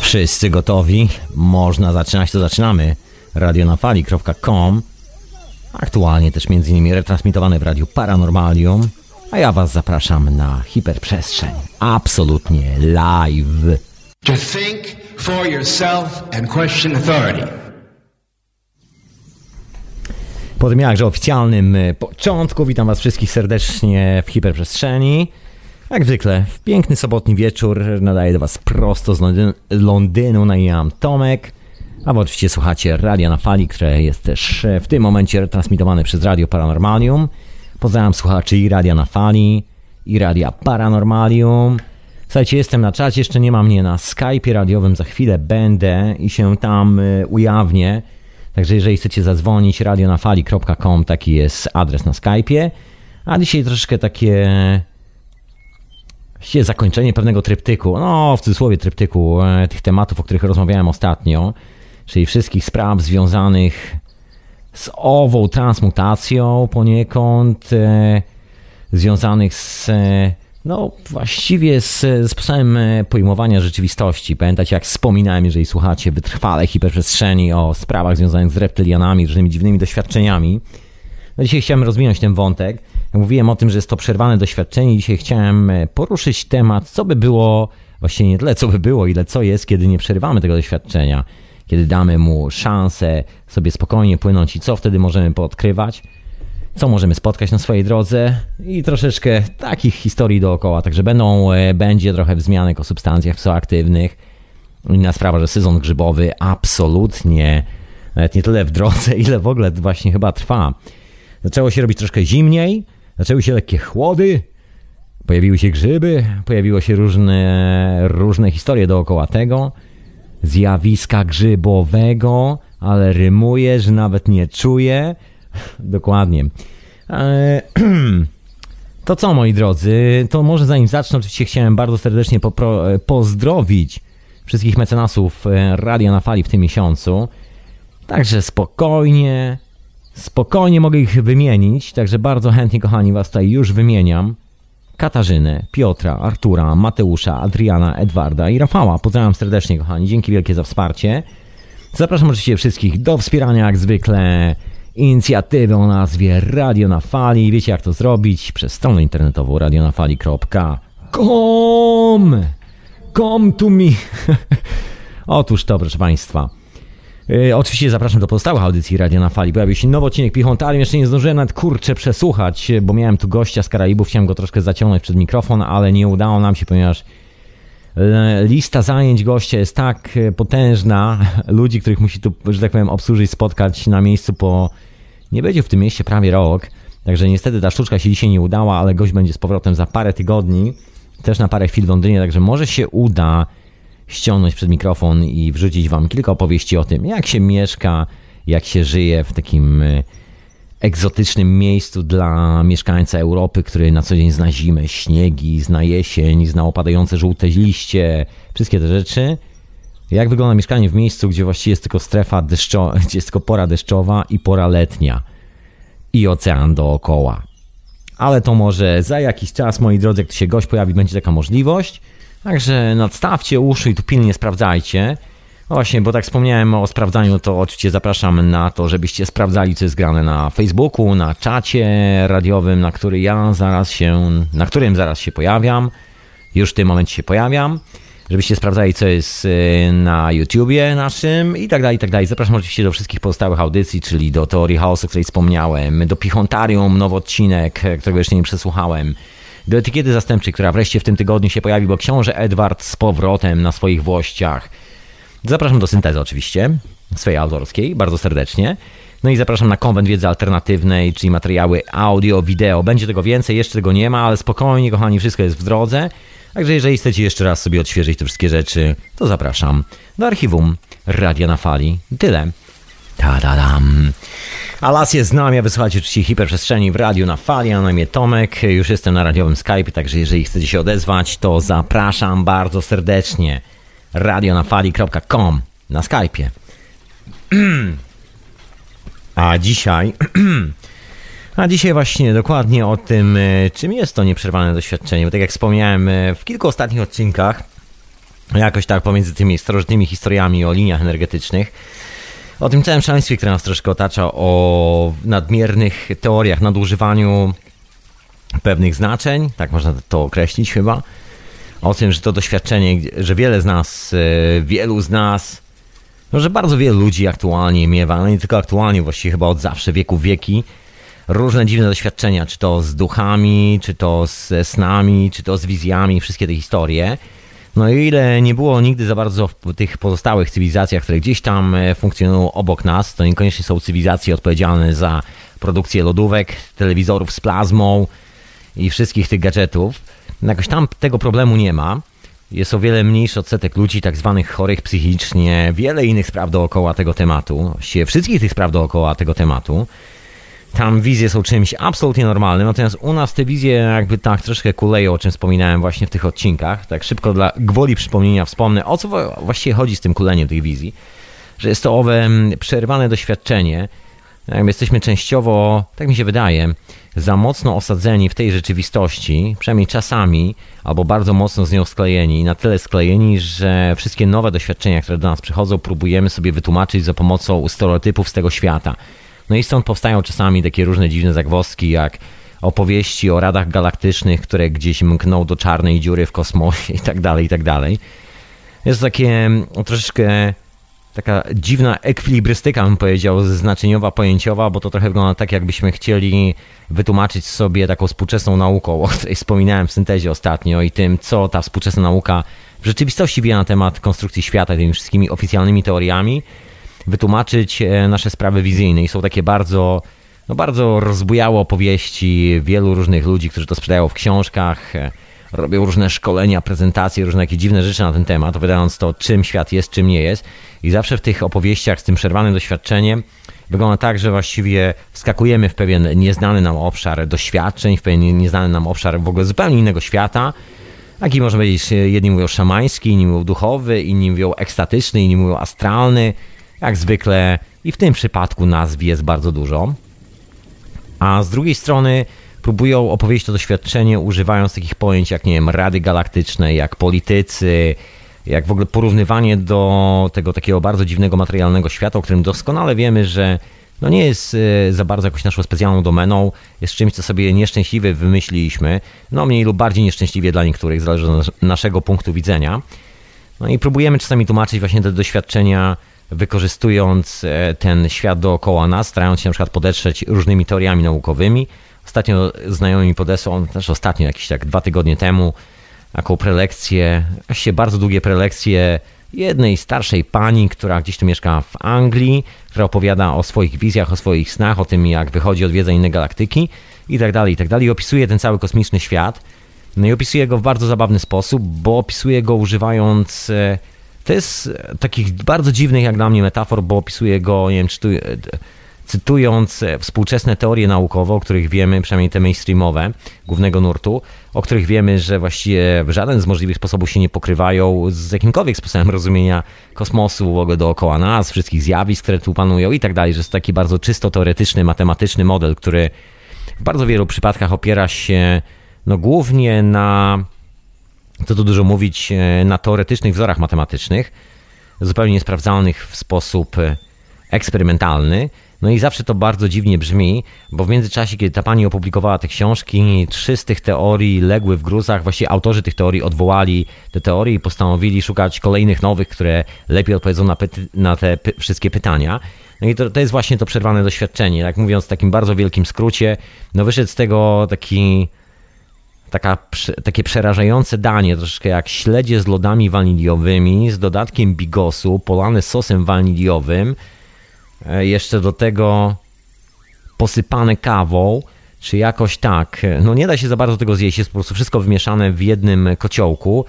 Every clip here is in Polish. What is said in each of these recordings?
Wszyscy gotowi? Można zaczynać, to zaczynamy. radionafali.com Aktualnie też między innymi retransmitowane w Radiu Paranormalium, a ja Was zapraszam na hiperprzestrzeń. Absolutnie live. To think for yourself and question authority. Po tym jakże oficjalnym e, początku witam Was wszystkich serdecznie w hiperprzestrzeni. Jak zwykle, w piękny sobotni wieczór nadaję do Was prosto z Londynu, Londynu na jam Tomek. A Wy oczywiście słuchacie Radia na Fali, które jest też e, w tym momencie retransmitowane przez Radio Paranormalium. Pozdrawiam słuchaczy i Radia na Fali, i Radia Paranormalium. Słuchajcie, jestem na czacie, jeszcze nie ma mnie na Skype'ie radiowym, za chwilę będę i się tam e, ujawnię. Także jeżeli chcecie zadzwonić, radionafali.com, taki jest adres na Skype'ie. A dzisiaj troszeczkę takie właściwie zakończenie pewnego tryptyku, no w cudzysłowie tryptyku e, tych tematów, o których rozmawiałem ostatnio, czyli wszystkich spraw związanych z ową transmutacją poniekąd, e, związanych z, e, no właściwie z, z sposobem e, pojmowania rzeczywistości. Pamiętacie jak wspominałem, jeżeli słuchacie wytrwale hiperprzestrzeni o sprawach związanych z reptylianami, różnymi dziwnymi doświadczeniami. No dzisiaj chciałem rozwinąć ten wątek. Mówiłem o tym, że jest to przerwane doświadczenie. Dzisiaj chciałem e, poruszyć temat, co by było, właściwie nie tyle co by było, ile co jest, kiedy nie przerywamy tego doświadczenia. Kiedy damy mu szansę sobie spokojnie płynąć i co wtedy możemy poodkrywać, co możemy spotkać na swojej drodze i troszeczkę takich historii dookoła. Także będą, e, będzie trochę wzmianek o substancjach psychoaktywnych. Inna sprawa, że sezon grzybowy absolutnie, nawet nie tyle w drodze, ile w ogóle właśnie chyba trwa. Zaczęło się robić troszkę zimniej, zaczęły się lekkie chłody, pojawiły się grzyby, pojawiły się różne, różne historie dookoła tego, zjawiska grzybowego, ale rymuje, że nawet nie czuję. Dokładnie. To co, moi drodzy, to może zanim zacznę, oczywiście chciałem bardzo serdecznie popro- pozdrowić wszystkich mecenasów e, Radia na Fali w tym miesiącu. Także spokojnie, Spokojnie mogę ich wymienić, także bardzo chętnie, kochani, was tutaj już wymieniam. Katarzynę, Piotra, Artura, Mateusza, Adriana, Edwarda i Rafała. Pozdrawiam serdecznie, kochani. Dzięki wielkie za wsparcie. Zapraszam oczywiście wszystkich do wspierania, jak zwykle, inicjatywy o nazwie Radio na Fali. Wiecie, jak to zrobić? Przez stronę internetową radionafali.com Come to me. Otóż to, proszę Państwa. E, oczywiście zapraszam do pozostałych audycji Radia na Fali. Pojawił się nowy odcinek Pichontarium. Jeszcze nie zdążyłem nawet kurczę przesłuchać, bo miałem tu gościa z Karaibów. Chciałem go troszkę zaciągnąć przed mikrofon, ale nie udało nam się, ponieważ e, lista zajęć gościa jest tak e, potężna. Ludzi, których musi tu, że tak powiem, obsłużyć, spotkać na miejscu po... Nie będzie w tym mieście prawie rok. Także niestety ta sztuczka się dzisiaj nie udała, ale gość będzie z powrotem za parę tygodni. Też na parę chwil w Londynie, także może się uda ściągnąć przed mikrofon i wrzucić wam kilka opowieści o tym, jak się mieszka, jak się żyje w takim e, egzotycznym miejscu dla mieszkańca Europy, który na co dzień zna zimę, śniegi, zna jesień, zna opadające żółte liście, wszystkie te rzeczy. Jak wygląda mieszkanie w miejscu, gdzie właściwie jest tylko strefa deszczowa, gdzie jest tylko pora deszczowa i pora letnia i ocean dookoła. Ale to może za jakiś czas, moi drodzy, jak tu się gość pojawi, będzie taka możliwość. Także nadstawcie uszy i tu pilnie sprawdzajcie. No właśnie, bo tak wspomniałem o sprawdzaniu, to oczywiście zapraszam na to, żebyście sprawdzali, co jest grane na Facebooku, na czacie radiowym, na który ja zaraz się, na którym zaraz się pojawiam. Już w tym momencie się pojawiam. Żebyście sprawdzali, co jest y, na YouTubie naszym i tak dalej, i tak dalej. Zapraszam oczywiście do wszystkich pozostałych audycji, czyli do Teorii Chaosu, o której wspomniałem, do Pichontarium, nowy odcinek, którego jeszcze nie przesłuchałem, do etykiety zastępczej, która wreszcie w tym tygodniu się pojawi, bo książę Edward z powrotem na swoich włościach. Zapraszam do syntezy oczywiście, swojej autorskiej, bardzo serdecznie. No i zapraszam na konwent wiedzy alternatywnej, czyli materiały audio, wideo. Będzie tego więcej, jeszcze tego nie ma, ale spokojnie, kochani, wszystko jest w drodze. Także jeżeli chcecie jeszcze raz sobie odświeżyć te wszystkie rzeczy, to zapraszam do archiwum Radia na Fali. Tyle. Ta-da-dam. Alas jest z nami, a wysłuchacie oczywiście hiperprzestrzeni w radiu na fali, a na imię Tomek. Już jestem na radiowym Skype, także jeżeli chcecie się odezwać, to zapraszam bardzo serdecznie. radionafali.com na Skype'ie. A dzisiaj A dzisiaj właśnie dokładnie o tym, e, czym jest to nieprzerwane doświadczenie. Bo tak jak wspomniałem e, w kilku ostatnich odcinkach, jakoś tak pomiędzy tymi starożytnymi historiami o liniach energetycznych, o tym całym szaleństwie, które nas troszkę otacza, o nadmiernych teoriach, nadużywaniu pewnych znaczeń, tak można to określić chyba, o tym, że to doświadczenie, że wiele z nas, e, wielu z nas, no, że bardzo wielu ludzi aktualnie miewa, no nie tylko aktualnie, właściwie chyba od zawsze, wieku wieki, różne dziwne doświadczenia, czy to z duchami, czy to ze snami, czy to z wizjami, wszystkie te historie. No i ile nie było nigdy za bardzo w tych pozostałych cywilizacjach, które gdzieś tam e, funkcjonują obok nas, to niekoniecznie są cywilizacje odpowiedzialne za produkcję lodówek, telewizorów z plazmą i wszystkich tych gadżetów. Jakoś tam tego problemu nie ma. Jest o wiele mniejszy odsetek ludzi tak zwanych chorych psychicznie, wiele innych spraw dookoła tego tematu, wszystkich tych spraw dookoła tego tematu. Tam wizje są czymś absolutnie normalnym, natomiast u nas te wizje jakby tak troszkę kuleją, o czym wspominałem właśnie w tych odcinkach. Tak szybko dla gwoli przypomnienia wspomnę, o co właściwie chodzi z tym kuleniem tych wizji. Że jest to owe mm, przerwane doświadczenie, jesteśmy częściowo, tak mi się wydaje, za mocno osadzeni w tej rzeczywistości, przynajmniej czasami, albo bardzo mocno z nią sklejeni, na tyle sklejeni, że wszystkie nowe doświadczenia, które do nas przychodzą, próbujemy sobie wytłumaczyć za pomocą stereotypów z tego świata. No i stąd powstają czasami takie różne dziwne zagwozdki, jak opowieści o radach galaktycznych, które gdzieś mkną do czarnej dziury w kosmosie i tak dalej, i tak dalej. Jest to takie mm, troszeczkę taka dziwna ekwilibrystyka, bym powiedział, znaczeniowa, pojęciowa, bo to trochę wygląda tak, jakbyśmy chcieli wytłumaczyć sobie taką współczesną nauką, o której wspominałem w syntezie ostatnio i tym, co ta współczesna nauka w rzeczywistości wie na temat konstrukcji świata, tymi wszystkimi oficjalnymi teoriami, wytłumaczyć e, nasze sprawy wizyjne. I są takie bardzo, no bardzo rozbujałe opowieści wielu różnych ludzi, którzy to sprzedają w książkach, e, robią różne szkolenia, prezentacje, różne takie dziwne rzeczy na ten temat, opowiadając to, czym świat jest, czym nie jest. I zawsze w tych opowieściach z tym przerwanym doświadczeniem wygląda tak, że właściwie wskakujemy w pewien nieznany nam obszar doświadczeń, w pewien nieznany nam obszar w ogóle zupełnie innego świata. Taki można powiedzieć, jedni mówią szamański, inni mówią duchowy, inni mówią ekstatyczny, inni mówią astralny. Jak zwykle i w tym przypadku nazw jest bardzo dużo. A z drugiej strony próbują opowiedzieć to doświadczenie używając takich pojęć jak, nie wiem, rady galaktyczne, jak politycy, jak w ogóle porównywanie do tego takiego bardzo dziwnego materialnego świata, o którym doskonale wiemy, że no nie jest e, za bardzo jakąś naszą specjalną domeną, jest czymś, co sobie nieszczęśliwie wymyśliliśmy, no mniej lub bardziej nieszczęśliwie dla niektórych, zależy od naszego punktu widzenia. No i próbujemy czasami tłumaczyć właśnie te doświadczenia, wykorzystując e, ten świat dookoła nas, starając się na przykład podetrzeć różnymi teoriami naukowymi, Ostatnio znajomy mi podesłał, też ostatnio, jakieś tak dwa tygodnie temu, taką prelekcję, właściwie bardzo długie prelekcje jednej starszej pani, która gdzieś tu mieszka w Anglii, która opowiada o swoich wizjach, o swoich snach, o tym jak wychodzi odwiedza inne galaktyki i tak dalej, i tak dalej. I opisuje ten cały kosmiczny świat. No i opisuje go w bardzo zabawny sposób, bo opisuje go używając... E, to jest takich bardzo dziwnych jak dla mnie metafor, bo opisuje go, nie wiem, czy tu cytując e, współczesne teorie naukowe, o których wiemy, przynajmniej te mainstreamowe, głównego nurtu, o których wiemy, że właściwie w żaden z możliwych sposobów się nie pokrywają z jakimkolwiek sposobem rozumienia kosmosu w ogóle dookoła nas, wszystkich zjawisk, które tu panują i tak dalej, że jest taki bardzo czysto teoretyczny, matematyczny model, który w bardzo wielu przypadkach opiera się no głównie na, co tu dużo mówić, e, na teoretycznych wzorach matematycznych, zupełnie niesprawdzalnych w sposób e, eksperymentalny, no i zawsze to bardzo dziwnie brzmi, bo w międzyczasie, kiedy ta pani opublikowała te książki, trzy z tych teorii legły w gruzach. Właściwie autorzy tych teorii odwołali te teorie i postanowili szukać kolejnych nowych, które lepiej odpowiedzą na, na te wszystkie pytania. No i to, to jest właśnie to przerwane doświadczenie. Jak mówiąc w takim bardzo wielkim skrócie, no wyszedł z tego taki taka, takie przerażające danie, troszeczkę jak śledzie z lodami waniliowymi, z dodatkiem bigosu, polane sosem waniliowym, E, jeszcze do tego posypane kawą, czy jakoś tak. No nie da się za bardzo tego zjeść, jest po prostu wszystko wymieszane w jednym kociołku.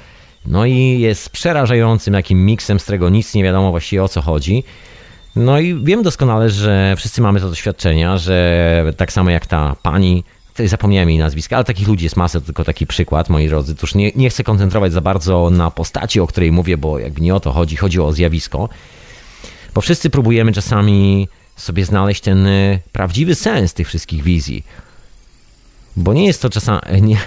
No i jest przerażającym jakim miksem, z którego nic nie wiadomo właściwie o co chodzi. No i wiem doskonale, że wszyscy mamy to doświadczenia, że tak samo jak ta pani, zapomniałem jej nazwiska, ale takich ludzi jest masa, to tylko taki przykład, moi drodzy. Tuż nie, nie chcę koncentrować za bardzo na postaci, o której mówię, bo jakby nie o to chodzi, chodzi o zjawisko. Bo wszyscy próbujemy czasami sobie znaleźć ten y, prawdziwy sens tych wszystkich wizji. Bo nie jest to czasami. Nie,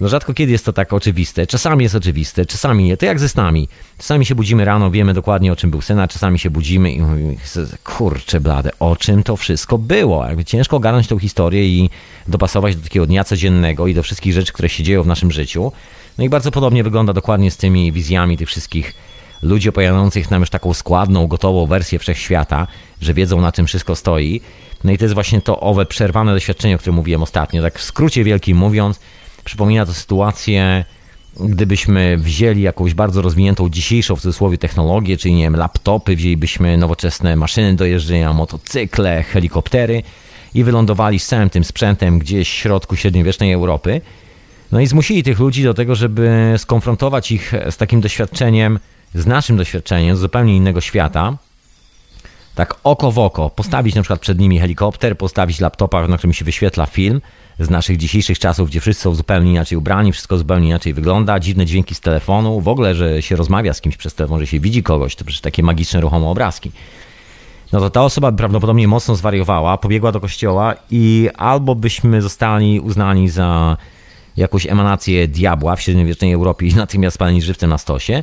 no rzadko kiedy jest to tak oczywiste. Czasami jest oczywiste, czasami nie. To jak ze snami. Czasami się budzimy rano, wiemy dokładnie o czym był sen, a czasami się budzimy i mówimy, kurczę blade, o czym to wszystko było. Jakby ciężko ogarnąć tą historię i dopasować do takiego dnia codziennego i do wszystkich rzeczy, które się dzieją w naszym życiu. No i bardzo podobnie wygląda dokładnie z tymi wizjami tych wszystkich ludzi opowiadających nam już taką składną, gotową wersję wszechświata, że wiedzą na czym wszystko stoi. No i to jest właśnie to owe przerwane doświadczenie, o którym mówiłem ostatnio. Tak w skrócie wielkim mówiąc, przypomina to sytuację, gdybyśmy wzięli jakąś bardzo rozwiniętą dzisiejszą w cudzysłowie technologię, czyli nie wiem, laptopy, wzięlibyśmy nowoczesne maszyny do jeżdżenia, motocykle, helikoptery i wylądowali z całym tym sprzętem gdzieś w środku średniowiecznej Europy. No i zmusili tych ludzi do tego, żeby skonfrontować ich z takim doświadczeniem, z naszym doświadczeniem, z zupełnie innego świata, tak oko w oko, postawić na przykład przed nimi helikopter, postawić laptopa, na którym się wyświetla film z naszych dzisiejszych czasów, gdzie wszyscy są zupełnie inaczej ubrani, wszystko zupełnie inaczej wygląda, dziwne dźwięki z telefonu, w ogóle, że się rozmawia z kimś przez telefon, że się widzi kogoś, to przecież takie magiczne, ruchome obrazki. No to ta osoba prawdopodobnie mocno zwariowała, pobiegła do kościoła i albo byśmy zostali uznani za jakąś emanację diabła w średniowiecznej Europie i natychmiast spaleni żywcem na stosie,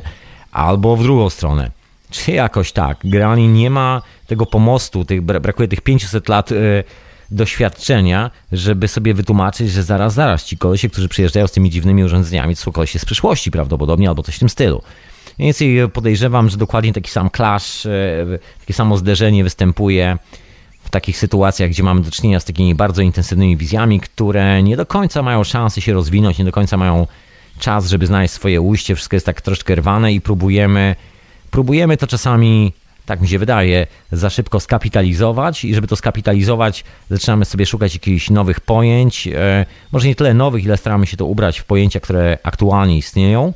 albo w drugą stronę. Czy jakoś tak. Generalnie nie ma tego pomostu, tych, brakuje tych 500 lat y, doświadczenia, żeby sobie wytłumaczyć, że zaraz, zaraz ci kolesie, którzy przyjeżdżają z tymi dziwnymi urządzeniami, to są kolesie z przyszłości prawdopodobnie, albo coś w tym stylu. Więc podejrzewam, że dokładnie taki sam clash, y, takie samo zderzenie występuje w takich sytuacjach, gdzie mamy do czynienia z takimi bardzo intensywnymi wizjami, które nie do końca mają szansę się rozwinąć, nie do końca mają czas, żeby znaleźć swoje ujście, wszystko jest tak troszkę rwane i próbujemy, próbujemy to czasami, tak mi się wydaje, za szybko skapitalizować. I żeby to skapitalizować, zaczynamy sobie szukać jakichś nowych pojęć, e, może nie tyle nowych, ile staramy się to ubrać w pojęcia, które aktualnie istnieją,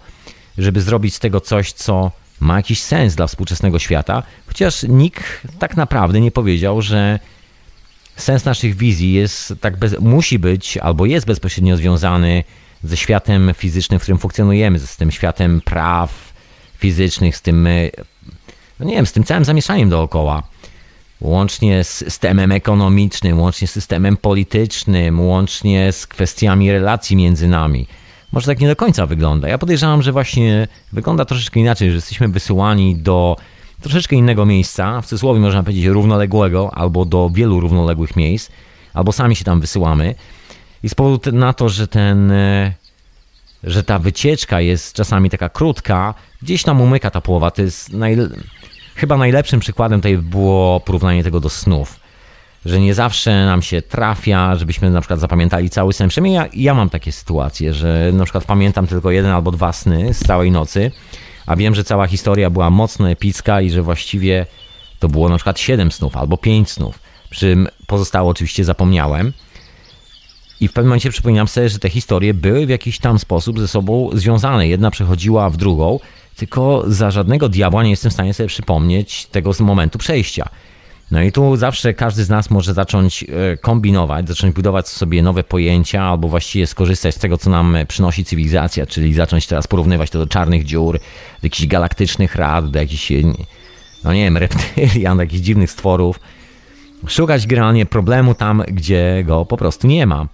żeby zrobić z tego coś, co ma jakiś sens dla współczesnego świata, chociaż nikt tak naprawdę nie powiedział, że sens naszych wizji jest tak bez, musi być albo jest bezpośrednio związany ze światem fizycznym, w którym funkcjonujemy, z tym światem praw fizycznych, z tym, e, no nie wiem, z tym całym zamieszaniem dookoła. Łącznie z systemem ekonomicznym, łącznie z systemem politycznym, łącznie z kwestiami relacji między nami. Może tak nie do końca wygląda. Ja podejrzewam, że właśnie wygląda troszeczkę inaczej, że jesteśmy wysyłani do troszeczkę innego miejsca, w cudzysłowie można powiedzieć równoległego, albo do wielu równoległych miejsc, albo sami się tam wysyłamy. I z powodu na to, że ten, e, że ta wycieczka jest czasami taka krótka, gdzieś tam umyka ta połowa. To jest naj, chyba najlepszym przykładem tutaj było porównanie tego do snów. Że nie zawsze nam się trafia, żebyśmy na przykład zapamiętali cały sen. Przynajmniej ja, ja mam takie sytuacje, że na przykład pamiętam tylko jeden albo dwa sny z całej nocy, a wiem, że cała historia była mocno epicka i że właściwie to było na przykład siedem snów albo pięć snów. Przy czym pozostałe oczywiście zapomniałem. I w pewnym momencie przypominam sobie, że te historie były w jakiś tam sposób ze sobą związane. Jedna przechodziła w drugą, tylko za żadnego diabła nie jestem w stanie sobie przypomnieć tego z momentu przejścia. No i tu zawsze każdy z nas może zacząć e, kombinować, zacząć budować sobie nowe pojęcia, albo właściwie skorzystać z tego, co nam przynosi cywilizacja, czyli zacząć teraz porównywać to do czarnych dziur, do jakichś galaktycznych rad, do jakichś, no nie wiem, reptylian, do jakichś dziwnych stworów. Szukać generalnie problemu tam, gdzie go po prostu nie ma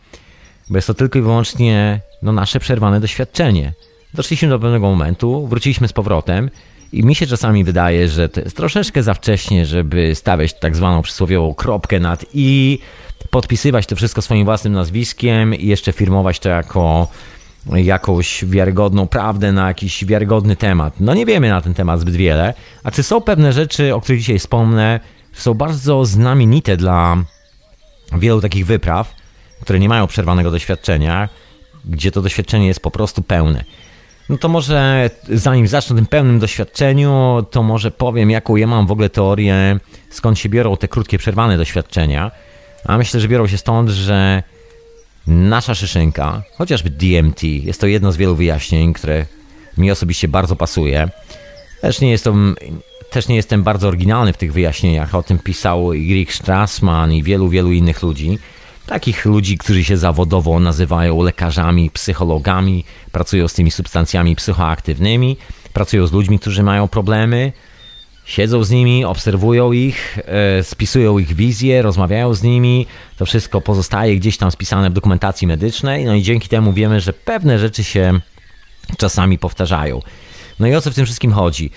bo jest to tylko i wyłącznie no, nasze przerwane doświadczenie. Doszliśmy do pewnego momentu, wróciliśmy z powrotem i mi się czasami wydaje, że to jest troszeczkę za wcześnie, żeby stawiać tak zwaną przysłowiową kropkę nad i podpisywać to wszystko swoim własnym nazwiskiem i jeszcze firmować to jako jakąś wiarygodną prawdę na jakiś wiarygodny temat. No nie wiemy na ten temat zbyt wiele, a czy są pewne rzeczy, o których dzisiaj wspomnę, są bardzo znamienite dla wielu takich wypraw, które nie mają przerwanego doświadczenia, gdzie to doświadczenie jest po prostu pełne. No to może zanim zacznę tym pełnym doświadczeniu, to może powiem, jaką ja mam w ogóle teorię, skąd się biorą te krótkie, przerwane doświadczenia. A myślę, że biorą się stąd, że nasza szyszynka, chociażby DMT, jest to jedno z wielu wyjaśnień, które mi osobiście bardzo pasuje. Też nie, jest to, też nie jestem bardzo oryginalny w tych wyjaśnieniach. O tym pisał Rick Strassman i wielu, wielu innych ludzi. Takich ludzi, którzy się zawodowo nazywają lekarzami, psychologami, pracują z tymi substancjami psychoaktywnymi, pracują z ludźmi, którzy mają problemy, siedzą z nimi, obserwują ich, e, spisują ich wizje, rozmawiają z nimi. To wszystko pozostaje gdzieś tam spisane w dokumentacji medycznej, no i dzięki temu wiemy, że pewne rzeczy się czasami powtarzają. No i o co w tym wszystkim chodzi?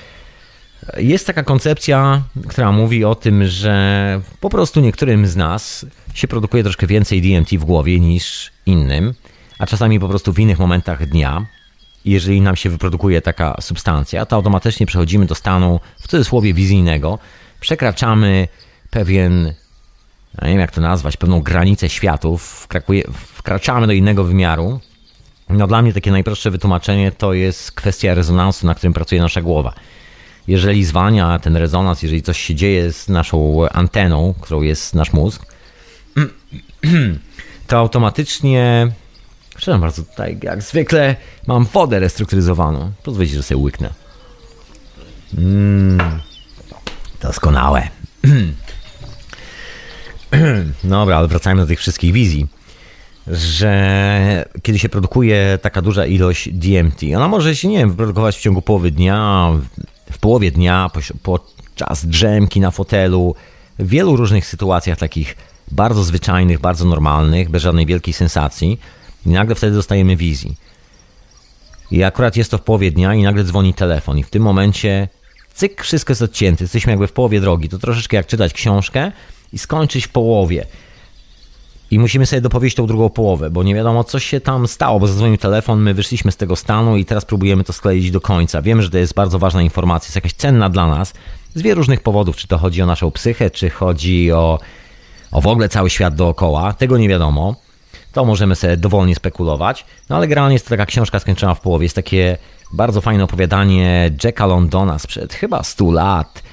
Jest taka koncepcja, która mówi o tym, że po prostu niektórym z nas się produkuje troszkę więcej DMT w głowie niż innym, a czasami po prostu w innych momentach dnia. Jeżeli nam się wyprodukuje taka substancja, to automatycznie przechodzimy do stanu w cudzysłowie wizyjnego, przekraczamy pewien, nie wiem jak to nazwać, pewną granicę światów, wkraczamy do innego wymiaru. No dla mnie takie najprostsze wytłumaczenie to jest kwestia rezonansu, na którym pracuje nasza głowa jeżeli zwalnia ten rezonans, jeżeli coś się dzieje z naszą anteną, którą jest nasz mózg, to automatycznie, przepraszam bardzo, tutaj jak zwykle mam wodę restrukturyzowaną. Pozwólcie, że sobie łyknę. Mm, doskonałe. Dobra, ale wracajmy do tych wszystkich wizji że kiedy się produkuje taka duża ilość DMT, ona może się, nie wiem, wyprodukować w ciągu połowy dnia, w połowie dnia, podczas drzemki na fotelu, w wielu różnych sytuacjach takich bardzo zwyczajnych, bardzo normalnych, bez żadnej wielkiej sensacji i nagle wtedy dostajemy wizji. I akurat jest to w połowie dnia i nagle dzwoni telefon i w tym momencie cyk, wszystko jest odcięte, jesteśmy jakby w połowie drogi. To troszeczkę jak czytać książkę i skończyć w połowie i musimy sobie dopowiedzieć tą drugą połowę, bo nie wiadomo, co się tam stało, bo zadzwonił telefon, my wyszliśmy z tego stanu i teraz próbujemy to skleić do końca. Wiemy, że to jest bardzo ważna informacja, jest jakaś cenna dla nas z wielu różnych powodów, czy to chodzi o naszą psychę, czy chodzi o, o w ogóle cały świat dookoła, tego nie wiadomo. To możemy sobie dowolnie spekulować, no ale generalnie jest to taka książka skończona w połowie, jest takie bardzo fajne opowiadanie Jacka Londona sprzed chyba 100 lat,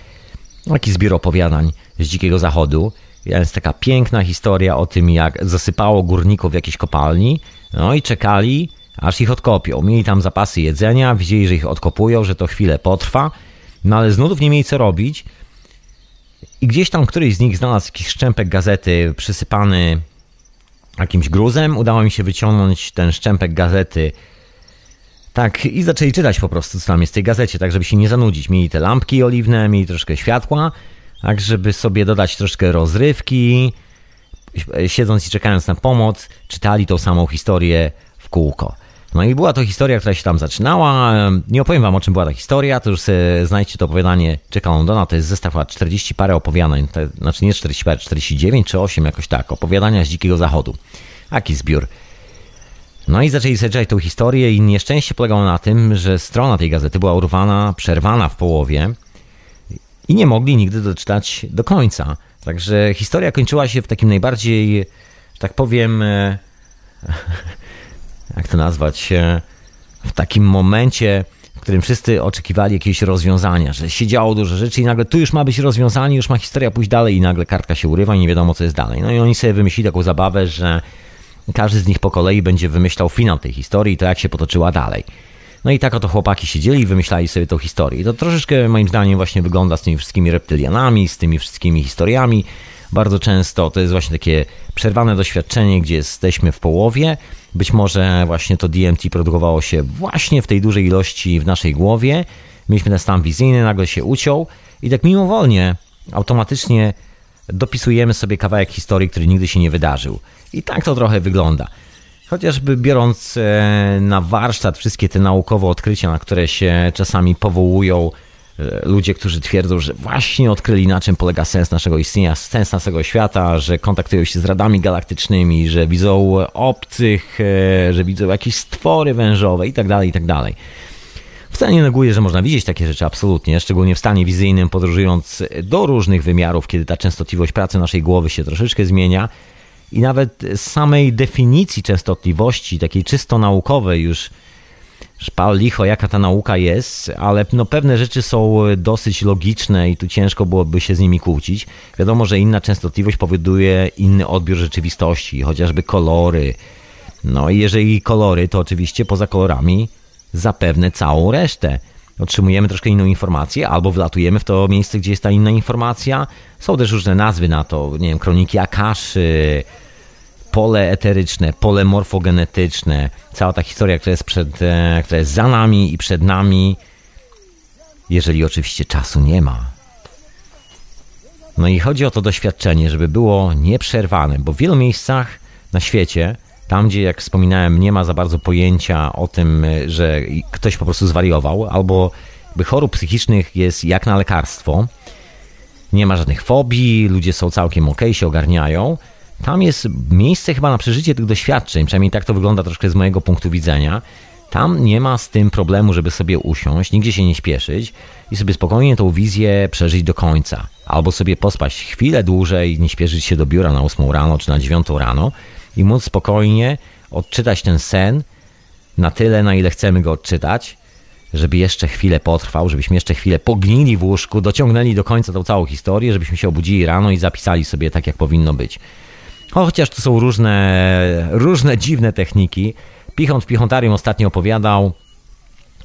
taki zbiór opowiadań z Dzikiego Zachodu, jest taka piękna historia o tym, jak zasypało górników w jakiejś kopalni, no i czekali, aż ich odkopią. Mieli tam zapasy jedzenia, widzieli, że ich odkopują, że to chwilę potrwa, no ale z nudów nie mieli co robić. I gdzieś tam któryś z nich znalazł jakiś szczępek gazety przysypany jakimś gruzem. Udało mi się wyciągnąć ten szczępek gazety. Tak, i zaczęli czytać po prostu, co tam jest w tej gazecie, tak żeby się nie zanudzić. Mieli te lampki oliwne, mieli troszkę światła, tak żeby sobie dodać troszkę rozrywki, siedząc i czekając na pomoc, czytali tą samą historię w kółko. No i była to historia, która się tam zaczynała. Nie opowiem wam o czym była ta historia, to już znajdźcie to opowiadanie Czeka Londona, to jest zestaw 40 parę opowiadań, to, znaczy nie 40 parę, 49 czy 8 jakoś tak, opowiadania z Dzikiego Zachodu. Taki zbiór. No i zaczęli sobie tą historię i nieszczęście polegało na tym, że strona tej gazety była urwana, przerwana w połowie, i nie mogli nigdy doczytać do końca. Także historia kończyła się w takim najbardziej, że tak powiem, e, jak to nazwać, e, w takim momencie, w którym wszyscy oczekiwali jakiegoś rozwiązania, że się działo dużo rzeczy i nagle tu już ma być rozwiązanie, już ma historia pójść dalej i nagle kartka się urywa i nie wiadomo co jest dalej. No i oni sobie wymyślili taką zabawę, że każdy z nich po kolei będzie wymyślał finał tej historii i to jak się potoczyła dalej. No i tak oto chłopaki siedzieli i wymyślali sobie tą historię. I to troszeczkę moim zdaniem właśnie wygląda z tymi wszystkimi reptylianami, z tymi wszystkimi historiami. Bardzo często to jest właśnie takie przerwane doświadczenie, gdzie jesteśmy w połowie. Być może właśnie to DMT produkowało się właśnie w tej dużej ilości w naszej głowie. Mieliśmy ten stan wizyjny, nagle się uciął i tak mimowolnie, automatycznie dopisujemy sobie kawałek historii, który nigdy się nie wydarzył. I tak to trochę wygląda. Chociażby biorąc e, na warsztat wszystkie te naukowe odkrycia, na które się czasami powołują e, ludzie, którzy twierdzą, że właśnie odkryli na czym polega sens naszego istnienia, sens naszego świata, że kontaktują się z radami galaktycznymi, że widzą obcych, e, że widzą jakieś stwory wężowe itd., tak itd. Tak Wcale nie neguję, że można widzieć takie rzeczy absolutnie, szczególnie w stanie wizyjnym, podróżując do różnych wymiarów, kiedy ta częstotliwość pracy naszej głowy się troszeczkę zmienia i nawet samej definicji częstotliwości, takiej czysto naukowej już szpal licho, jaka ta nauka jest, ale no pewne rzeczy są dosyć logiczne i tu ciężko byłoby się z nimi kłócić. Wiadomo, że inna częstotliwość powoduje inny odbiór rzeczywistości, chociażby kolory. No i jeżeli kolory, to oczywiście poza kolorami zapewne całą resztę. Otrzymujemy troszkę inną informację, albo wlatujemy w to miejsce, gdzie jest ta inna informacja. Są też różne nazwy na to, nie wiem, kroniki Akaszy, pole eteryczne, pole morfogenetyczne, cała ta historia, która jest, przed, e, która jest za nami i przed nami, jeżeli oczywiście czasu nie ma. No i chodzi o to doświadczenie, żeby było nieprzerwane, bo w wielu miejscach na świecie, tam gdzie, jak wspominałem, nie ma za bardzo pojęcia o tym, że ktoś po prostu zwariował, albo by chorób psychicznych jest jak na lekarstwo, nie ma żadnych fobii, ludzie są całkiem ok, się ogarniają. Tam jest miejsce chyba na przeżycie tych doświadczeń, przynajmniej tak to wygląda troszkę z mojego punktu widzenia. Tam nie ma z tym problemu, żeby sobie usiąść, nigdzie się nie śpieszyć i sobie spokojnie tą wizję przeżyć do końca. Albo sobie pospać chwilę dłużej, nie śpieszyć się do biura na 8 rano czy na 9 rano i móc spokojnie odczytać ten sen na tyle, na ile chcemy go odczytać, żeby jeszcze chwilę potrwał, żebyśmy jeszcze chwilę pognili w łóżku, dociągnęli do końca tą całą historię, żebyśmy się obudzili rano i zapisali sobie tak, jak powinno być. Chociaż to są różne, różne dziwne techniki. Pichont w Pichontarium ostatnio opowiadał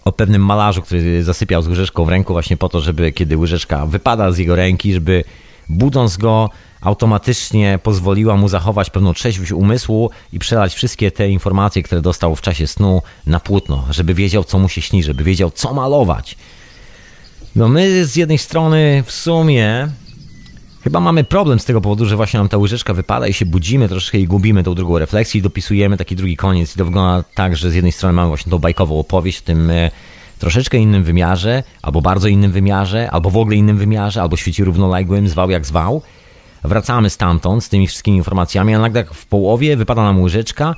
o pewnym malarzu, który zasypiał z łyżeczką w ręku właśnie po to, żeby kiedy łyżeczka wypada z jego ręki, żeby budząc go automatycznie pozwoliła mu zachować pewną trzeźwość umysłu i przelać wszystkie te informacje, które dostał w czasie snu na płótno, żeby wiedział, co mu się śni, żeby wiedział, co malować. No my z jednej strony w sumie chyba mamy problem z tego powodu, że właśnie nam ta łyżeczka wypada i się budzimy troszkę i gubimy tą drugą refleksję i dopisujemy taki drugi koniec i to wygląda tak, że z jednej strony mamy właśnie tą bajkową opowieść w tym e, troszeczkę innym wymiarze, albo bardzo innym wymiarze, albo w ogóle innym wymiarze, albo świeci równoległym, zwał jak zwał, wracamy stamtąd z tymi wszystkimi informacjami, a nagle w połowie wypada nam łyżeczka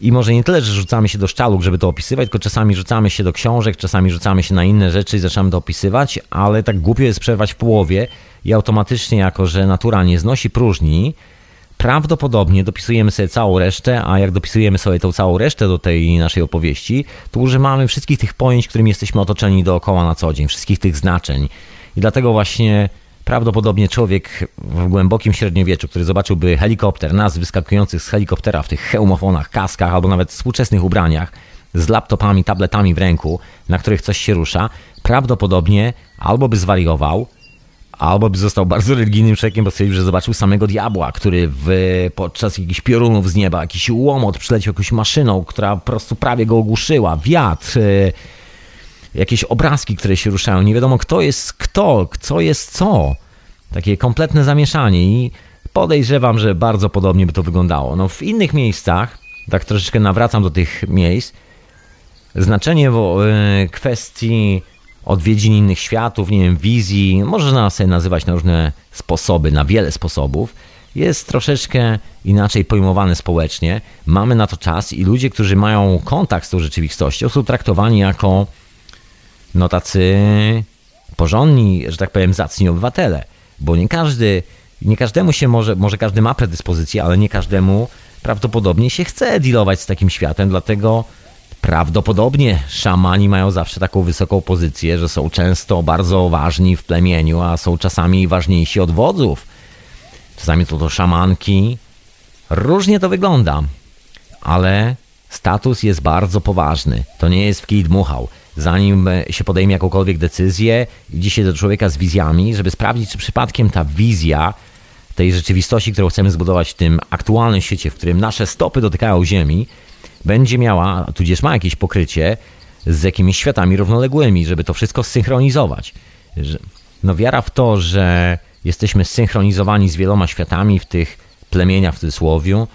i może nie tyle, że rzucamy się do szczaluk, żeby to opisywać, tylko czasami rzucamy się do książek, czasami rzucamy się na inne rzeczy i zaczynamy to opisywać, ale tak głupio jest przerwać w połowie i automatycznie, jako że natura nie znosi próżni, prawdopodobnie dopisujemy sobie całą resztę, a jak dopisujemy sobie tą całą resztę do tej naszej opowieści, to używamy wszystkich tych pojęć, którymi jesteśmy otoczeni dookoła na co dzień, wszystkich tych znaczeń. I dlatego właśnie Prawdopodobnie człowiek w głębokim średniowieczu, który zobaczyłby helikopter, nas wyskakujących z helikoptera w tych hełmofonach, kaskach albo nawet współczesnych ubraniach, z laptopami, tabletami w ręku, na których coś się rusza, prawdopodobnie albo by zwariował, albo by został bardzo religijnym człowiekiem, bo stwierdził, że zobaczył samego diabła, który w, podczas jakichś piorunów z nieba, jakiś łomot przyleciał jakąś maszyną, która po prostu prawie go ogłuszyła, wiatr, yy, jakieś obrazki, które się ruszają, nie wiadomo kto jest kto, co jest co. Takie kompletne zamieszanie i podejrzewam, że bardzo podobnie by to wyglądało. No w innych miejscach, tak troszeczkę nawracam do tych miejsc, znaczenie e, kwestii odwiedzin innych światów, nie wiem, wizji, można sobie nazywać na różne sposoby, na wiele sposobów, jest troszeczkę inaczej pojmowane społecznie. Mamy na to czas i ludzie, którzy mają kontakt z tą rzeczywistością, są traktowani jako no tacy porządni, że tak powiem, zacni obywatele, bo nie każdy, nie każdemu się może, może każdy ma predyspozycję, ale nie każdemu prawdopodobnie się chce dealować z takim światem, dlatego prawdopodobnie szamani mają zawsze taką wysoką pozycję, że są często bardzo ważni w plemieniu, a są czasami ważniejsi od wodzów. Czasami to to szamanki. Różnie to wygląda, ale status jest bardzo poważny. To nie jest w kij dmuchał zanim się podejmie jakąkolwiek decyzję, idzie się do człowieka z wizjami, żeby sprawdzić, czy przypadkiem ta wizja tej rzeczywistości, którą chcemy zbudować w tym aktualnym świecie, w którym nasze stopy dotykają Ziemi, będzie miała, tudzież ma jakieś pokrycie z jakimiś światami równoległymi, żeby to wszystko zsynchronizować. No wiara w to, że jesteśmy zsynchronizowani z wieloma światami w tych plemieniach w cudzysłowie,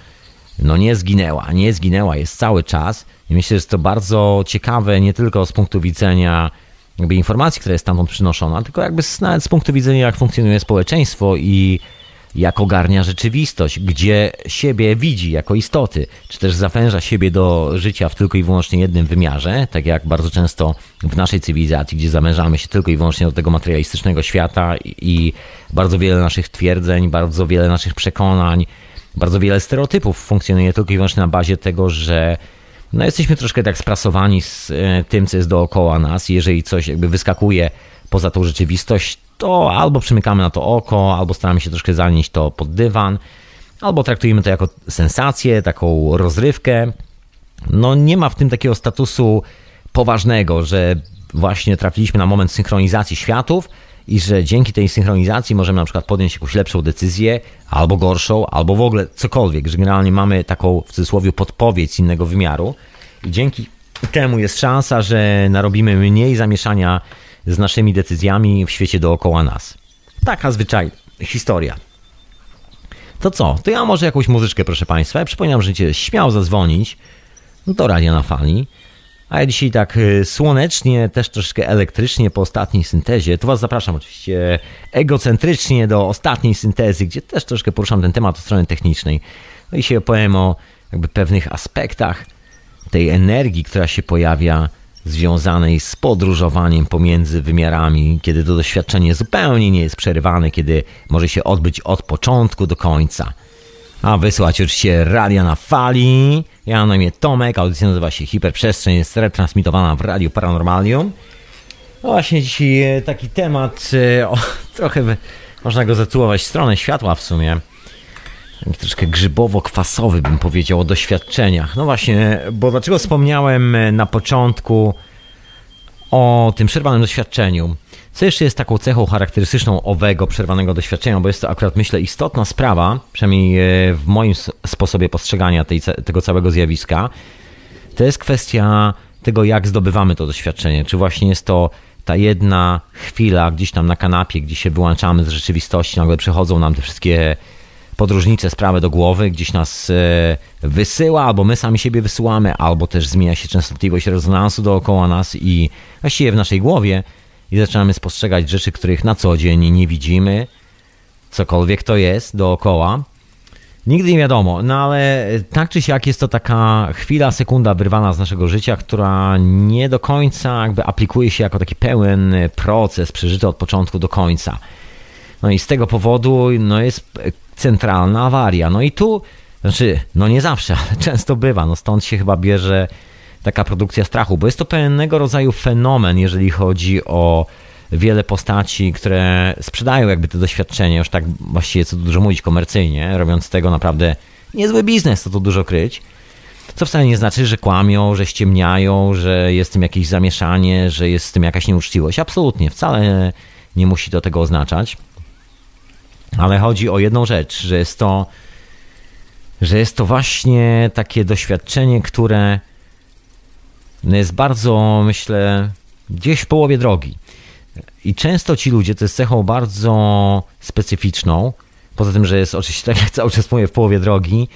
no nie zginęła, nie zginęła, jest cały czas. I myślę, że jest to bardzo ciekawe nie tylko z punktu widzenia jakby informacji, która jest stamtąd przynoszona, tylko jakby nawet z punktu widzenia jak funkcjonuje społeczeństwo i jak ogarnia rzeczywistość, gdzie siebie widzi jako istoty, czy też zawęża siebie do życia w tylko i wyłącznie jednym wymiarze, tak jak bardzo często w naszej cywilizacji, gdzie zamężamy się tylko i wyłącznie do tego materialistycznego świata i bardzo wiele naszych twierdzeń, bardzo wiele naszych przekonań, bardzo wiele stereotypów funkcjonuje tylko i wyłącznie na bazie tego, że no jesteśmy troszkę tak sprasowani z e, tym, co jest dookoła nas. Jeżeli coś jakby wyskakuje poza tą rzeczywistość, to albo przymykamy na to oko, albo staramy się troszkę zanieść to pod dywan, albo traktujemy to jako sensację, taką rozrywkę. No nie ma w tym takiego statusu poważnego, że właśnie trafiliśmy na moment synchronizacji światów, i że dzięki tej synchronizacji możemy na przykład podjąć jakąś lepszą decyzję, albo gorszą, albo w ogóle cokolwiek, że generalnie mamy taką w cudzysłowie podpowiedź z innego wymiaru i dzięki temu jest szansa, że narobimy mniej zamieszania z naszymi decyzjami w świecie dookoła nas. Taka zwyczaj, historia. To co? To ja może jakąś muzyczkę, proszę Państwa. Ja przypominam, że cię śmiał zadzwonić do radia na fali. A ja dzisiaj tak y, słonecznie, też troszkę elektrycznie po ostatniej syntezie, to Was zapraszam oczywiście egocentrycznie do ostatniej syntezy, gdzie też troszkę poruszam ten temat od strony technicznej. No i się opowiem o jakby pewnych aspektach tej energii, która się pojawia związanej z podróżowaniem pomiędzy wymiarami, kiedy to doświadczenie zupełnie nie jest przerywane, kiedy może się odbyć od początku do końca. A wysłać oczywiście radia na fali. Ja mam na imię Tomek, audycja nazywa się Hiperprzestrzeń, jest retransmitowana w Radiu Paranormalium. No właśnie dzisiaj e, taki temat, e, o, trochę można go zatytułować stronę światła w sumie. Troszkę grzybowo-kwasowy bym powiedział o doświadczeniach. No właśnie, bo dlaczego wspomniałem e, na początku o tym przerwanym doświadczeniu? Co jeszcze jest taką cechą charakterystyczną owego przerwanego doświadczenia, bo jest to akurat myślę istotna sprawa, przynajmniej e, w moim sposobie postrzegania tej, tego całego zjawiska, to jest kwestia tego, jak zdobywamy to doświadczenie. Czy właśnie jest to ta jedna chwila gdzieś tam na kanapie, gdzie się wyłączamy z rzeczywistości, nagle przychodzą nam te wszystkie podróżnicze sprawy do głowy, gdzieś nas e, wysyła, albo my sami siebie wysyłamy, albo też zmienia się częstotliwość rezonansu dookoła nas i właściwie w naszej głowie i zaczynamy spostrzegać rzeczy, których na co dzień nie widzimy, cokolwiek to jest dookoła. Nigdy nie wiadomo, no ale tak czy siak jest to taka chwila, sekunda wyrwana z naszego życia, która nie do końca jakby aplikuje się jako taki pełen proces przeżyty od początku do końca. No i z tego powodu no jest centralna awaria. No i tu, znaczy, no nie zawsze, ale często bywa, no stąd się chyba bierze taka produkcja strachu, bo jest to pewnego rodzaju fenomen, jeżeli chodzi o wiele postaci, które sprzedają jakby te doświadczenie, już tak właściwie co dużo mówić komercyjnie, robiąc z tego naprawdę niezły biznes, to tu dużo kryć. Co wcale nie znaczy, że kłamią, że ściemniają, że jest w tym jakieś zamieszanie, że jest w tym jakaś nieuczciwość. Absolutnie, wcale nie musi to tego oznaczać. Ale chodzi o jedną rzecz, że jest to, że jest to właśnie takie doświadczenie, które jest bardzo, myślę, gdzieś w połowie drogi. I często ci ludzie, to jest cechą bardzo specyficzną, poza tym, że jest oczywiście, tak jak cały czas mówię, w połowie drogi,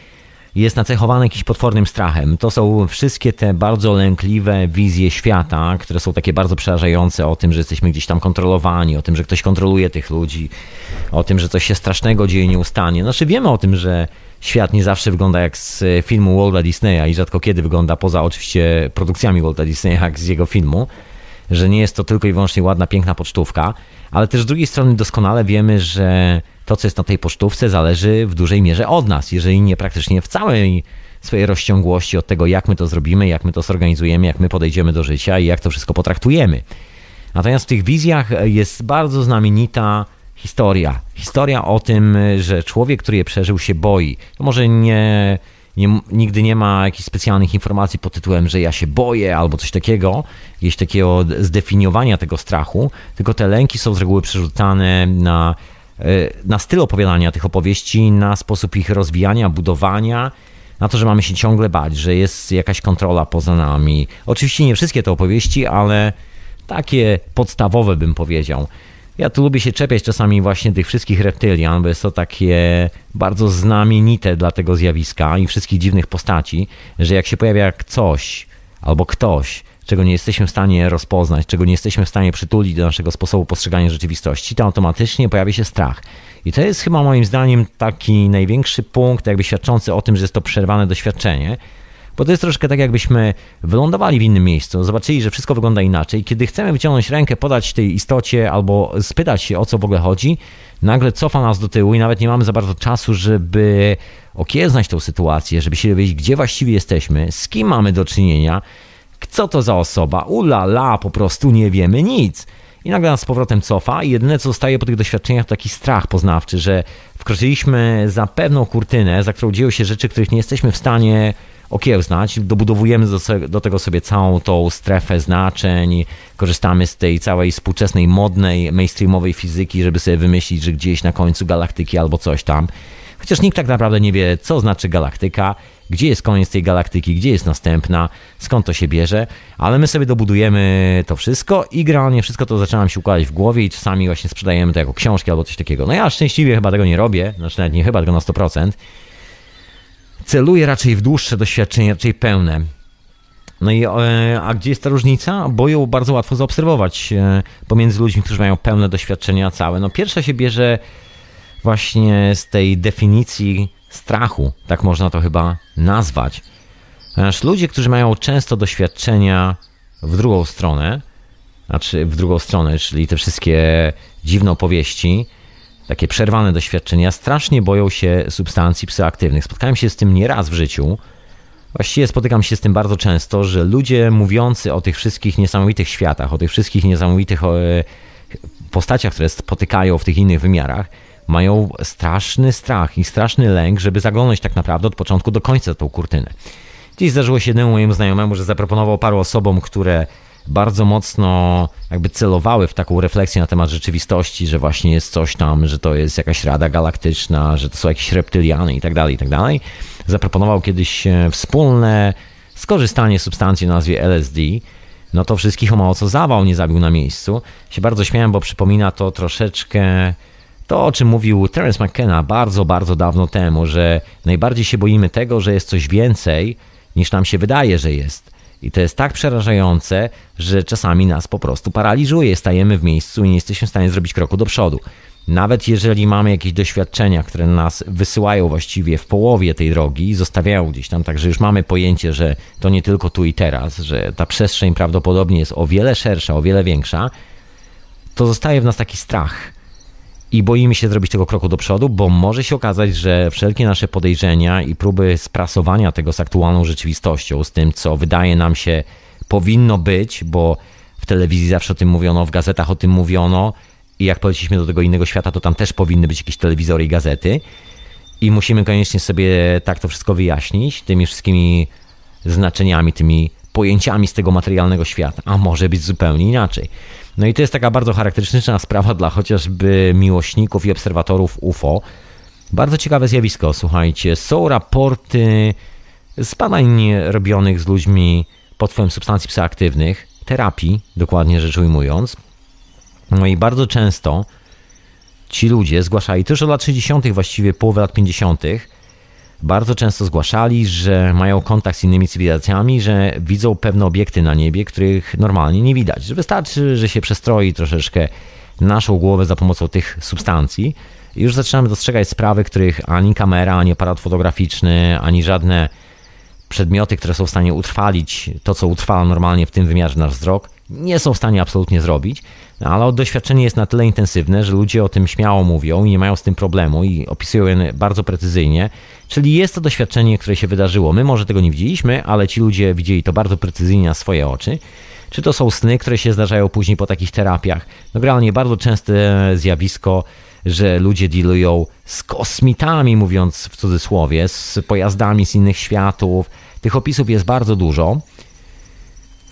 jest nacechowany jakimś potwornym strachem. To są wszystkie te bardzo lękliwe wizje świata, które są takie bardzo przerażające o tym, że jesteśmy gdzieś tam kontrolowani, o tym, że ktoś kontroluje tych ludzi, o tym, że coś się strasznego dzieje nieustannie. Znaczy wiemy o tym, że świat nie zawsze wygląda jak z filmu Walta Disneya i rzadko kiedy wygląda poza oczywiście produkcjami Walta Disneya, jak z jego filmu, że nie jest to tylko i wyłącznie ładna, piękna pocztówka, ale też z drugiej strony doskonale wiemy, że to, co jest na tej pocztówce, zależy w dużej mierze od nas, jeżeli nie praktycznie w całej swojej rozciągłości od tego, jak my to zrobimy, jak my to zorganizujemy, jak my podejdziemy do życia i jak to wszystko potraktujemy. Natomiast w tych wizjach jest bardzo znamienita historia. Historia o tym, że człowiek, który je przeżył, się boi. To może nie, nie, nigdy nie ma jakichś specjalnych informacji pod tytułem, że ja się boję albo coś takiego, jakiegoś takiego zdefiniowania tego strachu, tylko te lęki są z reguły przerzucane na, na styl opowiadania tych opowieści, na sposób ich rozwijania, budowania, na to, że mamy się ciągle bać, że jest jakaś kontrola poza nami. Oczywiście nie wszystkie te opowieści, ale takie podstawowe bym powiedział. Ja tu lubię się czepiać czasami właśnie tych wszystkich reptylian, bo jest to takie bardzo znamienite dla tego zjawiska i wszystkich dziwnych postaci, że jak się pojawia coś albo ktoś, czego nie jesteśmy w stanie rozpoznać, czego nie jesteśmy w stanie przytulić do naszego sposobu postrzegania rzeczywistości, to automatycznie pojawi się strach. I to jest chyba moim zdaniem taki największy punkt, jakby świadczący o tym, że jest to przerwane doświadczenie, bo to jest troszkę tak, jakbyśmy wylądowali w innym miejscu, zobaczyli, że wszystko wygląda inaczej. Kiedy chcemy wyciągnąć rękę, podać tej istocie albo spytać się, o co w ogóle chodzi, nagle cofa nas do tyłu i nawet nie mamy za bardzo czasu, żeby okiełznać tą sytuację, żeby się dowiedzieć, gdzie właściwie jesteśmy, z kim mamy do czynienia, co to za osoba, ula la, po prostu nie wiemy nic. I nagle nas z powrotem cofa i jedyne co zostaje po tych doświadczeniach to taki strach poznawczy, że wkroczyliśmy za pewną kurtynę, za którą dzieją się rzeczy, których nie jesteśmy w stanie okiełznać. Dobudowujemy do, do tego sobie całą tą strefę znaczeń, korzystamy z tej całej współczesnej, modnej, mainstreamowej fizyki, żeby sobie wymyślić, że gdzieś na końcu galaktyki albo coś tam. Chociaż nikt tak naprawdę nie wie, co znaczy galaktyka, gdzie jest koniec tej galaktyki, gdzie jest następna, skąd to się bierze, ale my sobie dobudujemy to wszystko i generalnie wszystko to zaczynam się układać w głowie i czasami właśnie sprzedajemy to jako książki albo coś takiego. No ja szczęśliwie chyba tego nie robię, znaczy nawet nie chyba, tylko na 100%. Celuję raczej w dłuższe doświadczenie, raczej pełne. No i e, a gdzie jest ta różnica? Bo ją bardzo łatwo zaobserwować e, pomiędzy ludźmi, którzy mają pełne doświadczenia całe. No pierwsza się bierze właśnie z tej definicji strachu, tak można to chyba nazwać. Ponieważ ludzie, którzy mają często doświadczenia w drugą stronę, znaczy w drugą stronę, czyli te wszystkie dziwne opowieści, takie przerwane doświadczenia, strasznie boją się substancji psychoaktywnych. Spotkałem się z tym nieraz w życiu. Właściwie spotykam się z tym bardzo często, że ludzie mówiący o tych wszystkich niesamowitych światach, o tych wszystkich niesamowitych e, postaciach, które spotykają w tych innych wymiarach, mają straszny strach i straszny lęk, żeby zaglądać tak naprawdę od początku do końca tą kurtynę. Dziś zdarzyło się jednemu mojemu znajomemu, że zaproponował paru osobom, które bardzo mocno jakby celowały w taką refleksję na temat rzeczywistości, że właśnie jest coś tam, że to jest jakaś rada galaktyczna, że to są jakieś reptyliany i tak dalej, i tak dalej. Zaproponował kiedyś e, wspólne skorzystanie substancji o nazwie LSD, no to wszystkich o mało co zawał nie zabił na miejscu. Się bardzo śmiałem, bo przypomina to troszeczkę to, o czym mówił Terence McKenna bardzo, bardzo dawno temu, że najbardziej się boimy tego, że jest coś więcej, niż nam się wydaje, że jest. I to jest tak przerażające, że czasami nas po prostu paraliżuje. Stajemy w miejscu i nie jesteśmy w stanie zrobić kroku do przodu. Nawet jeżeli mamy jakieś doświadczenia, które nas wysyłają właściwie w połowie tej drogi, zostawiają gdzieś tam, także już mamy pojęcie, że to nie tylko tu i teraz, że ta przestrzeń prawdopodobnie jest o wiele szersza, o wiele większa, to zostaje w nas taki strach i boimy się zrobić tego kroku do przodu, bo może się okazać, że wszelkie nasze podejrzenia i próby sprasowania tego z aktualną rzeczywistością, z tym, co wydaje nam się powinno być, bo w telewizji zawsze o tym mówiono, w gazetach o tym mówiono i jak poleciliśmy do tego innego świata, to tam też powinny być jakieś telewizory i gazety i musimy koniecznie sobie tak to wszystko wyjaśnić, tymi wszystkimi znaczeniami, tymi pojęciami z tego materialnego świata, a może być zupełnie inaczej. No i to jest taka bardzo charakterystyczna sprawa dla chociażby miłośników i obserwatorów UFO. Bardzo ciekawe zjawisko, słuchajcie. Są raporty z badań robionych z ludźmi pod wpływem substancji psychoaktywnych, terapii, dokładnie rzecz ujmując. No i bardzo często ci ludzie zgłaszali, już od lat 60., właściwie połowy lat 50., bardzo często zgłaszali, że mają kontakt z innymi cywilizacjami, że widzą pewne obiekty na niebie, których normalnie nie widać. Że wystarczy, że się przestroi troszeczkę naszą głowę za pomocą tych substancji i już zaczynamy dostrzegać sprawy, których ani kamera, ani aparat fotograficzny, ani żadne przedmioty, które są w stanie utrwalić to, co utrwala normalnie w tym wymiarze nasz wzrok, nie są w stanie absolutnie zrobić, ale doświadczenie jest na tyle intensywne, że ludzie o tym śmiało mówią i nie mają z tym problemu i opisują je bardzo precyzyjnie. Czyli jest to doświadczenie, które się wydarzyło. My może tego nie widzieliśmy, ale ci ludzie widzieli to bardzo precyzyjnie na swoje oczy. Czy to są sny, które się zdarzają później po takich terapiach? No generalnie bardzo częste zjawisko, że ludzie dealują z kosmitami, mówiąc w cudzysłowie, z pojazdami z innych światów. Tych opisów jest bardzo dużo.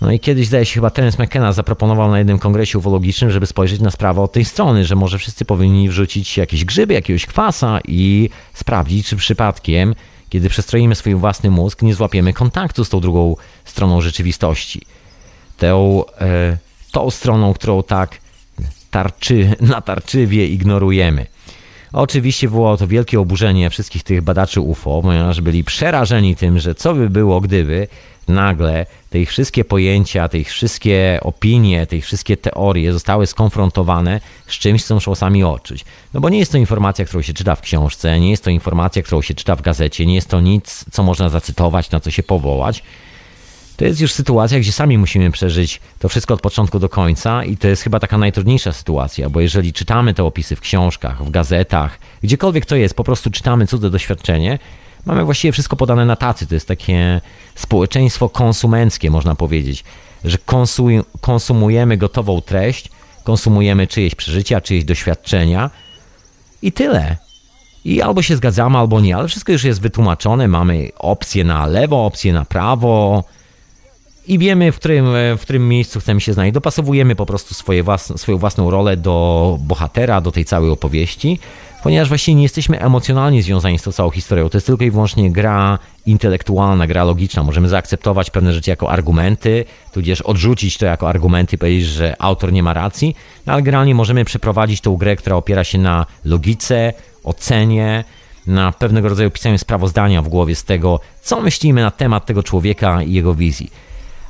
No i kiedyś, zdaje się, chyba Terence McKenna zaproponował na jednym kongresie ufologicznym, żeby spojrzeć na sprawę od tej strony, że może wszyscy powinni wrzucić jakieś grzyby, jakiegoś kwasa i sprawdzić, czy przypadkiem, kiedy przestroimy swój własny mózg, nie złapiemy kontaktu z tą drugą stroną rzeczywistości. Tą, e, tą stroną, którą tak tarczy, natarczywie ignorujemy. Oczywiście wywołało to wielkie oburzenie wszystkich tych badaczy UFO, ponieważ byli przerażeni tym, że co by było, gdyby nagle te ich wszystkie pojęcia, te ich wszystkie opinie, te ich wszystkie teorie zostały skonfrontowane z czymś, co muszą sami odczuć. No bo nie jest to informacja, którą się czyta w książce, nie jest to informacja, którą się czyta w gazecie, nie jest to nic, co można zacytować, na co się powołać. To jest już sytuacja, gdzie sami musimy przeżyć to wszystko od początku do końca i to jest chyba taka najtrudniejsza sytuacja, bo jeżeli czytamy te opisy w książkach, w gazetach, gdziekolwiek to jest, po prostu czytamy cudze doświadczenie, mamy właściwie wszystko podane na tacy. To jest takie społeczeństwo konsumenckie, można powiedzieć, że konsumujemy gotową treść, konsumujemy czyjeś przeżycia, czyjeś doświadczenia i tyle. I albo się zgadzamy, albo nie, ale wszystko już jest wytłumaczone. Mamy opcje na lewo, opcje na prawo i wiemy, w którym, w którym miejscu chcemy się znaleźć. Dopasowujemy po prostu swoje swoją własną rolę do bohatera, do tej całej opowieści. ponieważ właściwie nie jesteśmy emocjonalnie związani z tą całą historią. To jest tylko i wyłącznie gra intelektualna, gra logiczna. Możemy zaakceptować pewne rzeczy jako argumenty, tudzież odrzucić to jako argumenty i powiedzieć, że autor nie ma racji, no, ale generalnie możemy przeprowadzić tą grę, która opiera się na logice, ocenie, na pewnego rodzaju pisaniu sprawozdania w głowie z tego, co myślimy na temat tego człowieka i jego wizji.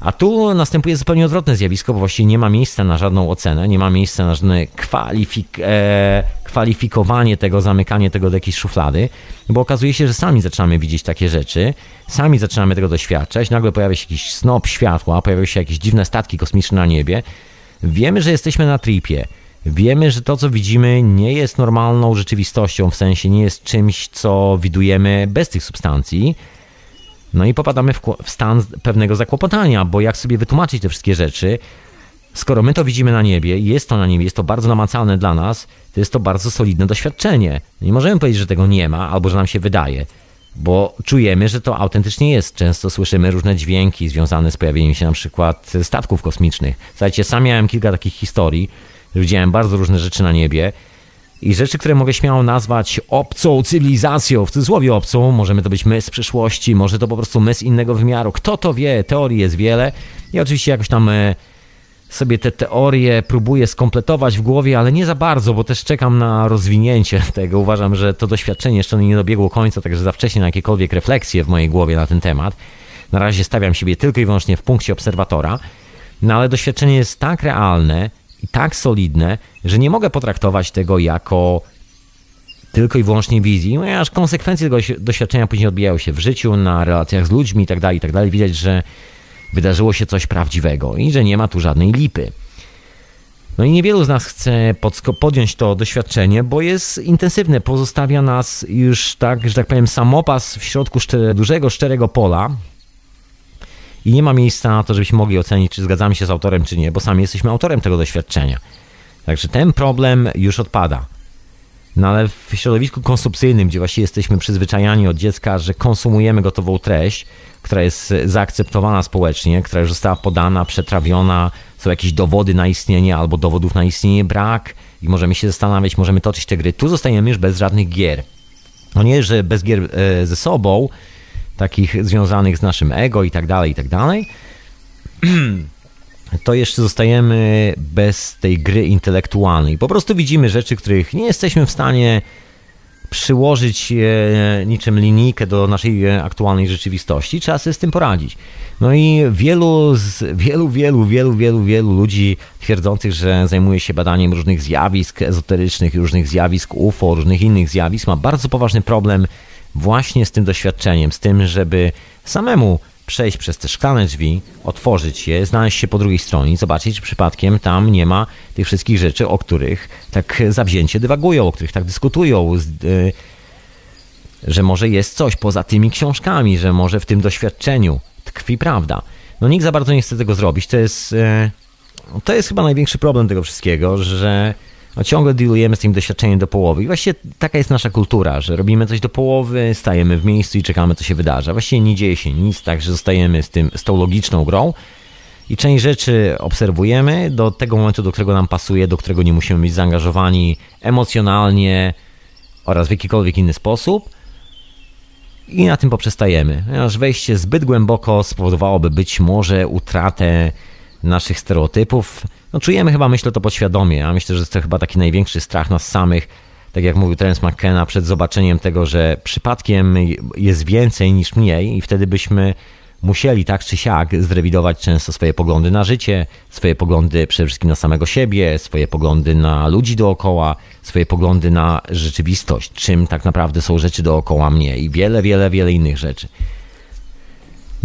A tu następuje zupełnie odwrotne zjawisko, bo właściwie nie ma miejsca na żadną ocenę, nie ma miejsca na żadne kwalifik e, kwalifikowanie tego, zamykanie tego do jakiejś szuflady, bo okazuje się, że sami zaczynamy widzieć takie rzeczy, sami zaczynamy tego doświadczać, nagle pojawia się jakiś snop światła, pojawiają się jakieś dziwne statki kosmiczne na niebie. Wiemy, że jesteśmy na tripie. Wiemy, że to, co widzimy, nie jest normalną rzeczywistością, w sensie nie jest czymś, co widujemy bez tych substancji no i popadamy w, w stan pewnego zakłopotania, bo jak sobie wytłumaczyć te wszystkie rzeczy, skoro my to widzimy na niebie, jest to na niebie, jest to bardzo namacalne dla nas, to jest to bardzo solidne doświadczenie. Nie możemy powiedzieć, że tego nie ma, albo że nam się wydaje, bo czujemy, że to autentycznie jest. Często słyszymy różne dźwięki związane z pojawieniem się na przykład statków kosmicznych. Słuchajcie, sam miałem kilka takich historii, widziałem bardzo różne rzeczy na niebie i rzeczy, które mogę śmiało nazwać obcą cywilizacją, w cudzysłowie obcą, możemy to być my z przyszłości, może to po prostu my z innego wymiaru, kto to wie, teorii jest wiele i oczywiście jakoś tam e, sobie te teorie próbuję skompletować w głowie, ale nie za bardzo, bo też czekam na rozwinięcie tego. Uważam, że to doświadczenie jeszcze nie dobiegło końca, także za wcześnie na jakiekolwiek refleksje w mojej głowie na ten temat. Na razie stawiam siebie tylko i wyłącznie w punkcie obserwatora, no ale doświadczenie jest tak realne, i tak solidne, że nie mogę potraktować tego jako tylko i wyłącznie wizji, ponieważ konsekwencje tego doświadczenia później odbijają się w życiu, na relacjach z ludźmi itd., tak itd. Tak Widać, że wydarzyło się coś prawdziwego i że nie ma tu żadnej lipy. No i niewielu z nas chce podjąć to doświadczenie, bo jest intensywne, pozostawia nas już tak, że tak powiem, samopas w środku szczere, dużego, szczerego pola, i nie ma miejsca na to, żebyśmy mogli ocenić, czy zgadzamy się z autorem, czy nie, bo sami jesteśmy autorem tego doświadczenia. Także ten problem już odpada. No ale w środowisku konsumpcyjnym, gdzie właściwie jesteśmy przyzwyczajani od dziecka, że konsumujemy gotową treść, która jest zaakceptowana społecznie, która już została podana, przetrawiona, są jakieś dowody na istnienie albo dowodów na istnienie brak i możemy się zastanawiać, możemy toczyć te gry. Tu zostajemy już bez żadnych gier. No nie, że bez gier e, ze sobą, takich związanych z naszym ego i tak dalej, i tak dalej, to jeszcze zostajemy bez tej gry intelektualnej. Po prostu widzimy rzeczy, których nie jesteśmy w stanie przyłożyć niczym linijkę do naszej aktualnej rzeczywistości. Trzeba sobie z tym poradzić. No i wielu, z, wielu, wielu, wielu, wielu, wielu ludzi twierdzących, że zajmuje się badaniem różnych zjawisk ezoterycznych, różnych zjawisk UFO, różnych innych zjawisk, ma bardzo poważny problem właśnie z tym doświadczeniem, z tym, żeby samemu przejść przez te szklane drzwi, otworzyć je, znaleźć się po drugiej stronie i zobaczyć, czy przypadkiem tam nie ma tych wszystkich rzeczy, o których tak zawzięcie dywagują, o których tak dyskutują, y, że może jest coś poza tymi książkami, że może w tym doświadczeniu tkwi prawda. No nikt za bardzo nie chce tego zrobić. To jest, y, to jest chyba największy problem tego wszystkiego, że no, ciągle dealujemy z tym doświadczeniem do połowy. I właściwie taka jest nasza kultura, że robimy coś do połowy, stajemy w miejscu i czekamy, co się wydarza. Właściwie nie dzieje się nic, także zostajemy z, tym, z tą logiczną grą. I część rzeczy obserwujemy do tego momentu, do którego nam pasuje, do którego nie musimy być zaangażowani emocjonalnie oraz w jakikolwiek inny sposób. I na tym poprzestajemy, ponieważ wejście zbyt głęboko spowodowałoby być może utratę naszych stereotypów. No czujemy chyba, myślę, to podświadomie, a myślę, że to chyba taki największy strach nas samych, tak jak mówił Terence McKenna, przed zobaczeniem tego, że przypadkiem jest więcej niż mniej i wtedy byśmy musieli tak czy siak zrewidować często swoje poglądy na życie, swoje poglądy przede wszystkim na samego siebie, swoje poglądy na ludzi dookoła, swoje poglądy na rzeczywistość, czym tak naprawdę są rzeczy dookoła mnie i wiele, wiele, wiele innych rzeczy.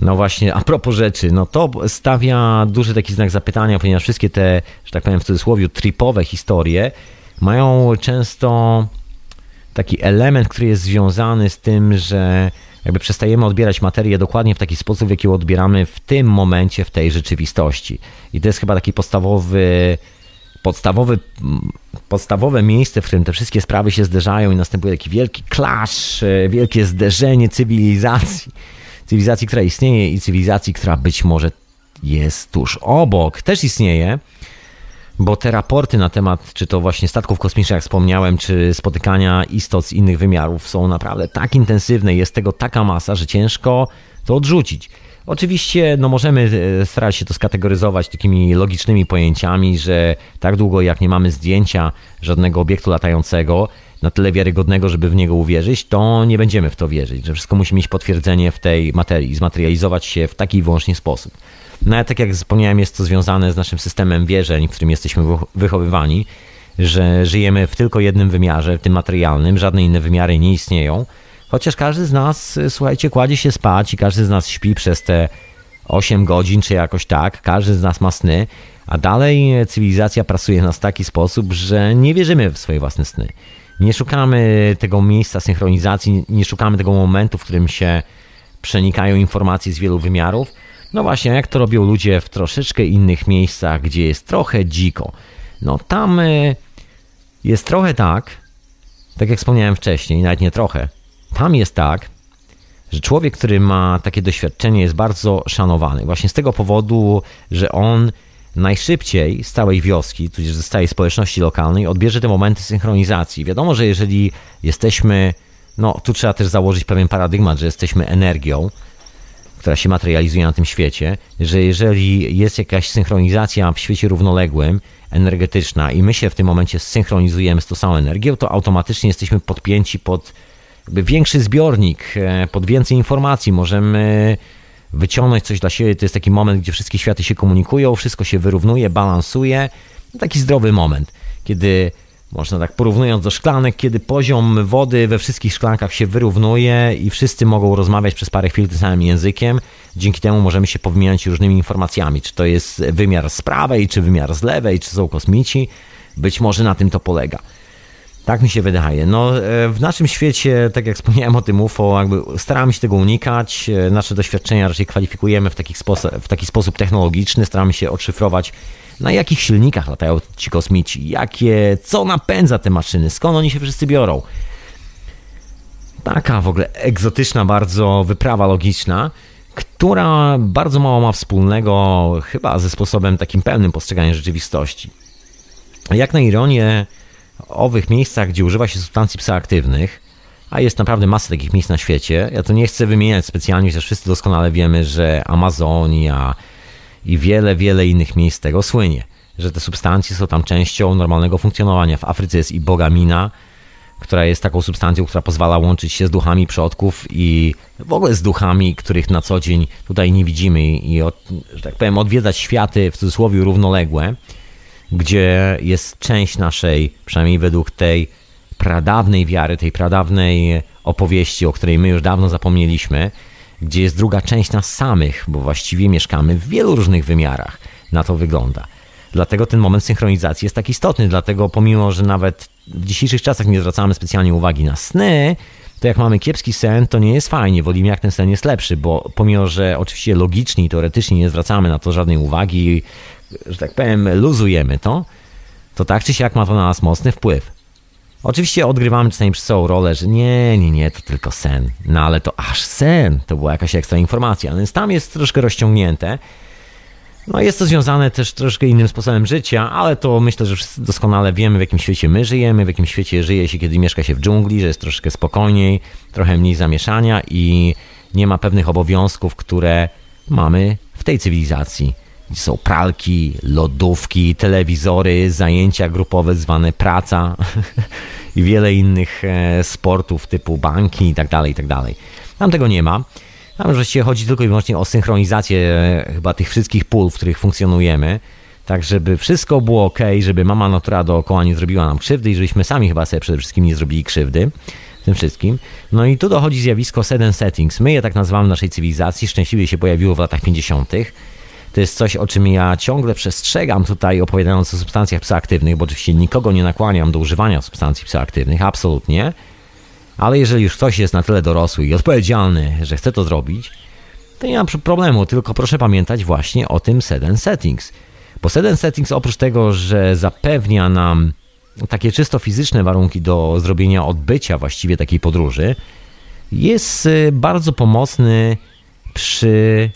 No właśnie, a propos rzeczy, no to stawia duży taki znak zapytania, ponieważ wszystkie te, że tak powiem w cudzysłowie, tripowe historie mają często taki element, który jest związany z tym, że jakby przestajemy odbierać materię dokładnie w taki sposób, w jaki ją odbieramy w tym momencie, w tej rzeczywistości. I to jest chyba taki podstawowy, podstawowy, podstawowe miejsce, w którym te wszystkie sprawy się zderzają i następuje taki wielki clash, wielkie zderzenie cywilizacji cywilizacji, która istnieje i cywilizacji, która być może jest tuż obok, też istnieje. bo te raporty na temat, czy to właśnie statków kosmicznych, jak wspomniałem, czy spotykania istot z innych wymiarów są naprawdę tak intensywne, jest tego taka masa, że ciężko to odrzucić. Oczywiście no możemy e, starać się to skategoryzować takimi logicznymi pojęciami, że tak długo jak nie mamy zdjęcia żadnego obiektu latającego, na tyle wiarygodnego, żeby w niego uwierzyć, to nie będziemy w to wierzyć, że wszystko musi mieć potwierdzenie w tej materii, zmaterializować się w taki wyłącznie sposób. No ale tak jak wspomniałem, jest to związane z naszym systemem wierzeń, w którym jesteśmy wychowywani, że żyjemy w tylko jednym wymiarze, w tym materialnym, żadne inne wymiary nie istnieją. Chociaż każdy z nas, słuchajcie, kładzie się spać i każdy z nas śpi przez te 8 godzin, czy jakoś tak, każdy z nas ma sny, a dalej cywilizacja pracuje nas w taki sposób, że nie wierzymy w swoje własne sny. Nie szukamy tego miejsca synchronizacji, nie szukamy tego momentu, w którym się przenikają informacje z wielu wymiarów. No właśnie, jak to robią ludzie w troszeczkę innych miejscach, gdzie jest trochę dziko. No tam y, jest trochę tak, tak jak wspomniałem wcześniej, nawet nie trochę. Tam jest tak, że człowiek, który ma takie doświadczenie, jest bardzo szanowany. Właśnie z tego powodu, że on najszybciej z całej wioski, tudzież z całej społeczności lokalnej odbierze te momenty synchronizacji. Wiadomo, że jeżeli jesteśmy, no tu trzeba też założyć pewien paradygmat, że jesteśmy energią, która się materializuje na tym świecie, że jeżeli jest jakaś synchronizacja w świecie równoległym, energetyczna i my się w tym momencie synchronizujemy z tą samą energią, to automatycznie jesteśmy podpięci pod większy zbiornik, e, pod więcej informacji. Możemy wyciągnąć coś dla siebie. To jest taki moment, gdzie wszystkie światy się komunikują, wszystko się wyrównuje, balansuje. Taki zdrowy moment, kiedy można tak porównując do szklanek, kiedy poziom wody we wszystkich szklankach się wyrównuje i wszyscy mogą rozmawiać przez parę chwil tym samym językiem. Dzięki temu możemy się powymieniać różnymi informacjami, czy to jest wymiar z prawej, czy wymiar z lewej, czy są kosmici. Być może na tym to polega. Tak mi się wydaje. No, e, w naszym świecie, tak jak wspomniałem o tym UFO, jakby staramy się tego unikać. E, nasze doświadczenia raczej kwalifikujemy w w taki sposób technologiczny, staramy się odszyfrować, na jakich silnikach latają ci kosmici, jakie, co napędza te maszyny, skąd oni się wszyscy biorą. Taka w ogóle egzotyczna bardzo wyprawa logiczna, która bardzo mało ma wspólnego chyba ze sposobem takim pełnym postrzegania rzeczywistości. Jak na ironię, owych miejscach, gdzie używa się substancji psychoaktywnych, a jest naprawdę masa takich miejsc na świecie, ja to nie chcę wymieniać specjalnie, chociaż wszyscy doskonale wiemy, że Amazonia i wiele, wiele innych miejsc tego słynie, że te substancje są tam częścią normalnego funkcjonowania. W Afryce jest i bogamina, która jest taką substancją, która pozwala łączyć się z duchami przodków i w ogóle z duchami, których na co dzień tutaj nie widzimy i, od, że tak powiem, odwiedzać światy w cudzysłowie równoległe gdzie jest część naszej, przynajmniej według tej pradawnej wiary, tej pradawnej opowieści, o której my już dawno zapomnieliśmy, gdzie jest druga część nas samych, bo właściwie mieszkamy w wielu różnych wymiarach. Na to wygląda. Dlatego ten moment synchronizacji jest tak istotny, dlatego pomimo, że nawet w dzisiejszych czasach nie zwracamy specjalnie uwagi na sny, to jak mamy kiepski sen, to nie jest fajnie. Wolimy, jak ten sen jest lepszy, bo pomimo, że oczywiście logicznie i teoretycznie nie zwracamy na to żadnej uwagi, że tak powiem, luzujemy to, to tak czy siak ma to na nas mocny wpływ. Oczywiście odgrywamy czasami przez całą rolę, że nie, nie, nie, to tylko sen. No ale to aż sen, to była jakaś ekstra informacja, więc tam jest troszkę rozciągnięte. No jest to związane też troszkę innym sposobem życia, ale to myślę, że wszyscy doskonale wiemy, w jakim świecie my żyjemy, w jakim świecie żyje się, kiedy mieszka się w dżungli, że jest troszkę spokojniej, trochę mniej zamieszania i nie ma pewnych obowiązków, które mamy w tej cywilizacji. Są pralki, lodówki, telewizory, zajęcia grupowe zwane praca i wiele innych e, sportów typu banki i tak dalej, i tak. Tam tego nie ma. Tam właściwie chodzi tylko i wyłącznie o synchronizację e, chyba tych wszystkich pól, w których funkcjonujemy, tak żeby wszystko było ok, żeby mama natura dookoła nie zrobiła nam krzywdy i żebyśmy sami chyba sobie przede wszystkim nie zrobili krzywdy tym wszystkim. No i tu dochodzi zjawisko set settings. My je tak nazywamy w naszej cywilizacji. Szczęśliwie się pojawiło w latach 50. To jest coś, o czym ja ciągle przestrzegam tutaj, opowiadając o substancjach psychoaktywnych, bo oczywiście nikogo nie nakłaniam do używania substancji psychoaktywnych, absolutnie. Ale jeżeli już ktoś jest na tyle dorosły i odpowiedzialny, że chce to zrobić, to nie ma problemu, tylko proszę pamiętać właśnie o tym set settings. Bo set settings oprócz tego, że zapewnia nam takie czysto fizyczne warunki do zrobienia odbycia właściwie takiej podróży, jest y, bardzo pomocny przy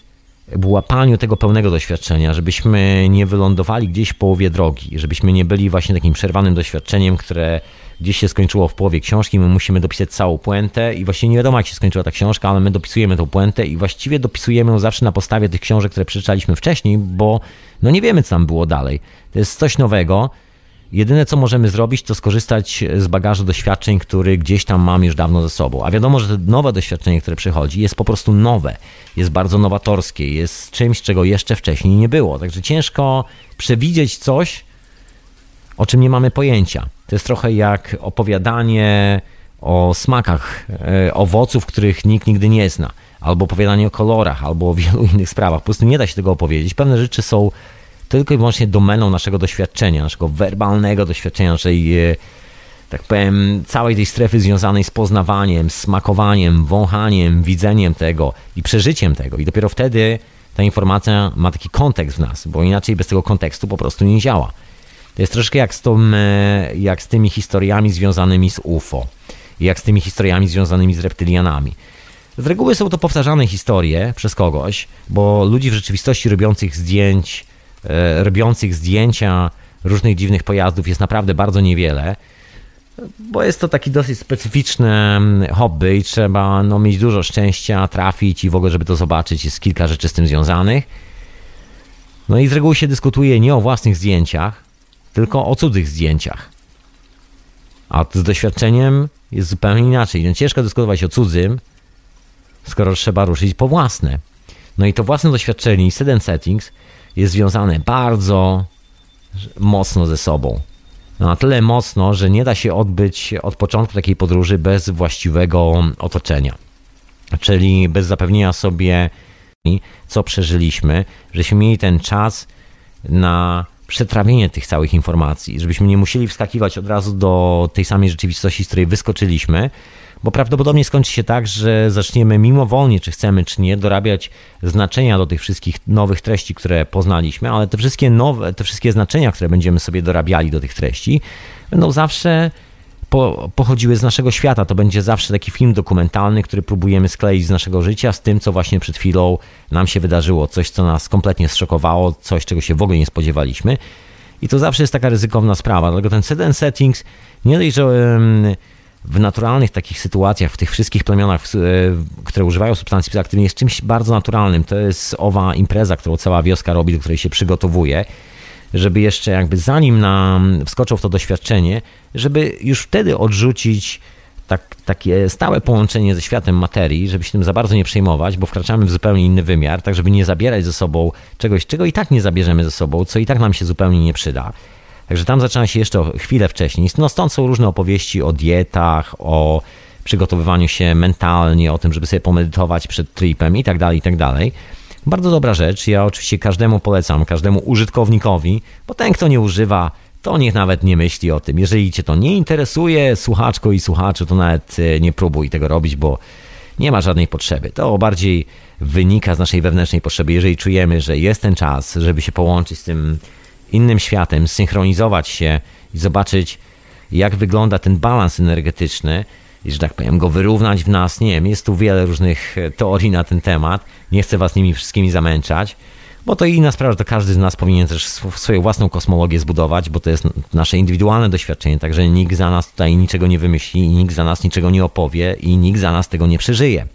łapaniu tego pełnego doświadczenia, żebyśmy nie wylądowali gdzieś w połowie drogi, żebyśmy nie byli właśnie takim przerwanym doświadczeniem, które gdzieś się skończyło w połowie książki, my musimy dopisać całą puentę i właśnie nie wiadomo jak się skończyła ta książka, ale my dopisujemy tą puentę i właściwie dopisujemy ją zawsze na podstawie tych książek, które przeczytaliśmy wcześniej, bo no nie wiemy co tam było dalej. To jest coś nowego, Jedyne, co możemy zrobić, to skorzystać z bagażu doświadczeń, który gdzieś tam mam już dawno ze sobą. A wiadomo, że nowe doświadczenie, które przychodzi, jest po prostu nowe, jest bardzo nowatorskie, jest czymś, czego jeszcze wcześniej nie było. Także ciężko przewidzieć coś, o czym nie mamy pojęcia. To jest trochę jak opowiadanie o smakach e, owoców, których nikt nigdy nie zna, albo opowiadanie o kolorach, albo o wielu innych sprawach. Po prostu nie da się tego opowiedzieć. Pewne rzeczy są tylko i wyłącznie domeną naszego doświadczenia, naszego werbalnego doświadczenia, naszej, e, tak powiem, całej tej strefy związanej z poznawaniem, smakowaniem, wąchaniem, widzeniem tego i przeżyciem tego. I dopiero wtedy ta informacja ma taki kontekst w nas, bo inaczej bez tego kontekstu po prostu nie działa. To jest troszkę jak z, tą, e, jak z tymi historiami związanymi z UFO, jak z tymi historiami związanymi z reptylianami. Z reguły są to powtarzane historie przez kogoś, bo ludzi w rzeczywistości robiących zdjęć robiących zdjęcia różnych dziwnych pojazdów jest naprawdę bardzo niewiele, bo jest to taki dosyć specyficzny mm, hobby i trzeba no, mieć dużo szczęścia, trafić i w ogóle, żeby to zobaczyć, jest kilka rzeczy z tym związanych. No i z reguły się dyskutuje nie o własnych zdjęciach, tylko o cudzych zdjęciach. A z doświadczeniem jest zupełnie inaczej. No, ciężko dyskutować o cudzym, skoro trzeba ruszyć po własne. No i to własne doświadczenie i set settings jest związane bardzo mocno ze sobą. No, na tyle mocno, że nie da się odbyć od początku takiej podróży bez właściwego otoczenia. Czyli bez zapewnienia sobie, co przeżyliśmy, żebyśmy mieli ten czas na przetrawienie tych całych informacji, żebyśmy nie musieli wskakiwać od razu do tej samej rzeczywistości, z której wyskoczyliśmy, bo prawdopodobnie skończy się tak, że zaczniemy mimowolnie, czy chcemy, czy nie, dorabiać znaczenia do tych wszystkich nowych treści, które poznaliśmy, ale te wszystkie nowe, te wszystkie znaczenia, które będziemy sobie dorabiali do tych treści, będą zawsze po, pochodziły z naszego świata. To będzie zawsze taki film dokumentalny, który próbujemy skleić z naszego życia z tym, co właśnie przed chwilą nam się wydarzyło. Coś, co nas kompletnie zszokowało, coś, czego się w ogóle nie spodziewaliśmy. I to zawsze jest taka ryzykowna sprawa. Dlatego ten set settings nie dość, że w naturalnych takich sytuacjach, w tych wszystkich plemionach, e, które używają substancji psychoaktywnych, jest czymś bardzo naturalnym. To jest owa impreza, którą cała wioska robi, do której się przygotowuje, żeby jeszcze jakby zanim nam wskoczą w to doświadczenie, żeby już wtedy odrzucić tak, takie stałe połączenie ze światem materii, żeby się tym za bardzo nie przejmować, bo wkraczamy w zupełnie inny wymiar, tak żeby nie zabierać ze sobą czegoś, czego i tak nie zabierzemy ze sobą, co i tak nam się zupełnie nie przyda. Także tam zaczyna się jeszcze chwilę wcześniej. No stąd są różne opowieści o dietach, o przygotowywaniu się mentalnie, o tym, żeby sobie pomedytować przed tripem i tak dalej, i tak dalej. Bardzo dobra rzecz. Ja oczywiście każdemu polecam, każdemu użytkownikowi, bo ten, kto nie używa, to niech nawet nie myśli o tym. Jeżeli cię to nie interesuje, słuchaczko i słuchaczu, to nawet e, nie próbuj tego robić, bo nie ma żadnej potrzeby. To bardziej wynika z naszej wewnętrznej potrzeby. Jeżeli czujemy, że jest ten czas, żeby się połączyć z tym innym światem, synchronizować się i zobaczyć, jak wygląda ten balans energetyczny i, że tak powiem, go wyrównać w nas. Nie wiem, jest tu wiele różnych e, teorii na ten temat. Nie chcę was nimi wszystkimi zamęczać, bo to inna sprawa, że to każdy z nas powinien też swoją własną kosmologię zbudować, bo to jest nasze indywidualne doświadczenie, także nikt za nas tutaj niczego nie wymyśli, nikt za nas niczego nie opowie i nikt za nas tego nie przeżyje.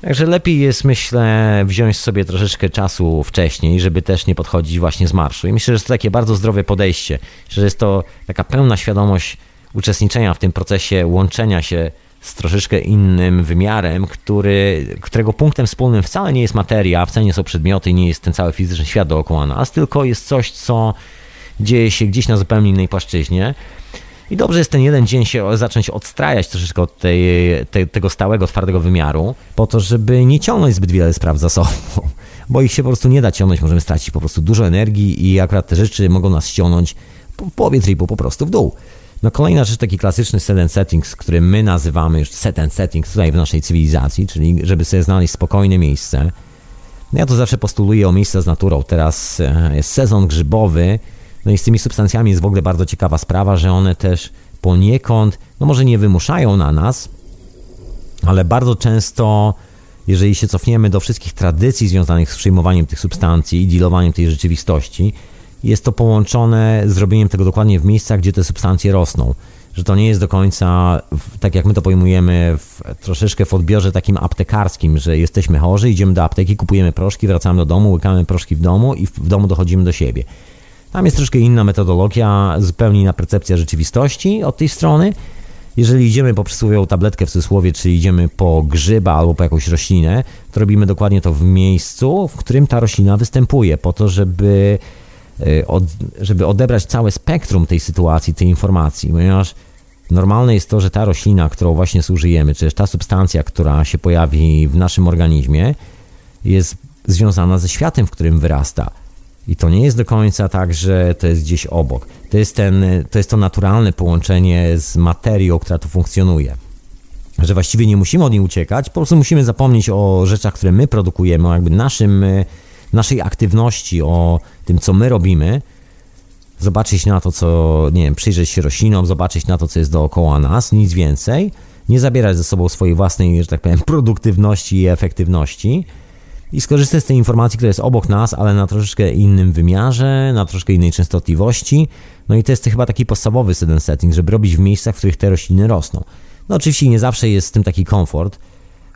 Także lepiej jest, myślę, wziąć sobie troszeczkę czasu wcześniej, żeby też nie podchodzić właśnie z marszu. I myślę, że to takie bardzo zdrowe podejście, że jest to taka pełna świadomość uczestniczenia w tym procesie łączenia się z troszeczkę innym wymiarem, który, którego punktem wspólnym wcale nie jest materia, wcale nie są przedmioty, nie jest ten cały fizyczny świat dookoła nas, tylko jest coś, co dzieje się gdzieś na zupełnie innej płaszczyźnie. I dobrze jest ten jeden dzień się zacząć odstrajać troszeczkę od tej, te, tego stałego, twardego wymiaru, po to, żeby nie ciągnąć zbyt wiele spraw za sobą. Bo ich się po prostu nie da ciągnąć, możemy stracić po prostu dużo energii i akurat te rzeczy mogą nas ściągnąć w połowie tripu po prostu w dół. No kolejna rzecz, taki klasyczny set and settings, który my nazywamy już set and settings tutaj w naszej cywilizacji, czyli żeby sobie znaleźć spokojne miejsce. No ja to zawsze postuluję o miejsca z naturą. Teraz e, jest sezon grzybowy, no i z tymi substancjami jest w ogóle bardzo ciekawa sprawa, że one też poniekąd, no może nie wymuszają na nas, ale bardzo często jeżeli się cofniemy do wszystkich tradycji związanych z przyjmowaniem tych substancji i dealowaniem tej rzeczywistości, jest to połączone z robieniem tego dokładnie w miejscach, gdzie te substancje rosną. Że to nie jest do końca, tak jak my to pojmujemy, w, troszeczkę w odbiorze takim aptekarskim, że jesteśmy chorzy, idziemy do apteki, kupujemy proszki, wracamy do domu, łykamy proszki w domu i w, w domu dochodzimy do siebie. Tam jest troszkę inna metodologia, zupełnie inna percepcja rzeczywistości od tej strony. Jeżeli idziemy po przysłowiową tabletkę w cudzysłowie, czy idziemy po grzyba albo po jakąś roślinę, to robimy dokładnie to w miejscu, w którym ta roślina występuje, po to, żeby, y, od, żeby odebrać całe spektrum tej sytuacji, tej informacji, ponieważ normalne jest to, że ta roślina, którą właśnie zużyjemy, czy też ta substancja, która się pojawi w naszym organizmie, jest związana ze światem, w którym wyrasta. I to nie jest do końca tak, że to jest gdzieś obok. To jest, ten, to, jest to naturalne połączenie z materią, która tu funkcjonuje. Że właściwie nie musimy od niej uciekać, po prostu musimy zapomnieć o rzeczach, które my produkujemy, o jakby naszym, naszej aktywności, o tym, co my robimy. Zobaczyć na to, co, nie wiem, przyjrzeć się roślinom, zobaczyć na to, co jest dookoła nas, nic więcej. Nie zabierać ze sobą swojej własnej, że tak powiem, produktywności i efektywności i skorzystać z tej informacji, która jest obok nas, ale na troszeczkę innym wymiarze, na troszkę innej częstotliwości. No i to jest chyba taki podstawowy jeden setting, żeby robić w miejscach, w których te rośliny rosną. No oczywiście nie zawsze jest z tym taki komfort,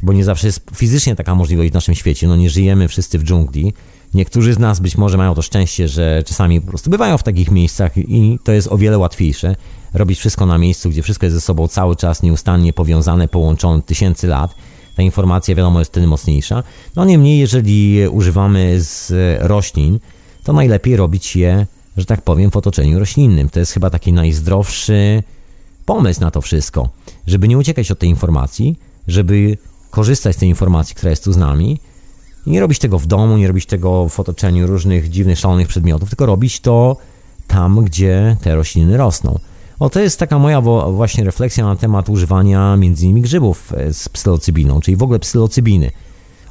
bo nie zawsze jest fizycznie taka możliwość w naszym świecie. No nie żyjemy wszyscy w dżungli. Niektórzy z nas być może mają to szczęście, że czasami po prostu bywają w takich miejscach i to jest o wiele łatwiejsze. Robić wszystko na miejscu, gdzie wszystko jest ze sobą cały czas nieustannie powiązane, połączone tysięcy lat ta informacja wiadomo jest wtedy mocniejsza. No niemniej, jeżeli używamy z roślin, to najlepiej robić je, że tak powiem, w otoczeniu roślinnym. To jest chyba taki najzdrowszy pomysł na to wszystko, żeby nie uciekać od tej informacji, żeby korzystać z tej informacji, która jest tu z nami i nie robić tego w domu, nie robić tego w otoczeniu różnych dziwnych, szalonych przedmiotów, tylko robić to tam, gdzie te rośliny rosną. O, to jest taka moja właśnie refleksja na temat używania między innymi grzybów e, z psylocybiną, czyli w ogóle psylocybiny.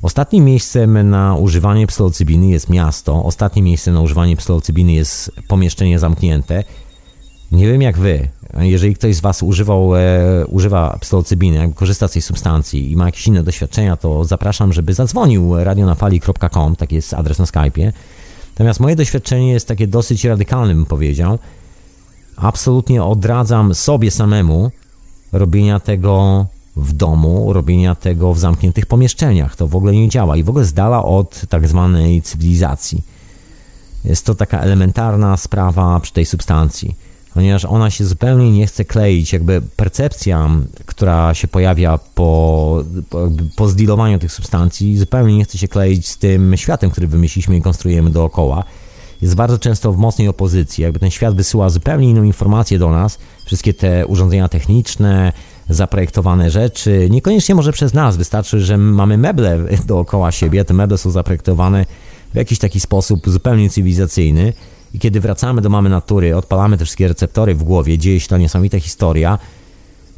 Ostatnim miejscem na używanie psylocybiny jest miasto, ostatnim miejscem na używanie psylocybiny jest pomieszczenie zamknięte. Nie wiem jak wy, jeżeli ktoś z was używał, e, używa psylocybiny, korzysta z tej substancji i ma jakieś inne doświadczenia, to zapraszam, żeby zadzwonił radionafali.com, taki jest adres na Skype'ie. Natomiast moje doświadczenie jest takie dosyć radykalne, bym powiedział absolutnie odradzam sobie samemu robienia tego w domu, robienia tego w zamkniętych pomieszczeniach. To w ogóle nie działa i w ogóle z dala od tak zwanej cywilizacji. Jest to taka elementarna sprawa przy tej substancji, ponieważ ona się zupełnie nie chce kleić. Jakby percepcja, która się pojawia po, po, po zdilowaniu tych substancji, zupełnie nie chce się kleić z tym światem, który wymyśliliśmy i konstruujemy dookoła jest bardzo często w mocnej opozycji. Jakby ten świat wysyła zupełnie inną informację do nas. Wszystkie te urządzenia techniczne, zaprojektowane rzeczy, niekoniecznie może przez nas, wystarczy, że mamy meble dookoła siebie, te meble są zaprojektowane w jakiś taki sposób zupełnie cywilizacyjny i kiedy wracamy do mamy natury, odpalamy te wszystkie receptory w głowie, dzieje się ta niesamowita historia,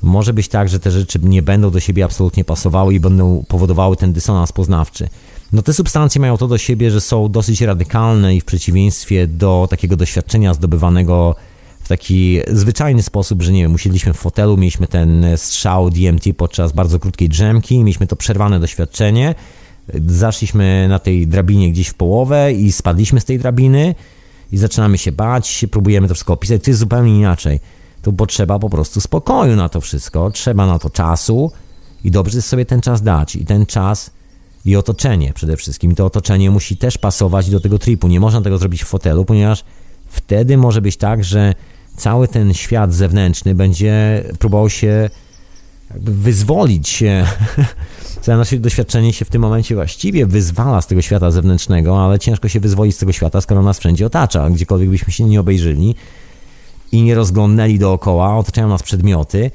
może być tak, że te rzeczy nie będą do siebie absolutnie pasowały i będą powodowały ten dysonans poznawczy. No te substancje mają to do siebie, że są dosyć radykalne i w przeciwieństwie do takiego doświadczenia zdobywanego w taki zwyczajny sposób, że nie wiem, usiedliśmy w fotelu, mieliśmy ten strzał DMT podczas bardzo krótkiej drzemki, mieliśmy to przerwane doświadczenie, zaszliśmy na tej drabinie gdzieś w połowę i spadliśmy z tej drabiny i zaczynamy się bać, próbujemy to wszystko opisać, to jest zupełnie inaczej. Tu potrzeba po prostu spokoju na to wszystko, trzeba na to czasu i dobrze jest sobie ten czas dać i ten czas i otoczenie przede wszystkim. I to otoczenie musi też pasować do tego tripu. Nie można tego zrobić w fotelu, ponieważ wtedy może być tak, że cały ten świat zewnętrzny będzie próbował się wyzwolić się. Całe nasze doświadczenie się w tym momencie właściwie wyzwala z tego świata zewnętrznego, ale ciężko się wyzwolić z tego świata, skoro nas wszędzie otacza. Gdziekolwiek byśmy się nie obejrzyli i nie rozglądnęli dookoła, otaczają nas przedmioty,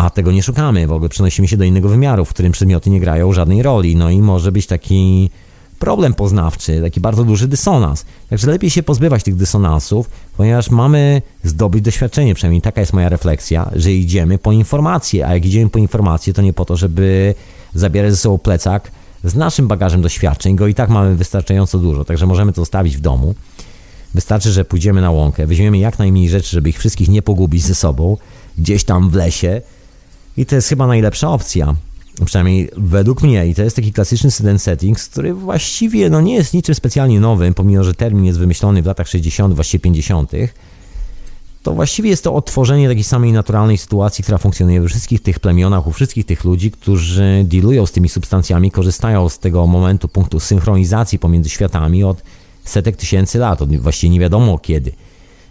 a tego nie szukamy. W ogóle przenosimy się do innego wymiaru, w którym przedmioty nie grają żadnej roli. No i może być taki problem poznawczy, taki bardzo duży dysonans. Także lepiej się pozbywać tych dysonansów, ponieważ mamy zdobyć doświadczenie, przynajmniej taka jest moja refleksja, że idziemy po informacje, a jak idziemy po informacje, to nie po to, żeby zabierać ze sobą plecak z naszym bagażem doświadczeń, go i tak mamy wystarczająco dużo, także możemy to zostawić w domu. Wystarczy, że pójdziemy na łąkę, weźmiemy jak najmniej rzeczy, żeby ich wszystkich nie pogubić ze sobą, gdzieś tam w lesie, i to jest chyba najlepsza opcja. Przynajmniej według mnie. I to jest taki klasyczny sedent settings, który właściwie no, nie jest niczym specjalnie nowym, pomimo że termin jest wymyślony w latach 60., właściwie 50., to właściwie jest to odtworzenie takiej samej naturalnej sytuacji, która funkcjonuje we wszystkich tych plemionach, u wszystkich tych ludzi, którzy dealują z tymi substancjami, korzystają z tego momentu, punktu synchronizacji pomiędzy światami od setek tysięcy lat, od właściwie nie wiadomo kiedy.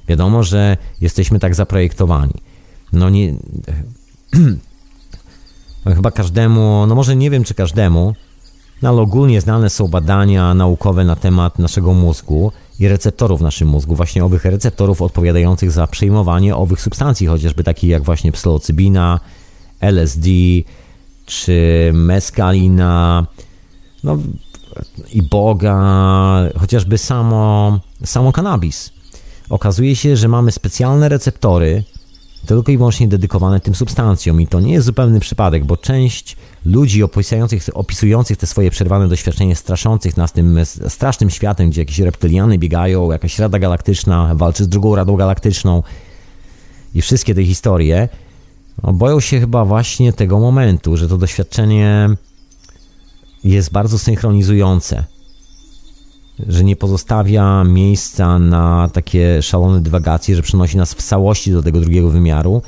Wiadomo, że jesteśmy tak zaprojektowani. No nie... Chyba każdemu, no może nie wiem czy każdemu, no ale ogólnie znane są badania naukowe na temat naszego mózgu i receptorów w naszym mózgu, właśnie owych receptorów odpowiadających za przyjmowanie owych substancji, chociażby takich jak właśnie psylocybina, LSD czy meskalina, no i boga, chociażby samo, samo cannabis. Okazuje się, że mamy specjalne receptory, tylko i wyłącznie dedykowane tym substancjom. I to nie jest zupełny przypadek, bo część ludzi opisujących, opisujących te swoje przerwane doświadczenie, straszących nas tym strasznym światem, gdzie jakieś reptyliany biegają, jakaś Rada Galaktyczna walczy z drugą Radą Galaktyczną i wszystkie te historie, no, boją się chyba właśnie tego momentu, że to doświadczenie jest bardzo synchronizujące że nie pozostawia miejsca na takie szalone dywagacje, że przenosi nas w całości do tego drugiego wymiaru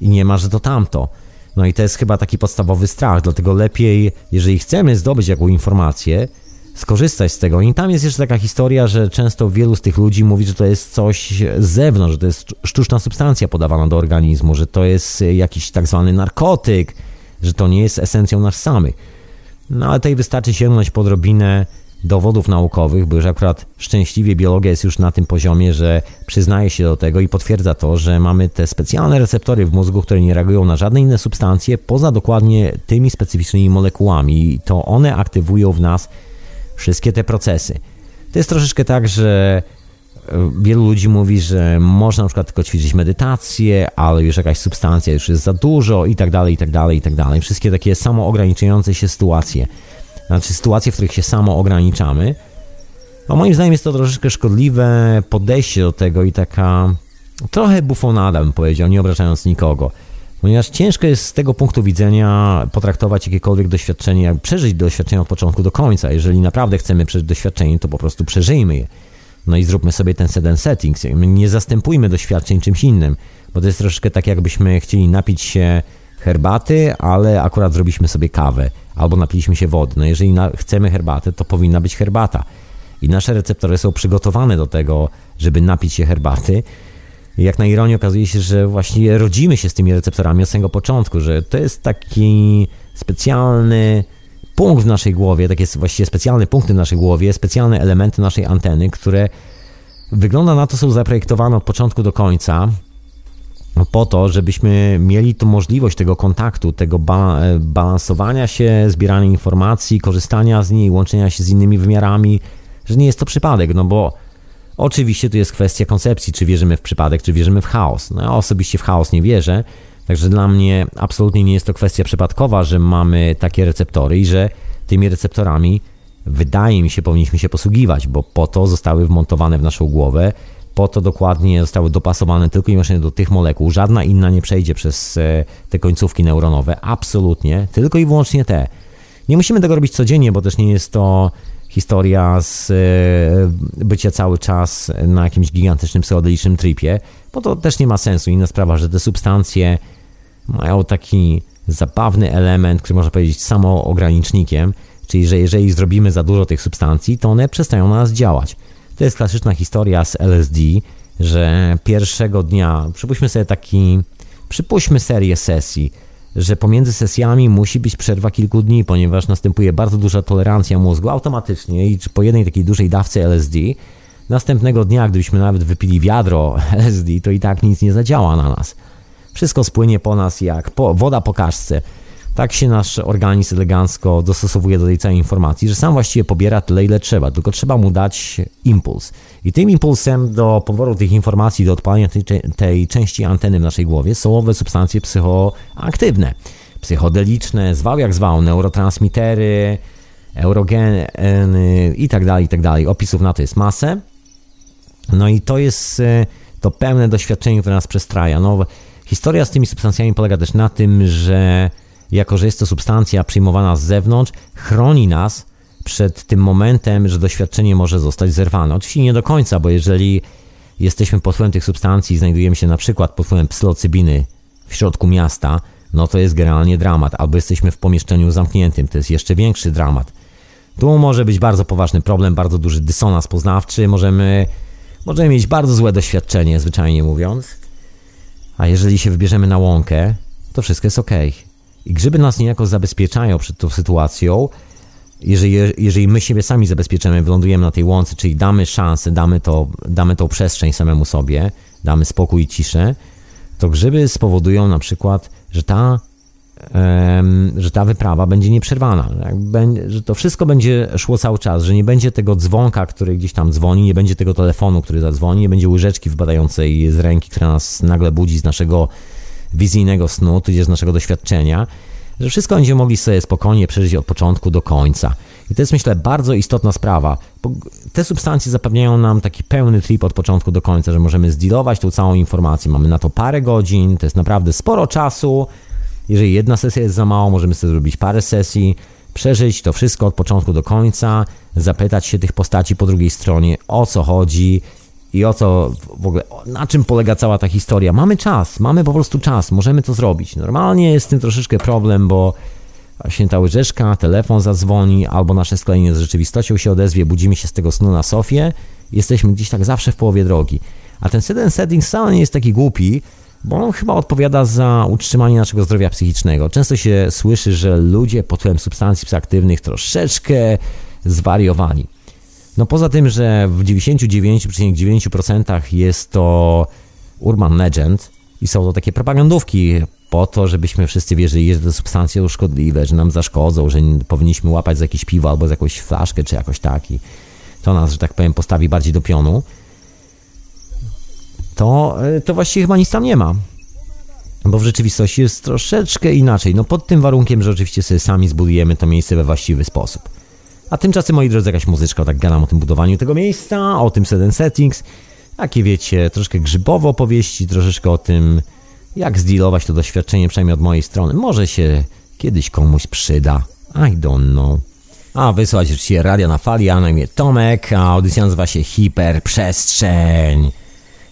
i nie ma, że to tamto. No i to jest chyba taki podstawowy strach, dlatego lepiej, jeżeli chcemy zdobyć jakąś informację, skorzystać z tego. I tam jest jeszcze taka historia, że często wielu z tych ludzi mówi, że to jest coś z zewnątrz, że to jest sztuczna substancja podawana do organizmu, że to jest jakiś tak zwany narkotyk, że to nie jest esencją nas samych. No ale tutaj wystarczy sięgnąć pod odrobinę dowodów naukowych, bo już akurat szczęśliwie biologia jest już na tym poziomie, że przyznaje się do tego i potwierdza to, że mamy te specjalne receptory w mózgu, które nie reagują na żadne inne substancje poza dokładnie tymi specyficznymi molekułami i to one aktywują w nas wszystkie te procesy. To jest troszeczkę tak, że e, wielu ludzi mówi, że można na przykład tylko ćwiczyć medytację, ale już jakaś substancja już jest za dużo i tak dalej, i tak dalej, i tak dalej. Wszystkie takie samoograniczające się sytuacje znaczy sytuacje, w których się samo ograniczamy. A moim zdaniem jest to troszeczkę szkodliwe podejście do tego i taka trochę bufonada, bym powiedział, nie obrażając nikogo. Ponieważ ciężko jest z tego punktu widzenia potraktować jakiekolwiek doświadczenie, przeżyć doświadczenie od początku do końca. Jeżeli naprawdę chcemy przeżyć doświadczenie, to po prostu przeżyjmy je. No i zróbmy sobie ten set settings. Nie zastępujmy doświadczeń czymś innym, bo to jest troszeczkę tak, jakbyśmy chcieli napić się herbaty, ale akurat zrobiliśmy sobie kawę albo napiliśmy się wody. No jeżeli na, chcemy herbatę, to powinna być herbata. I nasze receptory są przygotowane do tego, żeby napić się herbaty. I jak na ironię okazuje się, że właśnie rodzimy się z tymi receptorami od samego początku, że to jest taki specjalny punkt w naszej głowie, takie właściwie specjalne punkty w naszej głowie, specjalne elementy naszej anteny, które wygląda na to są zaprojektowane od początku do końca po to, żebyśmy mieli tu możliwość tego kontaktu, tego e, balansowania się, zbierania informacji, korzystania z niej, łączenia się z innymi wymiarami, że nie jest to przypadek, no bo oczywiście tu jest kwestia koncepcji, czy wierzymy w przypadek, czy wierzymy w chaos. No ja osobiście w chaos nie wierzę, także dla mnie absolutnie nie jest to kwestia przypadkowa, że mamy takie receptory i że tymi receptorami wydaje mi się powinniśmy się posługiwać, bo po to zostały wmontowane w naszą głowę po to dokładnie zostały dopasowane tylko i wyłącznie do tych molekuł. Żadna inna nie przejdzie przez e, te końcówki neuronowe. Absolutnie. Tylko i wyłącznie te. Nie musimy tego robić codziennie, bo też nie jest to historia z e, bycia cały czas na jakimś gigantycznym psychodelicznym tripie, bo to też nie ma sensu. Inna sprawa, że te substancje mają taki zabawny element, który można powiedzieć samoogranicznikiem, czyli że jeżeli zrobimy za dużo tych substancji, to one przestają na nas działać. To jest klasyczna historia z LSD, że pierwszego dnia, przypuśćmy sobie taki, przypuśćmy serię sesji, że pomiędzy sesjami musi być przerwa kilku dni, ponieważ następuje bardzo duża tolerancja mózgu automatycznie i po jednej takiej dużej dawce LSD następnego dnia, gdybyśmy nawet wypili wiadro LSD, to i tak nic nie zadziała na nas. Wszystko spłynie po nas jak po, woda po kaszce. Tak się nasz organizm elegancko dostosowuje do tej całej informacji, że sam właściwie pobiera tyle, ile trzeba, tylko trzeba mu dać impuls. I tym impulsem do poboru tych informacji, do odpalenia tej, tej części anteny w naszej głowie są owe substancje psychoaktywne, psychodeliczne, zwał jak zwał, neurotransmitery, eurogeny i tak dalej, i tak dalej. Opisów na to jest masę. No i to jest e, to pełne doświadczenie, które nas przestraja. No, historia z tymi substancjami polega też na tym, że jako że jest to substancja przyjmowana z zewnątrz, chroni nas przed tym momentem, że doświadczenie może zostać zerwane. Oczywiście nie do końca, bo jeżeli jesteśmy pod wpływem tych substancji, znajdujemy się na przykład pod wpływem psylocybiny w środku miasta, no to jest generalnie dramat, albo jesteśmy w pomieszczeniu zamkniętym, to jest jeszcze większy dramat. Tu może być bardzo poważny problem, bardzo duży dysonans poznawczy, możemy, możemy mieć bardzo złe doświadczenie, zwyczajnie mówiąc. A jeżeli się wybierzemy na łąkę, to wszystko jest ok. I grzyby nas niejako zabezpieczają przed tą sytuacją, jeżeli, jeżeli my siebie sami zabezpieczymy, wylądujemy na tej łące, czyli damy szansę, damy, to, damy tą przestrzeń samemu sobie, damy spokój i ciszę, to grzyby spowodują na przykład, że ta, że ta wyprawa będzie nieprzerwana, że to wszystko będzie szło cały czas, że nie będzie tego dzwonka, który gdzieś tam dzwoni, nie będzie tego telefonu, który zadzwoni, nie będzie łyżeczki wpadającej z ręki, która nas nagle budzi z naszego wizyjnego snu, tudzież z naszego doświadczenia, że wszystko będziemy mogli sobie spokojnie przeżyć od początku do końca. I to jest myślę bardzo istotna sprawa. Te substancje zapewniają nam taki pełny trip od początku do końca, że możemy zdealować tą całą informację. Mamy na to parę godzin, to jest naprawdę sporo czasu. Jeżeli jedna sesja jest za mało, możemy sobie zrobić parę sesji, przeżyć to wszystko od początku do końca, zapytać się tych postaci po drugiej stronie, o co chodzi, i o co w ogóle, na czym polega cała ta historia. Mamy czas, mamy po prostu czas, możemy to zrobić. Normalnie jest z tym troszeczkę problem, bo właśnie ta łyżeczka, telefon zadzwoni, albo nasze sklejenie z rzeczywistością się odezwie, budzimy się z tego snu na sofie, jesteśmy gdzieś tak zawsze w połowie drogi. A ten jeden setting wcale nie jest taki głupi, bo on chyba odpowiada za utrzymanie naszego zdrowia psychicznego. Często się słyszy, że ludzie pod wpływem substancji psychoaktywnych troszeczkę zwariowani. No poza tym, że w 99,9% jest to urban legend i są to takie propagandówki po to, żebyśmy wszyscy wierzyli, że te substancje są szkodliwe, że nam zaszkodzą, że powinniśmy łapać za jakieś piwo albo za jakąś flaszkę czy jakoś tak i to nas, że tak powiem, postawi bardziej do pionu, to, e, to właściwie chyba nic tam nie ma. Bo w rzeczywistości jest troszeczkę inaczej. No pod tym warunkiem, że oczywiście sobie sami zbudujemy to miejsce we właściwy sposób. A tymczasem, moi drodzy, jakaś muzyczka, tak gadam o tym budowaniu tego miejsca, o tym sudden settings, takie wiecie, troszkę grzybowo opowieści, troszeczkę o tym, jak zdealować to doświadczenie, przynajmniej od mojej strony. Może się kiedyś komuś przyda. I don't know. A wysłać oczywiście radia na fali, a na imię Tomek, a audycja nazywa się Hiperprzestrzeń.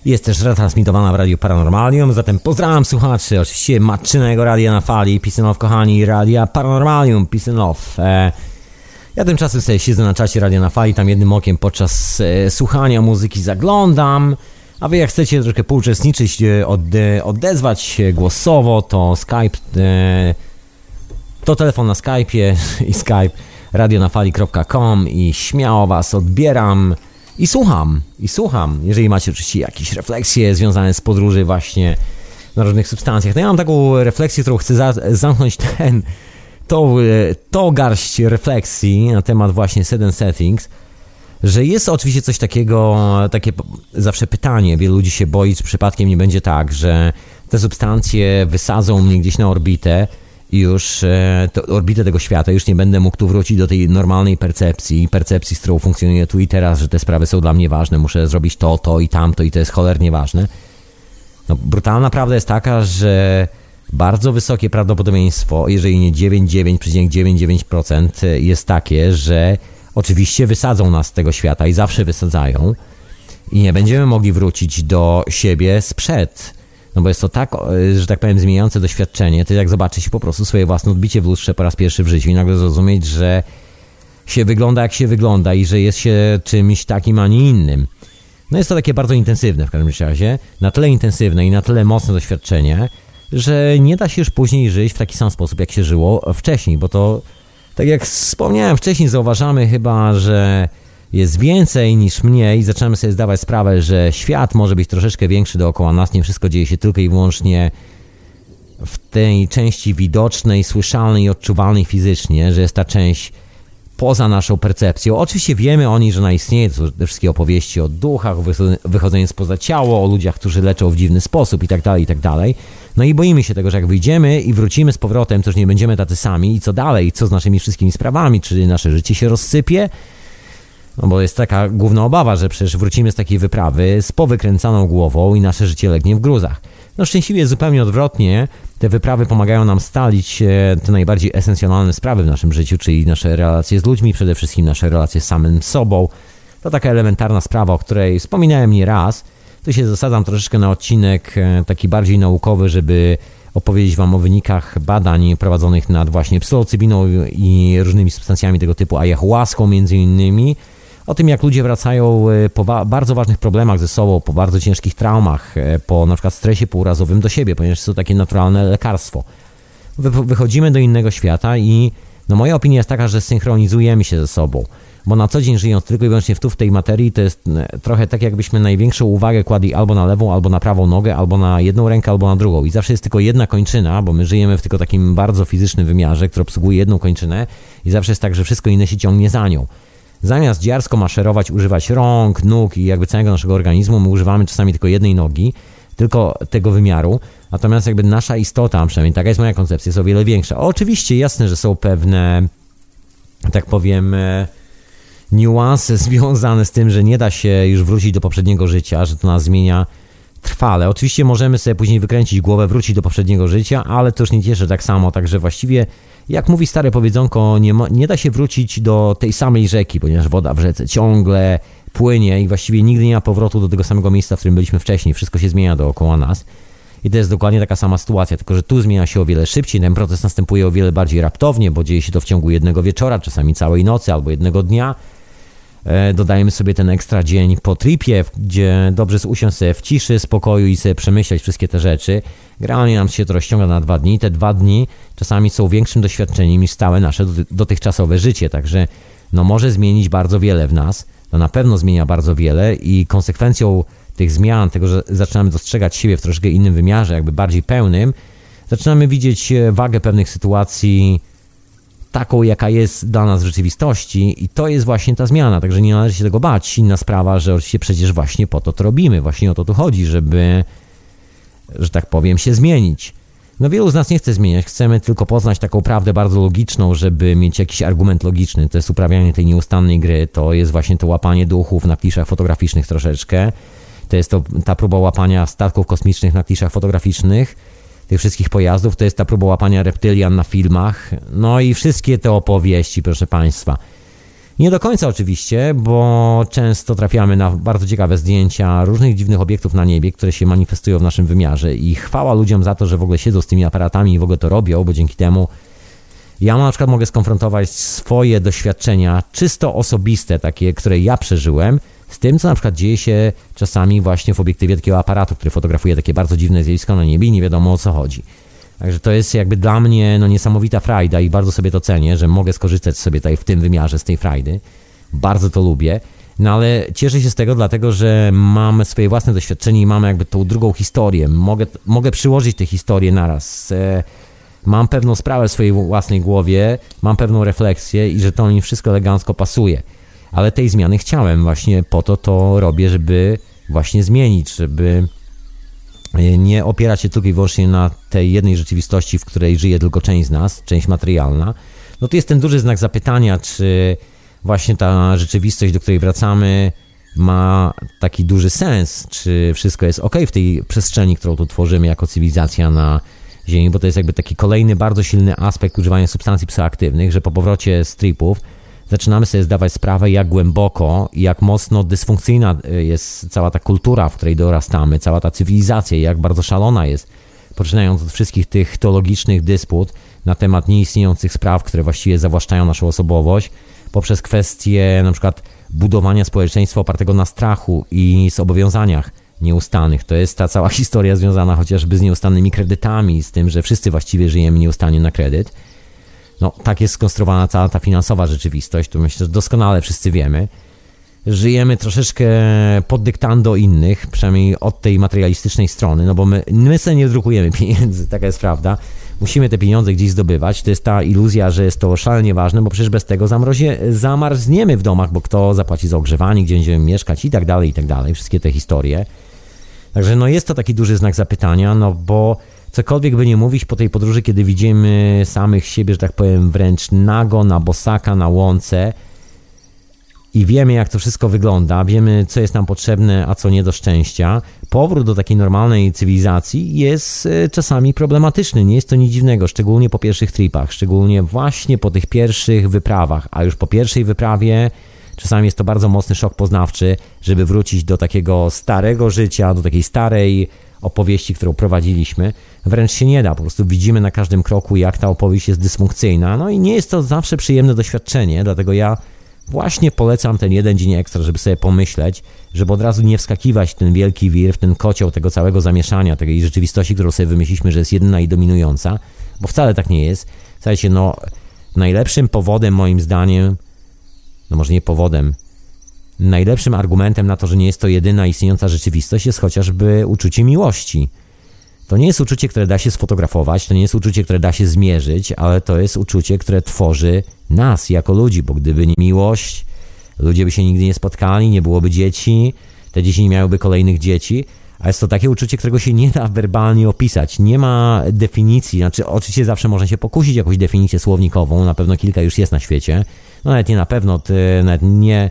Jest też retransmitowana w Radiu Paranormalium, zatem pozdrawiam słuchaczy, oczywiście matczynego Radia na Fali, Pisanow kochani, Radia Paranormalium, Pisanow. E, ja tymczasem sobie siedzę na czacie Radia na Fali, tam jednym okiem podczas e, słuchania muzyki zaglądam. A wy jak chcecie troszkę pouczestniczyć, e, ode, odezwać się głosowo, to Skype, e, to telefon na Skype'ie i Skype radionafali.com i śmiało was odbieram i słucham, i słucham. Jeżeli macie oczywiście jakieś refleksje związane z podróży właśnie na różnych substancjach. No ja mam taką refleksję, którą chcę za, zamknąć ten to, e, to garść refleksji na temat właśnie Seven Settings, że jest oczywiście coś takiego, takie zawsze pytanie, wielu ludzi się boi, czy przypadkiem nie będzie tak, że te substancje wysadzą mnie gdzieś na orbitę i już e, orbitę tego świata, już nie będę mógł tu wrócić do tej normalnej percepcji, percepcji, z którą funkcjonuję tu i teraz, że te sprawy są dla mnie ważne, muszę zrobić to, to i tamto i to jest cholernie ważne. No, brutalna prawda jest taka, że bardzo wysokie prawdopodobieństwo, jeżeli nie 99,99% jest takie, że oczywiście wysadzą nas z tego świata i zawsze wysadzają i nie będziemy mogli wrócić do siebie sprzed. No bo jest to tak, że tak powiem, zmieniające doświadczenie. To jak zobaczyć po prostu swoje własne odbicie w lustrze po raz pierwszy w życiu i nagle zrozumieć, że się wygląda jak się wygląda i że jest się czymś takim, a nie innym. No jest to takie bardzo intensywne w każdym razie, na tyle intensywne i na tyle mocne doświadczenie, że nie da się już później żyć w taki sam sposób, jak się żyło wcześniej, bo to, tak jak wspomniałem wcześniej, zauważamy chyba, że jest więcej niż mniej i zaczynamy sobie zdawać sprawę, że świat może być troszeczkę większy dookoła nas, nie wszystko dzieje się tylko i wyłącznie w tej części widocznej, słyszalnej odczuwalnej fizycznie, że jest ta część poza naszą percepcją. Oczywiście wiemy o niej, że ona istnieje, to te wszystkie opowieści o duchach, wychodzeniu spoza ciała, o ludziach, którzy leczą w dziwny sposób i tak dalej, i tak dalej. No i boimy się tego, że jak wyjdziemy i wrócimy z powrotem, to już nie będziemy tacy sami i co dalej, co z naszymi wszystkimi sprawami, czy nasze życie się rozsypie, no bo jest taka główna obawa, że przecież wrócimy z takiej wyprawy z powykręcaną głową i nasze życie legnie w gruzach. No szczęśliwie jest zupełnie odwrotnie Te wyprawy pomagają nam stalić te najbardziej esencjonalne sprawy w naszym życiu, czyli nasze relacje z ludźmi, przede wszystkim nasze relacje z samym sobą. To taka elementarna sprawa, o której wspominałem nie raz. Tu się zasadzam troszeczkę na odcinek taki bardziej naukowy, żeby opowiedzieć Wam o wynikach badań prowadzonych nad właśnie psylocybiną i różnymi substancjami tego typu, ayahuaską między innymi, o tym jak ludzie wracają e, po bardzo ważnych problemach ze sobą, po bardzo ciężkich traumach, e, po na przykład stresie półrazowym do siebie, ponieważ to takie naturalne lekarstwo. Wychodzimy do innego świata i no moja opinia jest taka, że synchronizujemy się ze sobą bo na co dzień żyjąc tylko i wyłącznie w tu w tej materii, to jest e, trochę tak, jakbyśmy największą uwagę kładli albo na lewą, albo na prawą nogę, albo na jedną rękę, albo na drugą. I zawsze jest tylko jedna kończyna, bo my żyjemy w tylko takim bardzo fizycznym wymiarze, który obsługuje jedną kończynę i zawsze jest tak, że wszystko inne się ciągnie za nią. Zamiast dziarsko maszerować, używać rąk, nóg i jakby całego naszego organizmu, my używamy czasami tylko jednej nogi, tylko tego wymiaru, natomiast jakby nasza istota, przynajmniej taka jest moja koncepcja, jest o wiele większa. Oczywiście jasne, że są pewne, tak powiem, e, niuanse związane z tym, że nie da się już wrócić do poprzedniego życia, że to nas zmienia trwale. Oczywiście możemy sobie później wykręcić głowę, wrócić do poprzedniego życia, ale to już nie cieszy tak samo, także właściwie jak mówi stare powiedzonko, nie, ma, nie da się wrócić do tej samej rzeki, ponieważ woda w rzece ciągle płynie i właściwie nigdy nie ma powrotu do tego samego miejsca, w którym byliśmy wcześniej. Wszystko się zmienia dookoła nas. I to jest dokładnie taka sama sytuacja, tylko że tu zmienia się o wiele szybciej, ten proces następuje o wiele bardziej raptownie, bo dzieje się to w ciągu jednego wieczora, czasami całej nocy albo jednego dnia. E, dodajemy sobie ten ekstra dzień po tripie, gdzie dobrze jest usiąść sobie w ciszy, spokoju i sobie przemyśleć wszystkie te rzeczy. Generalnie nam się to rozciąga na dwa dni. Te dwa dni czasami są większym doświadczeniem niż całe nasze dotychczasowe życie, także no może zmienić bardzo wiele w nas. To na pewno zmienia bardzo wiele i konsekwencją tych zmian, tego, że zaczynamy dostrzegać siebie w troszkę innym wymiarze, jakby bardziej pełnym, zaczynamy widzieć e, wagę pewnych sytuacji, taką, jaka jest dla nas w rzeczywistości i to jest właśnie ta zmiana, także nie należy się tego bać. Inna sprawa, że oczywiście przecież właśnie po to to robimy, właśnie o to tu chodzi, żeby, że tak powiem, się zmienić. No wielu z nas nie chce zmieniać, chcemy tylko poznać taką prawdę bardzo logiczną, żeby mieć jakiś argument logiczny. To jest uprawianie tej nieustannej gry, to jest właśnie to łapanie duchów na kliszach fotograficznych troszeczkę. To jest to, ta próba łapania statków kosmicznych na kliszach fotograficznych tych wszystkich pojazdów, to jest ta próba łapania reptylian na filmach, no i wszystkie te opowieści, proszę Państwa. Nie do końca oczywiście, bo często trafiamy na bardzo ciekawe zdjęcia różnych dziwnych obiektów na niebie, które się manifestują w naszym wymiarze i chwała ludziom za to, że w ogóle siedzą z tymi aparatami i w ogóle to robią, bo dzięki temu ja na przykład mogę skonfrontować swoje doświadczenia czysto osobiste, takie, które ja przeżyłem, z tym, co na przykład dzieje się czasami właśnie w obiektywie takiego aparatu, który fotografuje takie bardzo dziwne zjawisko na niebie i nie wiadomo o co chodzi. Także to jest jakby dla mnie no, niesamowita frajda i bardzo sobie to cenię, że mogę skorzystać sobie tutaj w tym wymiarze z tej frajdy. Bardzo to lubię. No ale cieszę się z tego, dlatego że mamy swoje własne doświadczenie i mamy jakby tą drugą historię. Mogę, mogę przyłożyć te historie naraz. E, mam pewną sprawę w swojej własnej głowie, mam pewną refleksję i że to mi wszystko elegancko pasuje ale tej zmiany chciałem. Właśnie po to to robię, żeby właśnie zmienić, żeby e, nie opierać się tylko i wyłącznie na tej jednej rzeczywistości, w której żyje tylko część z nas, część materialna. No to jest ten duży znak zapytania, czy właśnie ta rzeczywistość, do której wracamy, ma taki duży sens, czy wszystko jest ok w tej przestrzeni, którą tu tworzymy jako cywilizacja na Ziemi, bo to jest jakby taki kolejny bardzo silny aspekt używania substancji psychoaktywnych, że po powrocie z tripów zaczynamy sobie zdawać sprawę, jak głęboko i jak mocno dysfunkcyjna y, jest cała ta kultura, w której dorastamy, cała ta cywilizacja, jak bardzo szalona jest. Poczynając od wszystkich tych teologicznych dysput na temat nieistniejących spraw, które właściwie zawłaszczają naszą osobowość, poprzez kwestie na przykład budowania społeczeństwa opartego na strachu i zobowiązaniach nieustannych. To jest ta cała historia związana chociażby z nieustannymi kredytami, z tym, że wszyscy właściwie żyjemy nieustannie na kredyt no, tak jest skonstruowana cała ta finansowa rzeczywistość, to myślę, że doskonale wszyscy wiemy. Żyjemy troszeczkę pod dyktando innych, przynajmniej od tej materialistycznej strony, no bo my, my sobie nie drukujemy pieniędzy, taka jest prawda. Musimy te pieniądze gdzieś zdobywać. To jest ta iluzja, że jest to szalenie ważne, bo przecież bez tego zamrozie, zamarzniemy w domach, bo kto zapłaci za ogrzewanie, gdzie będziemy mieszkać i tak dalej, i tak dalej. Wszystkie te historie. Także no jest to taki duży znak zapytania, no bo cokolwiek by nie mówić po tej podróży, kiedy widzimy samych siebie, że tak powiem, wręcz nago, na bosaka, na łące i wiemy, jak to wszystko wygląda, wiemy, co jest nam potrzebne, a co nie do szczęścia, powrót do takiej normalnej cywilizacji jest e, czasami problematyczny. Nie jest to nic dziwnego, szczególnie po pierwszych tripach, szczególnie właśnie po tych pierwszych wyprawach, a już po pierwszej wyprawie czasami jest to bardzo mocny szok poznawczy, żeby wrócić do takiego starego życia, do takiej starej opowieści, którą prowadziliśmy. Wręcz się nie da, po prostu widzimy na każdym kroku, jak ta opowieść jest dysfunkcyjna, no i nie jest to zawsze przyjemne doświadczenie, dlatego ja Właśnie polecam ten jeden dzień ekstra, żeby sobie pomyśleć, żeby od razu nie wskakiwać w ten wielki wir, w ten kocioł tego całego zamieszania, tej rzeczywistości, którą sobie wymyśliliśmy, że jest jedyna i dominująca, bo wcale tak nie jest. Słuchajcie, no najlepszym powodem moim zdaniem, no może nie powodem, najlepszym argumentem na to, że nie jest to jedyna istniejąca rzeczywistość jest chociażby uczucie miłości. To nie jest uczucie, które da się sfotografować, to nie jest uczucie, które da się zmierzyć, ale to jest uczucie, które tworzy nas jako ludzi, bo gdyby nie miłość, ludzie by się nigdy nie spotkali, nie byłoby dzieci, te dzieci nie miałyby kolejnych dzieci, a jest to takie uczucie, którego się nie da werbalnie opisać. Nie ma definicji, znaczy oczywiście zawsze można się pokusić jakąś definicję słownikową, na pewno kilka już jest na świecie, no nawet nie na pewno, nawet nie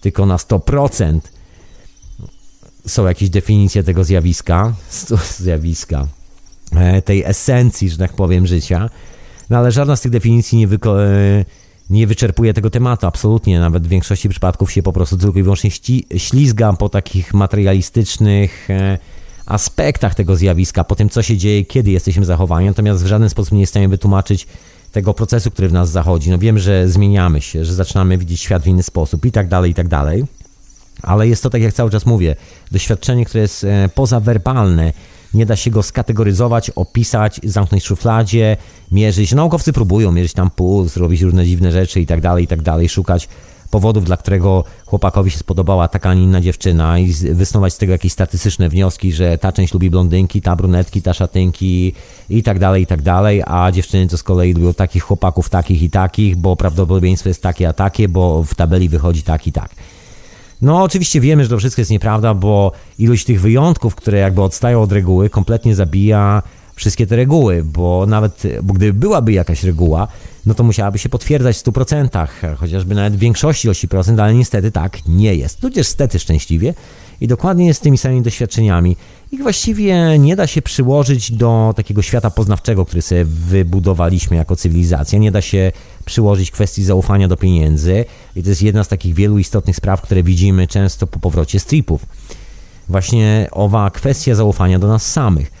tylko na 100%, są jakieś definicje tego zjawiska, zjawiska, e, tej esencji, że tak powiem, życia, no ale żadna z tych definicji nie, e, nie wyczerpuje tego tematu, absolutnie. Nawet w większości przypadków się po prostu tylko i wyłącznie ślizgam po takich materialistycznych e, aspektach tego zjawiska, po tym, co się dzieje, kiedy jesteśmy zachowani, natomiast w żaden sposób nie jesteśmy wytłumaczyć tego procesu, który w nas zachodzi. No wiem, że zmieniamy się, że zaczynamy widzieć świat w inny sposób i tak dalej, i tak dalej. Ale jest to, tak jak cały czas mówię, doświadczenie, które jest e, pozawerbalne. Nie da się go skategoryzować, opisać, zamknąć w szufladzie, mierzyć. Naukowcy próbują mierzyć tam puls, robić różne dziwne rzeczy i tak dalej, i tak dalej, szukać powodów, dla którego chłopakowi się spodobała taka, a nie inna dziewczyna i wysnuwać z tego jakieś statystyczne wnioski, że ta część lubi blondynki, ta brunetki, ta szatynki i tak dalej, i tak dalej, a dziewczyny to z kolei lubią takich chłopaków, takich i takich, bo prawdopodobieństwo jest takie a takie, bo w tabeli wychodzi tak i tak. No, oczywiście wiemy, że to wszystko jest nieprawda, bo ilość tych wyjątków, które jakby odstają od reguły, kompletnie zabija wszystkie te reguły, bo nawet, bo gdyby byłaby jakaś reguła, no to musiałaby się potwierdzać w 100%, chociażby nawet w większości ilości procent, ale niestety tak nie jest. Tudzież stety szczęśliwie i dokładnie z tymi samymi doświadczeniami. Ich właściwie nie da się przyłożyć do takiego świata poznawczego, który sobie wybudowaliśmy jako cywilizacja. Nie da się przyłożyć kwestii zaufania do pieniędzy. I to jest jedna z takich wielu istotnych spraw, które widzimy często po powrocie stripów. Właśnie owa kwestia zaufania do nas samych.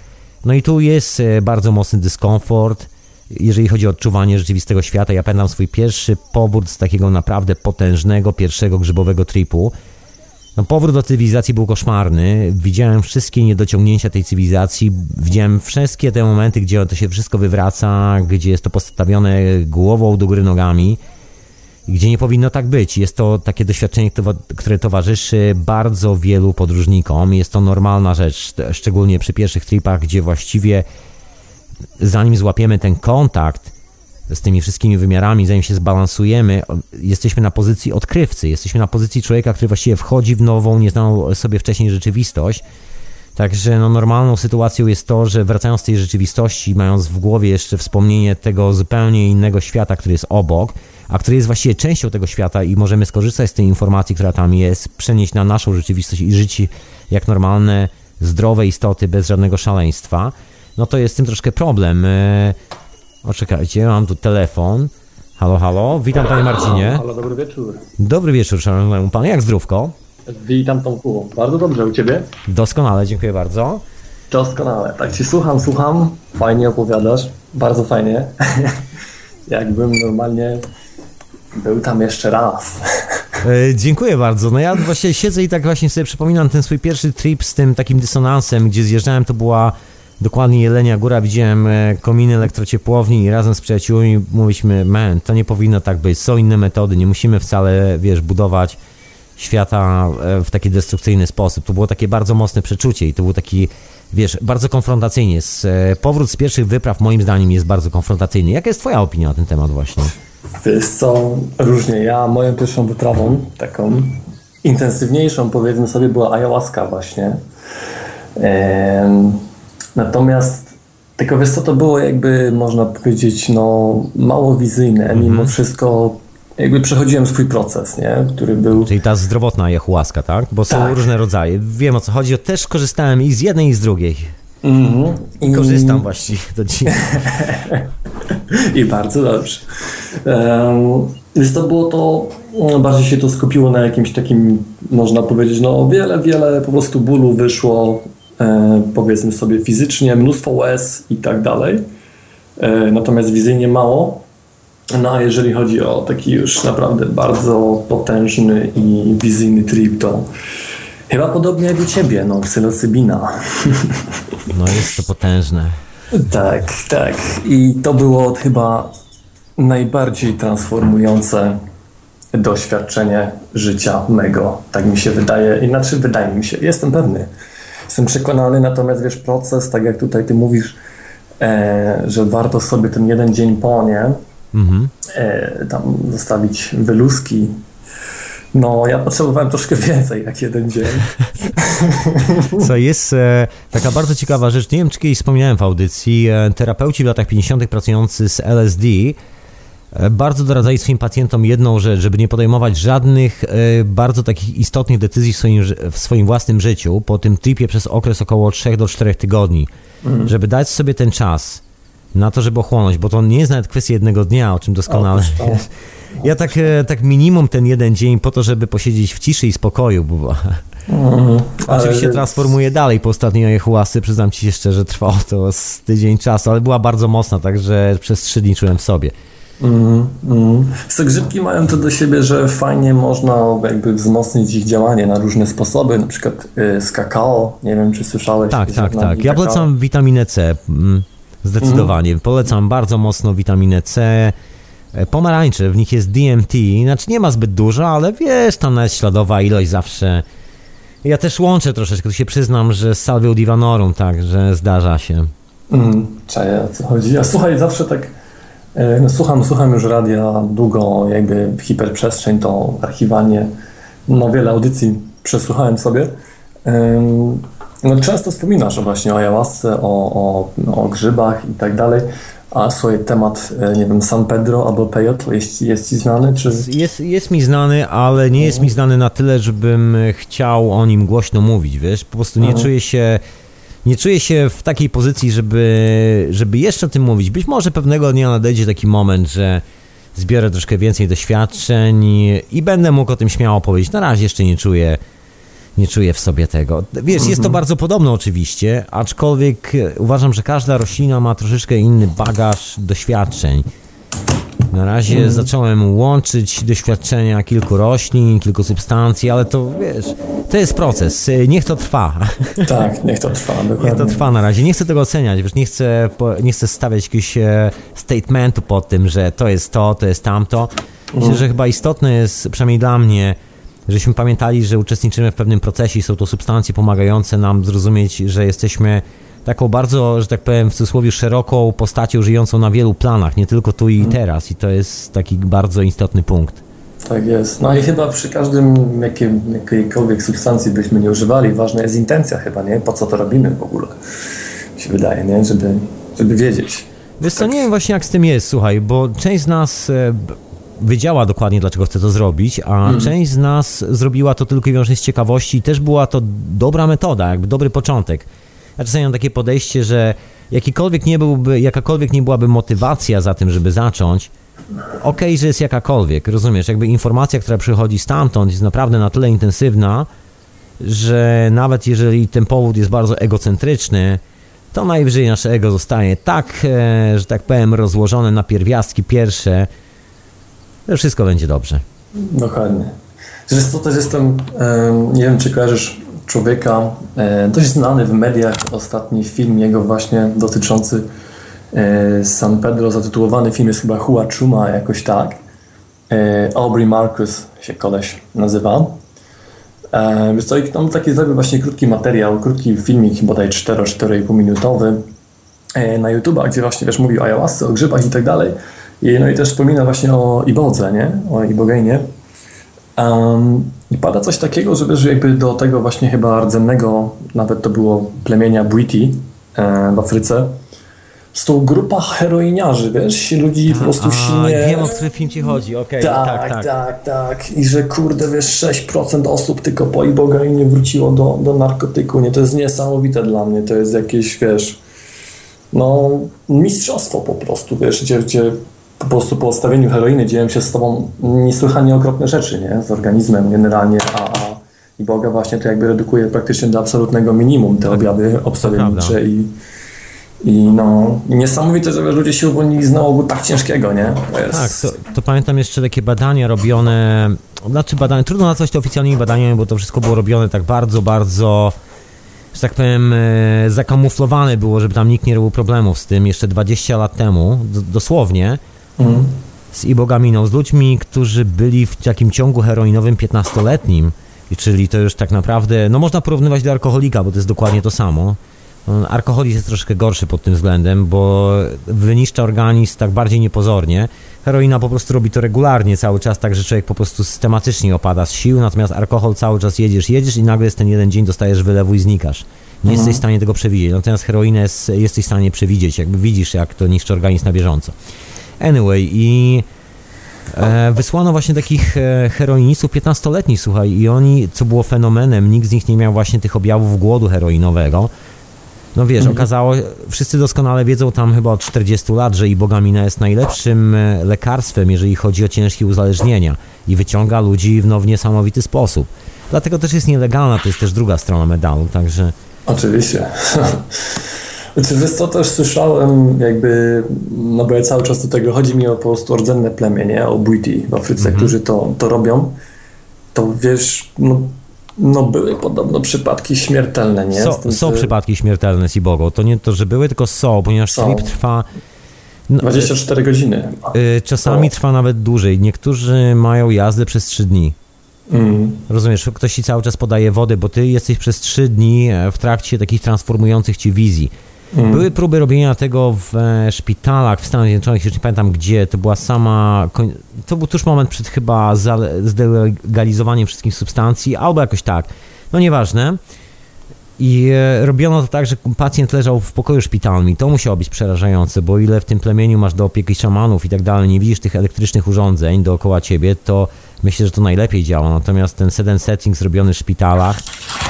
No i tu jest e, bardzo mocny dyskomfort, jeżeli chodzi o odczuwanie rzeczywistego świata. Ja pamiętam swój pierwszy powrót z takiego naprawdę potężnego, pierwszego grzybowego tripu no, powrót do cywilizacji był koszmarny. Widziałem wszystkie niedociągnięcia tej cywilizacji. Widziałem wszystkie te momenty, gdzie to się wszystko wywraca, gdzie jest to postawione głową do góry nogami, gdzie nie powinno tak być. Jest to takie doświadczenie, które towarzyszy bardzo wielu podróżnikom. Jest to normalna rzecz, szczególnie przy pierwszych tripach, gdzie właściwie zanim złapiemy ten kontakt z tymi wszystkimi wymiarami, zanim się zbalansujemy, jesteśmy na pozycji odkrywcy, jesteśmy na pozycji człowieka, który właściwie wchodzi w nową, nieznaną sobie wcześniej rzeczywistość. Także no, normalną sytuacją jest to, że wracając z tej rzeczywistości, mając w głowie jeszcze wspomnienie tego zupełnie innego świata, który jest obok, a który jest właściwie częścią tego świata i możemy skorzystać z tej informacji, która tam jest, przenieść na naszą rzeczywistość i żyć jak normalne, zdrowe istoty bez żadnego szaleństwa, no to jest z tym troszkę problem. E, o, czekajcie, mam tu telefon. Halo, halo, witam panie Marcinie. Halo, dobry wieczór. Dobry wieczór, szanowny pan, jak zdrówko? Witam Tomku. Bardzo dobrze, u ciebie? Doskonale, dziękuję bardzo. Doskonale, tak ci słucham, słucham. Fajnie opowiadasz, bardzo fajnie. Jakbym normalnie był tam jeszcze raz. E, dziękuję bardzo. No ja właśnie siedzę i tak właśnie sobie przypominam ten swój pierwszy trip z tym takim dysonansem, gdzie zjeżdżałem, to była dokładnie Jelenia Góra, widziałem e, kominy elektrociepłowni i razem z przyjaciółmi mówiliśmy, man, to nie powinno tak być, są inne metody, nie musimy wcale, wiesz, budować świata e, w taki destrukcyjny sposób. To było takie bardzo mocne przeczucie i to był taki, wiesz, bardzo konfrontacyjnie. E, powrót z pierwszych wypraw moim zdaniem jest bardzo konfrontacyjny. Jaka jest twoja opinia na ten temat właśnie? Wiesz co, różnie. Ja moją pierwszą wyprawą, taką intensywniejszą powiedzmy sobie, była ayahuasca właśnie. Ehm Natomiast tylko wiesz co, to było jakby, można powiedzieć, no mało wizyjne. Mhm. Mimo wszystko jakby przechodziłem swój proces, nie? który był... Czyli ta zdrowotna ayahuasca, tak? Bo są Tak. różne rodzaje. Wiem o co chodzi. Też korzystałem i z jednej i z drugiej. Mhm. I korzystam właściwie do dziś. I bardzo dobrze. Um, więc to było to, mm, bardziej się to skupiło na jakimś takim, można powiedzieć, no wiele, wiele po prostu bólu wyszło, powiedzmy sobie fizycznie, mnóstwo łez i tak dalej. E, natomiast wizyjnie mało. No a jeżeli chodzi o taki już naprawdę bardzo potężny i wizyjny trip, to chyba podobnie jak u Ciebie, no psylocybina. No jest to potężne. Tak, tak. I to było chyba najbardziej transformujące doświadczenie życia mego. Tak mi się wydaje. Inaczej wydaje mi się. Jestem pewny. Jestem przekonany, natomiast wiesz, proces, tak jak tutaj ty mówisz, e, że warto sobie ten jeden dzień po, nie? Mhm. E, tam zostawić wyluski. No, ja potrzebowałem troszkę więcej jak jeden dzień. Co jest e, taka bardzo ciekawa rzecz. Nie wiem, czy kiedyś wspomniałem w audycji. E, terapeuci w latach 50. pracujący z LSD bardzo doradzali swoim pacjentom jedną rzecz, żeby nie podejmować żadnych e, bardzo takich istotnych decyzji w swoim, w swoim własnym życiu po tym tripie przez okres około 3 do 4 tygodni. Żeby dać sobie ten czas na to, żeby ochłonąć, bo to nie jest nawet kwestia jednego dnia, o czym doskonale wiesz. Ja tak, e, tak minimum ten jeden dzień po to, żeby posiedzieć w ciszy i spokoju, bo Oczywiście Ale- transformuję dalej po ostatniej ayahuasy, przyznam ci się szczerze, trwało to z tydzień czasu, ale była bardzo mocna, także przez trzy dni czułem w sobie. Mm, mm. So, grzybki mają to do siebie, że fajnie można jakby wzmocnić ich działanie na różne sposoby, na przykład y, z kakao, nie wiem czy słyszałeś. Tak, tak, tak. Ja polecam witaminę C, mm, zdecydowanie. Polecam bardzo mocno witaminę C. E, Pomarańcze, w nich jest DMT, znaczy nie ma zbyt dużo, ale wiesz, tam nawet śladowa ilość zawsze. Ja też łączę troszeczkę, tu się przyznam, że z salvią divanorum, tak, że zdarza się. Mm, czaję o co chodzi. Ja słuchaj, zawsze tak no, słucham, słucham już radia długo, jakby hiperprzestrzeń, to archiwanie, no wiele audycji przesłuchałem sobie. No, często wspominasz właśnie o ayahuasce, o, o, o grzybach i tak dalej. A słuchaj, temat, e, nie wiem, San Pedro albo Peyote jest, jest Ci znany? Czy... Jest, jest mi znany, ale nie jest mi znany na tyle, żebym chciał o nim głośno mówić, wiesz? Po prostu nie Mhm. czuję się... Nie czuję się w takiej pozycji, żeby, żeby jeszcze o tym mówić. Być może pewnego dnia nadejdzie taki moment, że zbiorę troszkę więcej doświadczeń i, i będę mógł o tym śmiało powiedzieć. Na razie jeszcze nie czuję, nie czuję w sobie tego. Wiesz, jest to bardzo podobne oczywiście, aczkolwiek uważam, że każda roślina ma troszeczkę inny bagaż doświadczeń. Na razie zacząłem łączyć doświadczenia kilku roślin, kilku substancji, ale to wiesz, to jest proces. Niech to trwa. Tak, niech to trwa, dokładnie. Niech to trwa na razie. Nie chcę tego oceniać, wiesz, nie chcę, nie chcę stawiać jakiegoś e, statementu pod tym, że to jest to, to jest tamto. Myślę, że chyba istotne jest, przynajmniej dla mnie, żebyśmy pamiętali, że uczestniczymy w pewnym procesie i są to substancje pomagające nam zrozumieć, że jesteśmy taką bardzo, że tak powiem, w cudzysłowie szeroką postacią żyjącą na wielu planach, nie tylko tu i teraz. I to jest taki bardzo istotny punkt. Tak jest. No i chyba przy każdym jakiejkolwiek substancji byśmy nie używali, ważna jest intencja chyba, nie? Po co to robimy w ogóle? Mi się wydaje, nie? Żeby, żeby wiedzieć. Wiesz co, nie wiem właśnie jak z tym jest, słuchaj, bo część z nas e, wiedziała dokładnie, dlaczego chce to zrobić, a część z nas zrobiła to tylko i wyłącznie z ciekawości i też była to dobra metoda, jakby dobry początek. Ja czasami mam takie podejście, że jakikolwiek nie byłby, jakakolwiek nie byłaby motywacja za tym, żeby zacząć, okej, że jest jakakolwiek, rozumiesz, jakby informacja, która przychodzi stamtąd jest naprawdę na tyle intensywna, że nawet jeżeli ten powód jest bardzo egocentryczny, to najwyżej nasze ego zostanie tak, e, że tak powiem, rozłożone na pierwiastki pierwsze, że wszystko będzie dobrze. Dokładnie. Zresztą też jestem, em, nie wiem czy kojarzysz człowieka, e, dość znany w mediach, ostatni film jego właśnie dotyczący e, San Pedro, zatytułowany film jest chyba Hua Chuma, jakoś tak. E, Aubrey Marcus się koleś nazywa. Wiesz co, tam taki zrobił właśnie krótki materiał, krótki filmik, bodaj 4-4,5 minutowy na YouTube, gdzie właśnie mówi o ayahuasce, o grzybach i tak dalej. No i też wspomina właśnie o ibodze, nie? O ibogejnie. Um, I pada coś takiego, że wiesz, jakby do tego właśnie chyba rdzennego, nawet to było plemienia Bwiti e, w Afryce, z tą grupa heroiniarzy, wiesz, ludzi po prostu A, silnie... wiem, o który film ci chodzi, okej, Tak, tak, tak, tak. tak, I że kurde, wiesz, 6% osób tylko po ibogainie wróciło do, do narkotyku, nie? To jest niesamowite dla mnie, to jest jakieś, wiesz, no mistrzostwo po prostu, wiesz, gdzie, gdzie po prostu po odstawieniu heroiny dzieją się z tobą niesłychanie okropne rzeczy, nie? Z organizmem generalnie, a, a iboga właśnie to jakby redukuje praktycznie do absolutnego minimum te objawy obstawiennicze i i no, niesamowite, że ludzie się uwolnili z nałogu tak ciężkiego, nie? To jest... Tak, to, to, pamiętam jeszcze takie badania robione, znaczy badania, trudno nazwać to oficjalnymi badaniami, bo to wszystko było robione tak bardzo, bardzo, że tak powiem, e, zakamuflowane było, żeby tam nikt nie robił problemów z tym jeszcze 20 lat temu, dosłownie, mhm. z ibogaminą, z ludźmi, którzy byli w takim ciągu heroinowym 15-letnim, czyli to już tak naprawdę, no można porównywać do alkoholika, bo to jest dokładnie to samo. Alkoholizm jest troszkę gorszy pod tym względem, bo wyniszcza organizm tak bardziej niepozornie. Heroina po prostu robi to regularnie cały czas, tak że człowiek po prostu systematycznie opada z sił, natomiast alkohol cały czas jedziesz, jedziesz i nagle jest ten jeden dzień dostajesz wylewu i znikasz. Nie mhm. jesteś w stanie tego przewidzieć, natomiast heroinę jest, jesteś w stanie przewidzieć, jakby widzisz jak to niszczy organizm na bieżąco. Anyway i... E, wysłano właśnie takich e, heroinistów 15-letnich, słuchaj, i oni, co było fenomenem, nikt z nich nie miał właśnie tych objawów głodu heroinowego. No wiesz, mhm. okazało, wszyscy doskonale wiedzą tam chyba od 40 lat, że ibogamina jest najlepszym e, lekarstwem, jeżeli chodzi o ciężkie uzależnienia i wyciąga ludzi w, no, w niesamowity sposób. Dlatego też jest nielegalna, to jest też druga strona medalu, także... Oczywiście. Czy wiesz co, też słyszałem jakby, no bo ja cały czas do tego, chodzi mi o po prostu rdzenne plemię, nie? O Buiti w Afryce, mhm. którzy to, to robią. To wiesz, no no były podobno przypadki śmiertelne, nie? So, tym, są że... przypadki śmiertelne z Ibogo. To nie to, że były, tylko są, ponieważ są. sleep trwa... No, 24 godziny. Y, czasami trwa nawet dłużej. Niektórzy mają jazdę przez 3 dni. Mm. Rozumiesz, ktoś ci cały czas podaje wody, bo ty jesteś przez 3 dni e, w trakcie takich transformujących ci wizji. Mm. Były próby robienia tego w e, szpitalach w Stanach Zjednoczonych, już nie pamiętam gdzie, to była sama, to był tuż moment przed chyba zdelegalizowaniem wszystkich substancji, albo jakoś tak, no nieważne. I e, robiono to tak, że pacjent leżał w pokoju szpitalnym i to musiało być przerażające, bo ile w tym plemieniu masz do opieki szamanów i tak dalej, nie widzisz tych elektrycznych urządzeń dookoła ciebie, to myślę, że to najlepiej działa. Natomiast ten seden setting zrobiony w szpitalach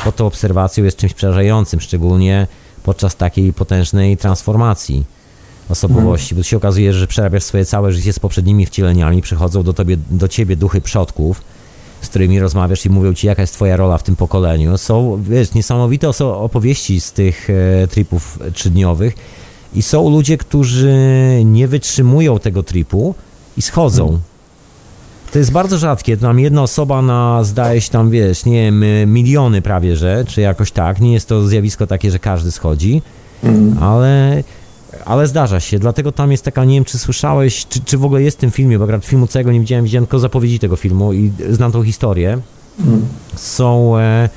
pod tą obserwacją jest czymś przerażającym, szczególnie podczas takiej potężnej transformacji osobowości, bo się okazuje, że przerabiasz swoje całe życie z poprzednimi wcieleniami, przychodzą do, tobie, do ciebie duchy przodków, z którymi rozmawiasz i mówią ci, jaka jest twoja rola w tym pokoleniu. Są, wiesz, niesamowite opowieści z tych e, tripów trzydniowych i są ludzie, którzy nie wytrzymują tego tripu i schodzą. To jest bardzo rzadkie. Tam jedna osoba na, zdaje się tam, wiesz, nie wiem, miliony prawie, że, czy jakoś tak. Nie jest to zjawisko takie, że każdy schodzi, mm. ale, ale zdarza się. Dlatego tam jest taka, nie wiem, czy słyszałeś, czy, czy w ogóle jest w tym filmie, bo akurat filmu całego nie widziałem, widziałem tylko zapowiedzi tego filmu i znam tą historię. Mm. Są... E,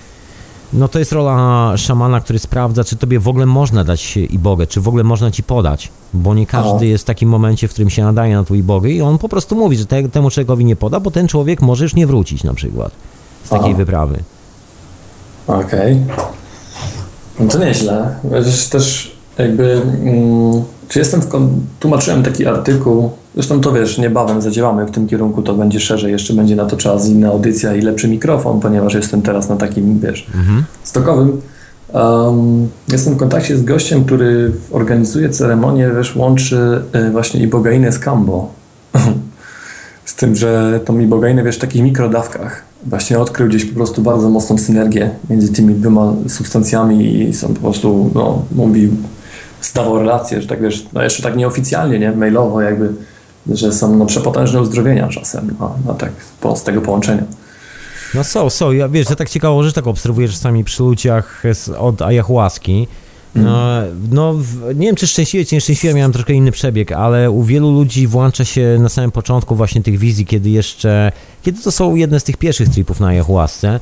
no to jest rola szamana, który sprawdza, czy tobie w ogóle można dać ibogę, czy w ogóle można ci podać, bo nie każdy jest w takim momencie, w którym się nadaje na twój ibogę i on po prostu mówi, że te, temu człowiekowi nie poda, bo ten człowiek może już nie wrócić na przykład z takiej Aha. wyprawy. Okej. Okay. No to nieźle. Wiesz, też jakby... Mm, czy jestem w... Tłumaczyłem taki artykuł Zresztą to wiesz, niebawem zadziałamy w tym kierunku, to będzie szerzej, jeszcze będzie na to czas inna audycja i lepszy mikrofon, ponieważ jestem teraz na takim, wiesz, mhm. stokowym. Um, jestem w kontakcie z gościem, który organizuje ceremonię, wiesz, łączy y, właśnie ibogainę z kambo. z tym, że tą ibogainę, wiesz, w takich mikrodawkach. Właśnie odkrył gdzieś po prostu bardzo mocną synergię między tymi dwoma substancjami i są po prostu, no, mówi, zdawał relacje, że tak wiesz, no jeszcze tak nieoficjalnie, nie, mailowo jakby że są no, przepotężne uzdrowienia czasem no, no tak, po, z tego połączenia. No są, są. Ja wiesz, że tak ciekawo, że tak obserwuję czasami przy ludziach od ayahuaski. No, mm. no, nie wiem, czy szczęśliwie, czy nieszczęśliwie, miałem troszkę inny przebieg, ale u wielu ludzi włącza się na samym początku właśnie tych wizji, kiedy jeszcze, kiedy to są jedne z tych pierwszych tripów na ayahuasce,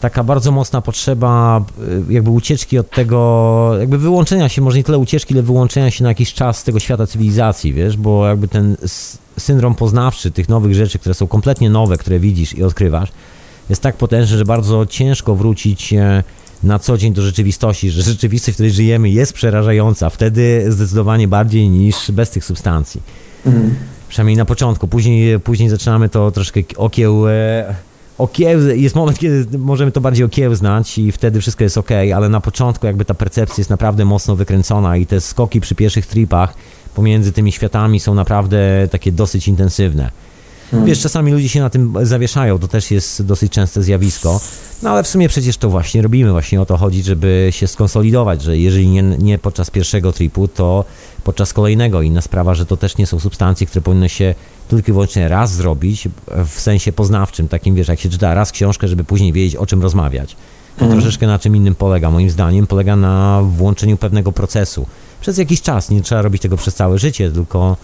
taka bardzo mocna potrzeba y, jakby ucieczki od tego, jakby wyłączenia się, może nie tyle ucieczki, ile wyłączenia się na jakiś czas z tego świata cywilizacji, wiesz, bo jakby ten syndrom poznawczy tych nowych rzeczy, które są kompletnie nowe, które widzisz i odkrywasz, jest tak potężny, że bardzo ciężko wrócić e, na co dzień do rzeczywistości, że rzeczywistość, w której żyjemy jest przerażająca, wtedy zdecydowanie bardziej niż bez tych substancji. Mhm. Przynajmniej na początku, później, później zaczynamy to troszkę okieł... E, okieł, jest moment, kiedy możemy to bardziej okiełznać i wtedy wszystko jest ok, ale na początku jakby ta percepcja jest naprawdę mocno wykręcona i te skoki przy pierwszych tripach pomiędzy tymi światami są naprawdę takie dosyć intensywne. Hmm. Wiesz, czasami ludzie się na tym zawieszają, to też jest dosyć częste zjawisko, no ale w sumie przecież to właśnie robimy, właśnie o to chodzi, żeby się skonsolidować, że jeżeli nie, nie podczas pierwszego tripu, to podczas kolejnego. Inna sprawa, że to też nie są substancje, które powinny się tylko i wyłącznie raz zrobić w sensie poznawczym, takim wiesz, jak się czyta raz książkę, żeby później wiedzieć o czym rozmawiać. To mhm. troszeczkę na czym innym polega, moim zdaniem, polega na włączeniu pewnego procesu. Przez jakiś czas, nie trzeba robić tego przez całe życie, tylko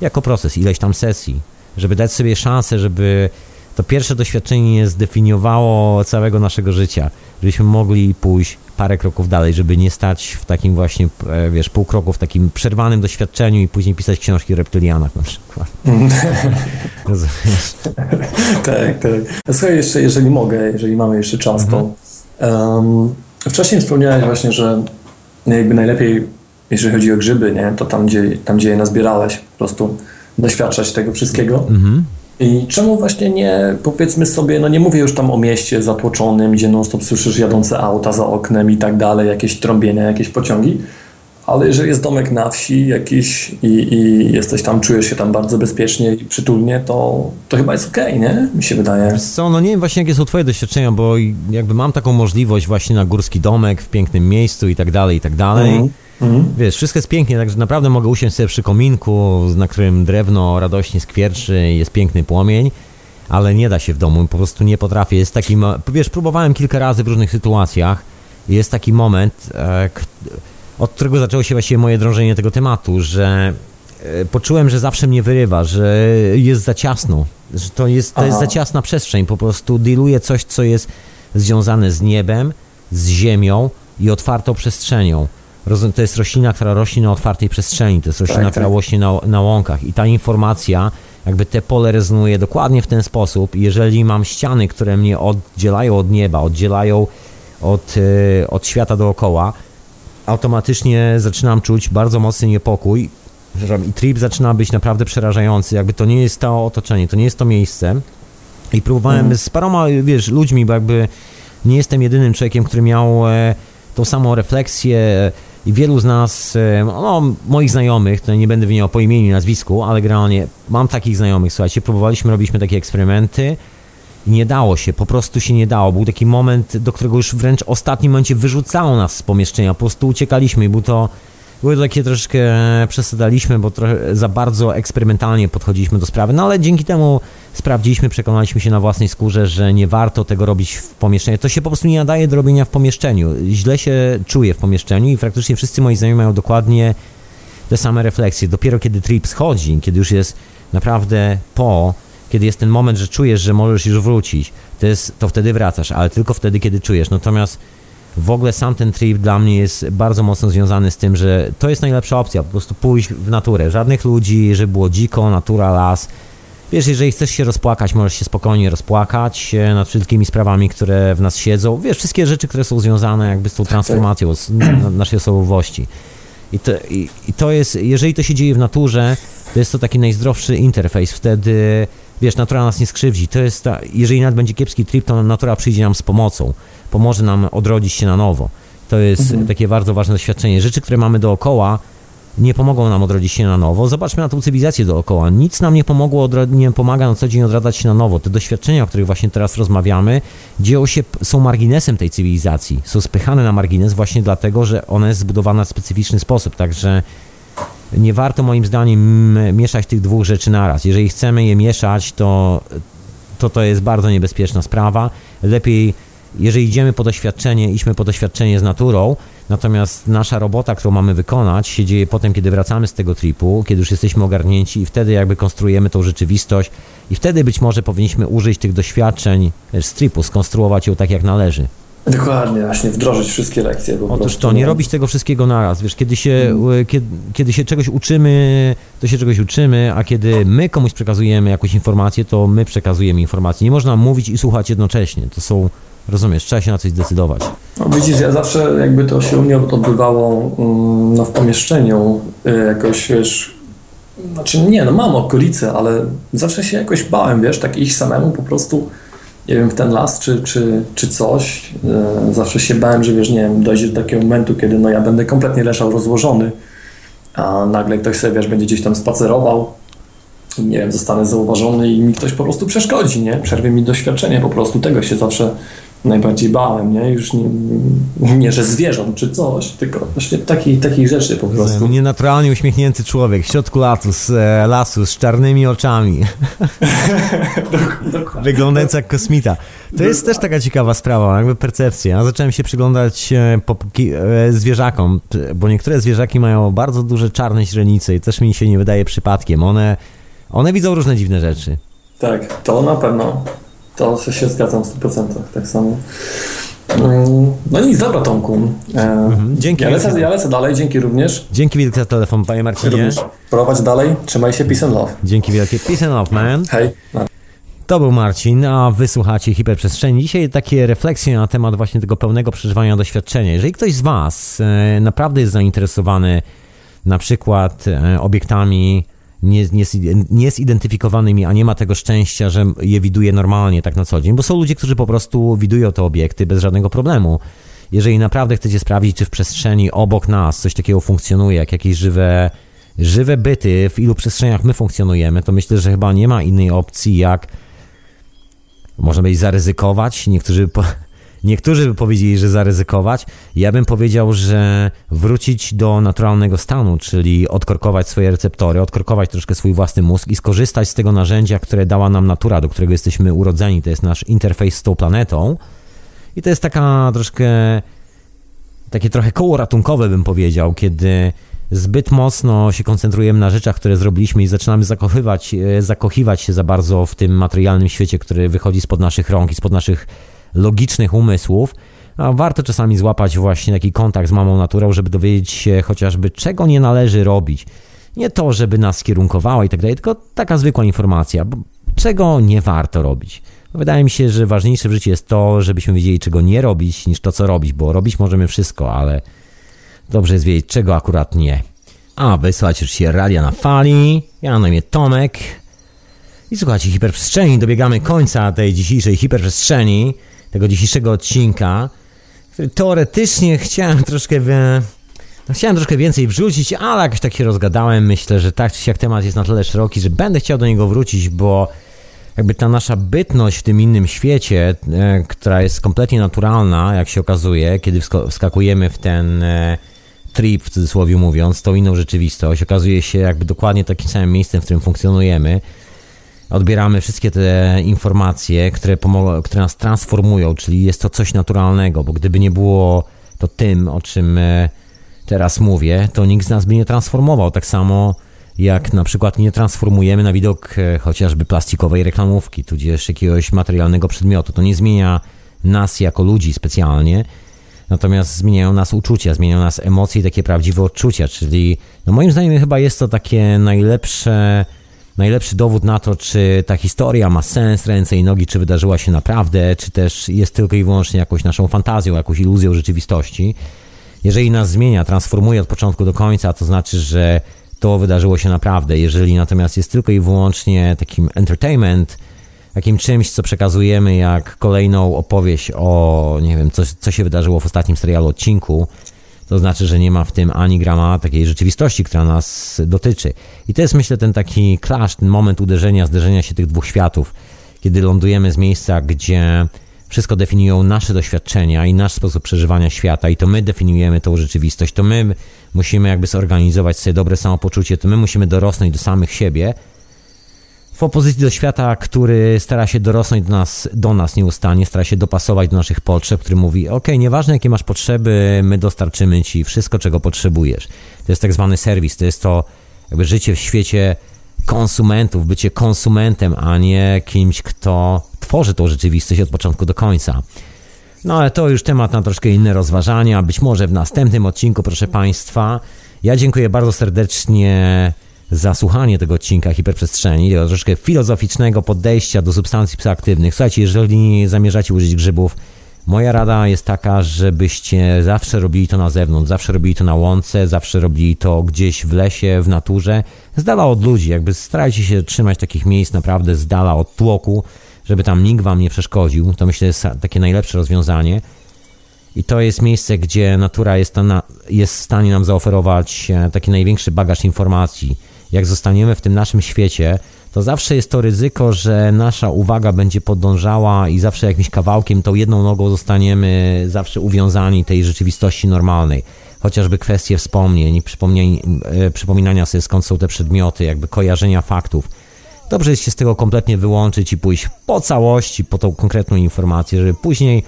jako proces, ileś tam sesji, żeby dać sobie szansę, żeby to pierwsze doświadczenie nie zdefiniowało całego naszego życia, żebyśmy mogli pójść parę kroków dalej, żeby nie stać w takim właśnie, e, wiesz, pół kroku w takim przerwanym doświadczeniu i później pisać książki o reptylianach na przykład. tak, tak. Słuchaj, jeszcze jeżeli mogę, jeżeli mamy jeszcze czas, to um, wcześniej wspomniałeś właśnie, że jakby najlepiej, jeżeli chodzi o grzyby, nie, to tam gdzie, tam, gdzie je nazbierałeś, po prostu doświadczać tego wszystkiego. Mhm. I czemu właśnie nie, powiedzmy sobie, no nie mówię już tam o mieście zatłoczonym, gdzie non stop słyszysz jadące auta za oknem i tak dalej, jakieś trąbienia, jakieś pociągi, ale jeżeli jest domek na wsi jakiś i, i jesteś tam, czujesz się tam bardzo bezpiecznie i przytulnie, to, to chyba jest okej, okay, nie? Mi się wydaje. Co, no nie wiem właśnie jakie są twoje doświadczenia, bo jakby mam taką możliwość właśnie na górski domek w pięknym miejscu i tak dalej, i tak dalej. Mhm. Mhm. Wiesz, wszystko jest pięknie, także naprawdę mogę usiąść sobie przy kominku, na którym drewno radośnie skwierczy, jest piękny płomień, ale nie da się w domu, po prostu nie potrafię. Jest taki, wiesz, próbowałem kilka razy w różnych sytuacjach jest taki moment, e, od którego zaczęło się właściwie moje drążenie tego tematu, że e, poczułem, że zawsze mnie wyrywa, że jest za ciasno, że to jest, to jest za ciasna przestrzeń, po prostu dealuję coś, co jest związane z niebem, z ziemią i otwartą przestrzenią to jest roślina, która rośnie na otwartej przestrzeni, to jest roślina, tak, która tak. rośnie na, na łąkach i ta informacja, jakby te pole rezonuje dokładnie w ten sposób. Jeżeli mam ściany, które mnie oddzielają od nieba, oddzielają od, e, od świata dookoła, automatycznie zaczynam czuć bardzo mocny niepokój i trip zaczyna być naprawdę przerażający. Jakby to nie jest to otoczenie, to nie jest to miejsce. I próbowałem mhm. z paroma, wiesz, ludźmi, bo jakby nie jestem jedynym człowiekiem, który miał e, tą samą refleksję, i wielu z nas, e, no, moich znajomych, to nie będę wymieniał po imieniu i nazwisku, ale generalnie mam takich znajomych, słuchajcie, próbowaliśmy, robiliśmy takie eksperymenty i nie dało się, po prostu się nie dało. Był taki moment, do którego już wręcz w ostatnim momencie wyrzucało nas z pomieszczenia, po prostu uciekaliśmy i był to były to takie troszeczkę przesadzaliśmy, bo trochę za bardzo eksperymentalnie podchodziliśmy do sprawy, no ale dzięki temu sprawdziliśmy, przekonaliśmy się na własnej skórze, że nie warto tego robić w pomieszczeniu. To się po prostu nie nadaje do robienia w pomieszczeniu. Źle się czuję w pomieszczeniu i praktycznie wszyscy moi znajomi mają dokładnie te same refleksje. Dopiero kiedy trip schodzi, kiedy już jest naprawdę po, kiedy jest ten moment, że czujesz, że możesz już wrócić, to, jest, to wtedy wracasz, ale tylko wtedy, kiedy czujesz. Natomiast w ogóle sam ten trip dla mnie jest bardzo mocno związany z tym, że to jest najlepsza opcja, po prostu pójść w naturę. Żadnych ludzi, żeby było dziko, natura, las. Wiesz, jeżeli chcesz się rozpłakać, możesz się spokojnie rozpłakać nad wszystkimi sprawami, które w nas siedzą. Wiesz, wszystkie rzeczy, które są związane jakby z tą transformacją z naszej osobowości. I to, i, I to jest, jeżeli to się dzieje w naturze, to jest to taki najzdrowszy interfejs. Wtedy, wiesz, natura nas nie skrzywdzi. To jest ta, jeżeli nawet będzie kiepski trip, to natura przyjdzie nam z pomocą pomoże nam odrodzić się na nowo. To jest mhm. takie bardzo ważne doświadczenie. Rzeczy, które mamy dookoła, nie pomogą nam odrodzić się na nowo. Zobaczmy na tą cywilizację dookoła. Nic nam nie pomogło, nie pomaga na co dzień odradzać się na nowo. Te doświadczenia, o których właśnie teraz rozmawiamy, dzieją się, są marginesem tej cywilizacji. Są spychane na margines właśnie dlatego, że ona jest zbudowana w specyficzny sposób. Także nie warto moim zdaniem mieszać tych dwóch rzeczy naraz. Jeżeli chcemy je mieszać, to to, to jest bardzo niebezpieczna sprawa. Lepiej jeżeli idziemy po doświadczenie, idźmy po doświadczenie z naturą, natomiast nasza robota, którą mamy wykonać, się dzieje potem, kiedy wracamy z tego tripu, kiedy już jesteśmy ogarnięci i wtedy jakby konstruujemy tą rzeczywistość i wtedy być może powinniśmy użyć tych doświadczeń z tripu, skonstruować ją tak jak należy. Dokładnie, właśnie wdrożyć wszystkie lekcje. Po Otóż to, nie robić tego wszystkiego naraz. Wiesz, kiedy się, hmm. kiedy, kiedy się czegoś uczymy, to się czegoś uczymy, a kiedy my komuś przekazujemy jakąś informację, to my przekazujemy informację. Nie można mówić i słuchać jednocześnie. To są Rozumiesz, trzeba się na coś zdecydować. No, widzisz, ja zawsze jakby to się u mnie odbywało mm, no, w pomieszczeniu y, jakoś, wiesz, znaczy nie, no mam okolice, ale zawsze się jakoś bałem, wiesz, tak iść samemu po prostu, nie wiem, w ten las czy, czy, czy coś. Y, zawsze się bałem, że wiesz, nie wiem, dojdzie do takiego momentu, kiedy no ja będę kompletnie leżał rozłożony, a nagle ktoś sobie, wiesz, będzie gdzieś tam spacerował, nie wiem, zostanę zauważony i mi ktoś po prostu przeszkodzi, nie? Przerwie mi doświadczenie po prostu, tego się zawsze najbardziej bałem, nie? Już nie, nie że zwierząt czy coś, tylko właśnie takich, takich rzeczy po prostu. Nienaturalnie uśmiechnięty człowiek w środku lasu z, e, lasu z czarnymi oczami. Wyglądający jak kosmita. To jest też taka ciekawa sprawa, jakby percepcja. Ja zacząłem się przyglądać e, e, zwierzakom, bo niektóre zwierzaki mają bardzo duże czarne źrenice i też mi się nie wydaje przypadkiem. One, one widzą różne dziwne rzeczy. Tak, to na pewno. To się zgadzam w 100%, tak samo. Mm, no nic, dobra Tomku. E, mhm, dzięki. Ja lecę, ja lecę dalej, dzięki również. Dzięki wielkie za telefon, panie Marcinie. Również. Prowadź dalej, trzymaj się, peace and love. Dzięki wielkie, peace and love, man. Hej. To był Marcin, a wysłuchacie hiperprzestrzeni. Dzisiaj takie refleksje na temat właśnie tego pełnego przeżywania doświadczenia. Jeżeli ktoś z Was e, naprawdę jest zainteresowany na przykład e, obiektami niezidentyfikowanymi, a nie ma tego szczęścia, że je widuje normalnie tak na co dzień, bo są ludzie, którzy po prostu widują te obiekty bez żadnego problemu. Jeżeli naprawdę chcecie sprawdzić, czy w przestrzeni obok nas coś takiego funkcjonuje, jak jakieś żywe, żywe byty, w ilu przestrzeniach my funkcjonujemy, to myślę, że chyba nie ma innej opcji, jak można być zaryzykować. Niektórzy Niektórzy by powiedzieli, że zaryzykować. Ja bym powiedział, że wrócić do naturalnego stanu, czyli odkorkować swoje receptory, odkorkować troszkę swój własny mózg i skorzystać z tego narzędzia, które dała nam natura, do którego jesteśmy urodzeni. To jest nasz interfejs z tą planetą. I to jest taka troszkę, takie trochę koło ratunkowe, bym powiedział, kiedy zbyt mocno się koncentrujemy na rzeczach, które zrobiliśmy i zaczynamy zakochywać, e, zakochiwać się za bardzo w tym materialnym świecie, który wychodzi spod naszych rąk i spod naszych logicznych umysłów, a warto czasami złapać właśnie taki kontakt z mamą naturą, żeby dowiedzieć się chociażby czego nie należy robić. Nie to, żeby nas kierunkowała i tak dalej, tylko taka zwykła informacja, czego nie warto robić. Wydaje mi się, że ważniejsze w życiu jest to, żebyśmy wiedzieli, czego nie robić, niż to, co robić, bo robić możemy wszystko, ale dobrze jest wiedzieć, czego akurat nie. A, wysłać już się radia na fali. Ja na imię Tomek. I słuchajcie, hiperprzestrzeni, dobiegamy końca tej dzisiejszej hiperprzestrzeni tego dzisiejszego odcinka, teoretycznie chciałem troszkę... No, chciałem troszkę więcej wrzucić, ale jakoś tak się rozgadałem. Myślę, że tak czy siak temat jest na tyle szeroki, że będę chciał do niego wrócić, bo jakby ta nasza bytność w tym innym świecie, e, która jest kompletnie naturalna, jak się okazuje, kiedy wskakujemy w ten e, trip, w cudzysłowie mówiąc, tą inną rzeczywistość, okazuje się jakby dokładnie takim samym miejscem, w którym funkcjonujemy odbieramy wszystkie te informacje, które, pomogą, które nas transformują, czyli jest to coś naturalnego, bo gdyby nie było to tym, o czym e, teraz mówię, to nikt z nas by nie transformował. Tak samo jak na przykład nie transformujemy na widok e, chociażby plastikowej reklamówki, tudzież jakiegoś materialnego przedmiotu. To nie zmienia nas jako ludzi specjalnie, natomiast zmieniają nas uczucia, zmieniają nas emocje i takie prawdziwe odczucia, czyli no moim zdaniem chyba jest to takie najlepsze najlepszy dowód na to, czy ta historia ma sens, ręce i nogi, czy wydarzyła się naprawdę, czy też jest tylko i wyłącznie jakąś naszą fantazją, jakąś iluzją rzeczywistości. Jeżeli nas zmienia, transformuje od początku do końca, to znaczy, że to wydarzyło się naprawdę. Jeżeli natomiast jest tylko i wyłącznie takim entertainment, takim czymś, co przekazujemy jak kolejną opowieść o, nie wiem, co, co się wydarzyło w ostatnim serialu odcinku, to znaczy, że nie ma w tym ani grama takiej rzeczywistości, która nas dotyczy. I to jest, myślę, ten taki clash, ten moment uderzenia, zderzenia się tych dwóch światów, kiedy lądujemy z miejsca, gdzie wszystko definiują nasze doświadczenia i nasz sposób przeżywania świata, i to my definiujemy tą rzeczywistość, to my musimy jakby zorganizować sobie dobre samopoczucie, to my musimy dorosnąć do samych siebie w opozycji do świata, który stara się dorosnąć do nas, do nas nieustannie, stara się dopasować do naszych potrzeb, który mówi: OK, nieważne jakie masz potrzeby, my dostarczymy ci wszystko, czego potrzebujesz. To jest tak zwany serwis, to jest to jakby życie w świecie konsumentów, bycie konsumentem, a nie kimś, kto tworzy tą rzeczywistość od początku do końca. No ale to już temat na troszkę inne rozważania, być może w następnym odcinku, proszę Państwa. Ja dziękuję bardzo serdecznie za słuchanie tego odcinka hiperprzestrzeni, tego troszkę filozoficznego podejścia do substancji psychoaktywnych. Słuchajcie, jeżeli zamierzacie użyć grzybów, Moja rada jest taka, żebyście zawsze robili to na zewnątrz, zawsze robili to na łące, zawsze robili to gdzieś w lesie, w naturze, z dala od ludzi. Jakby starajcie się trzymać takich miejsc naprawdę z dala od tłoku, żeby tam nikt wam nie przeszkodził. To myślę jest takie najlepsze rozwiązanie. I to jest miejsce, gdzie natura jest, na, jest w stanie nam zaoferować e, taki największy bagaż informacji. Jak zostaniemy w tym naszym świecie, to zawsze jest to ryzyko, że nasza uwaga będzie podążała i zawsze jakimś kawałkiem, tą jedną nogą zostaniemy zawsze uwiązani tej rzeczywistości normalnej. Chociażby kwestie wspomnień, e, przypominania sobie skąd są te przedmioty, jakby kojarzenia faktów. Dobrze jest się z tego kompletnie wyłączyć i pójść po całości, po tą konkretną informację, żeby później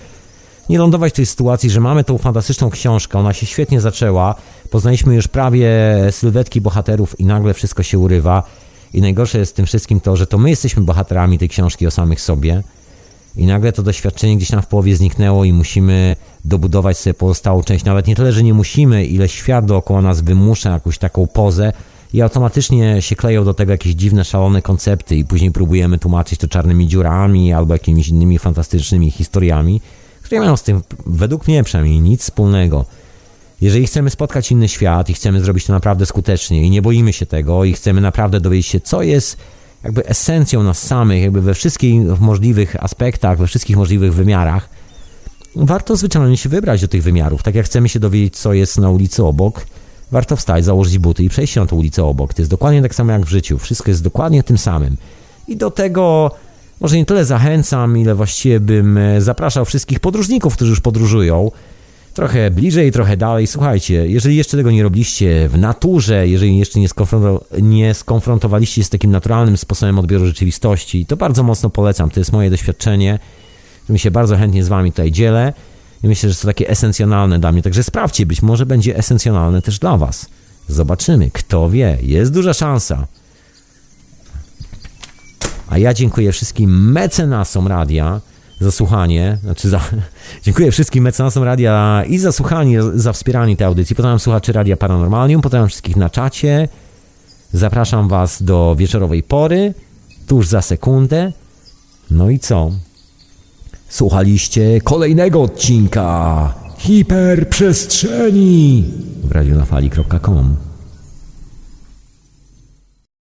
nie lądować w tej sytuacji, że mamy tą fantastyczną książkę, ona się świetnie zaczęła, poznaliśmy już prawie sylwetki bohaterów i nagle wszystko się urywa. I najgorsze jest w tym wszystkim to, że to my jesteśmy bohaterami tej książki o samych sobie. I nagle to doświadczenie gdzieś tam w połowie zniknęło i musimy dobudować sobie pozostałą część. Nawet nie tyle, że nie musimy, ile świat dookoła nas wymusza jakąś taką pozę i automatycznie się kleją do tego jakieś dziwne, szalone koncepty i później próbujemy tłumaczyć to czarnymi dziurami albo jakimiś innymi fantastycznymi historiami które mają z tym, według mnie przynajmniej, nic wspólnego. Jeżeli chcemy spotkać inny świat i chcemy zrobić to naprawdę skutecznie i nie boimy się tego i chcemy naprawdę dowiedzieć się, co jest jakby esencją nas samych, jakby we wszystkich możliwych aspektach, we wszystkich możliwych wymiarach, warto zwyczajnie się wybrać do tych wymiarów. Tak jak chcemy się dowiedzieć, co jest na ulicy obok, warto wstać, założyć buty i przejść na tą ulicę obok. To jest dokładnie tak samo jak w życiu. Wszystko jest dokładnie tym samym. I do tego może nie tyle zachęcam, ile właściwie bym e, zapraszał wszystkich podróżników, którzy już podróżują, trochę bliżej, trochę dalej. Słuchajcie, jeżeli jeszcze tego nie robiliście w naturze, jeżeli jeszcze nie, nie skonfrontowaliście się z takim naturalnym sposobem odbioru rzeczywistości, to bardzo mocno polecam. To jest moje doświadczenie, którym się bardzo chętnie z Wami tutaj dzielę i myślę, że jest to takie esencjonalne dla mnie. Także sprawdźcie, być może będzie esencjonalne też dla Was. Zobaczymy, kto wie, jest duża szansa. A ja dziękuję wszystkim mecenasom radia za słuchanie, znaczy za, dziękuję wszystkim mecenasom radia i za słuchanie, za wspieranie tej audycji. Pozdrawiam słuchaczy Radia Paranormalium, pozdrawiam wszystkich na czacie. Zapraszam Was do wieczorowej pory, tuż za sekundę. No i co? Słuchaliście kolejnego odcinka hiperprzestrzeni w radionafali.com.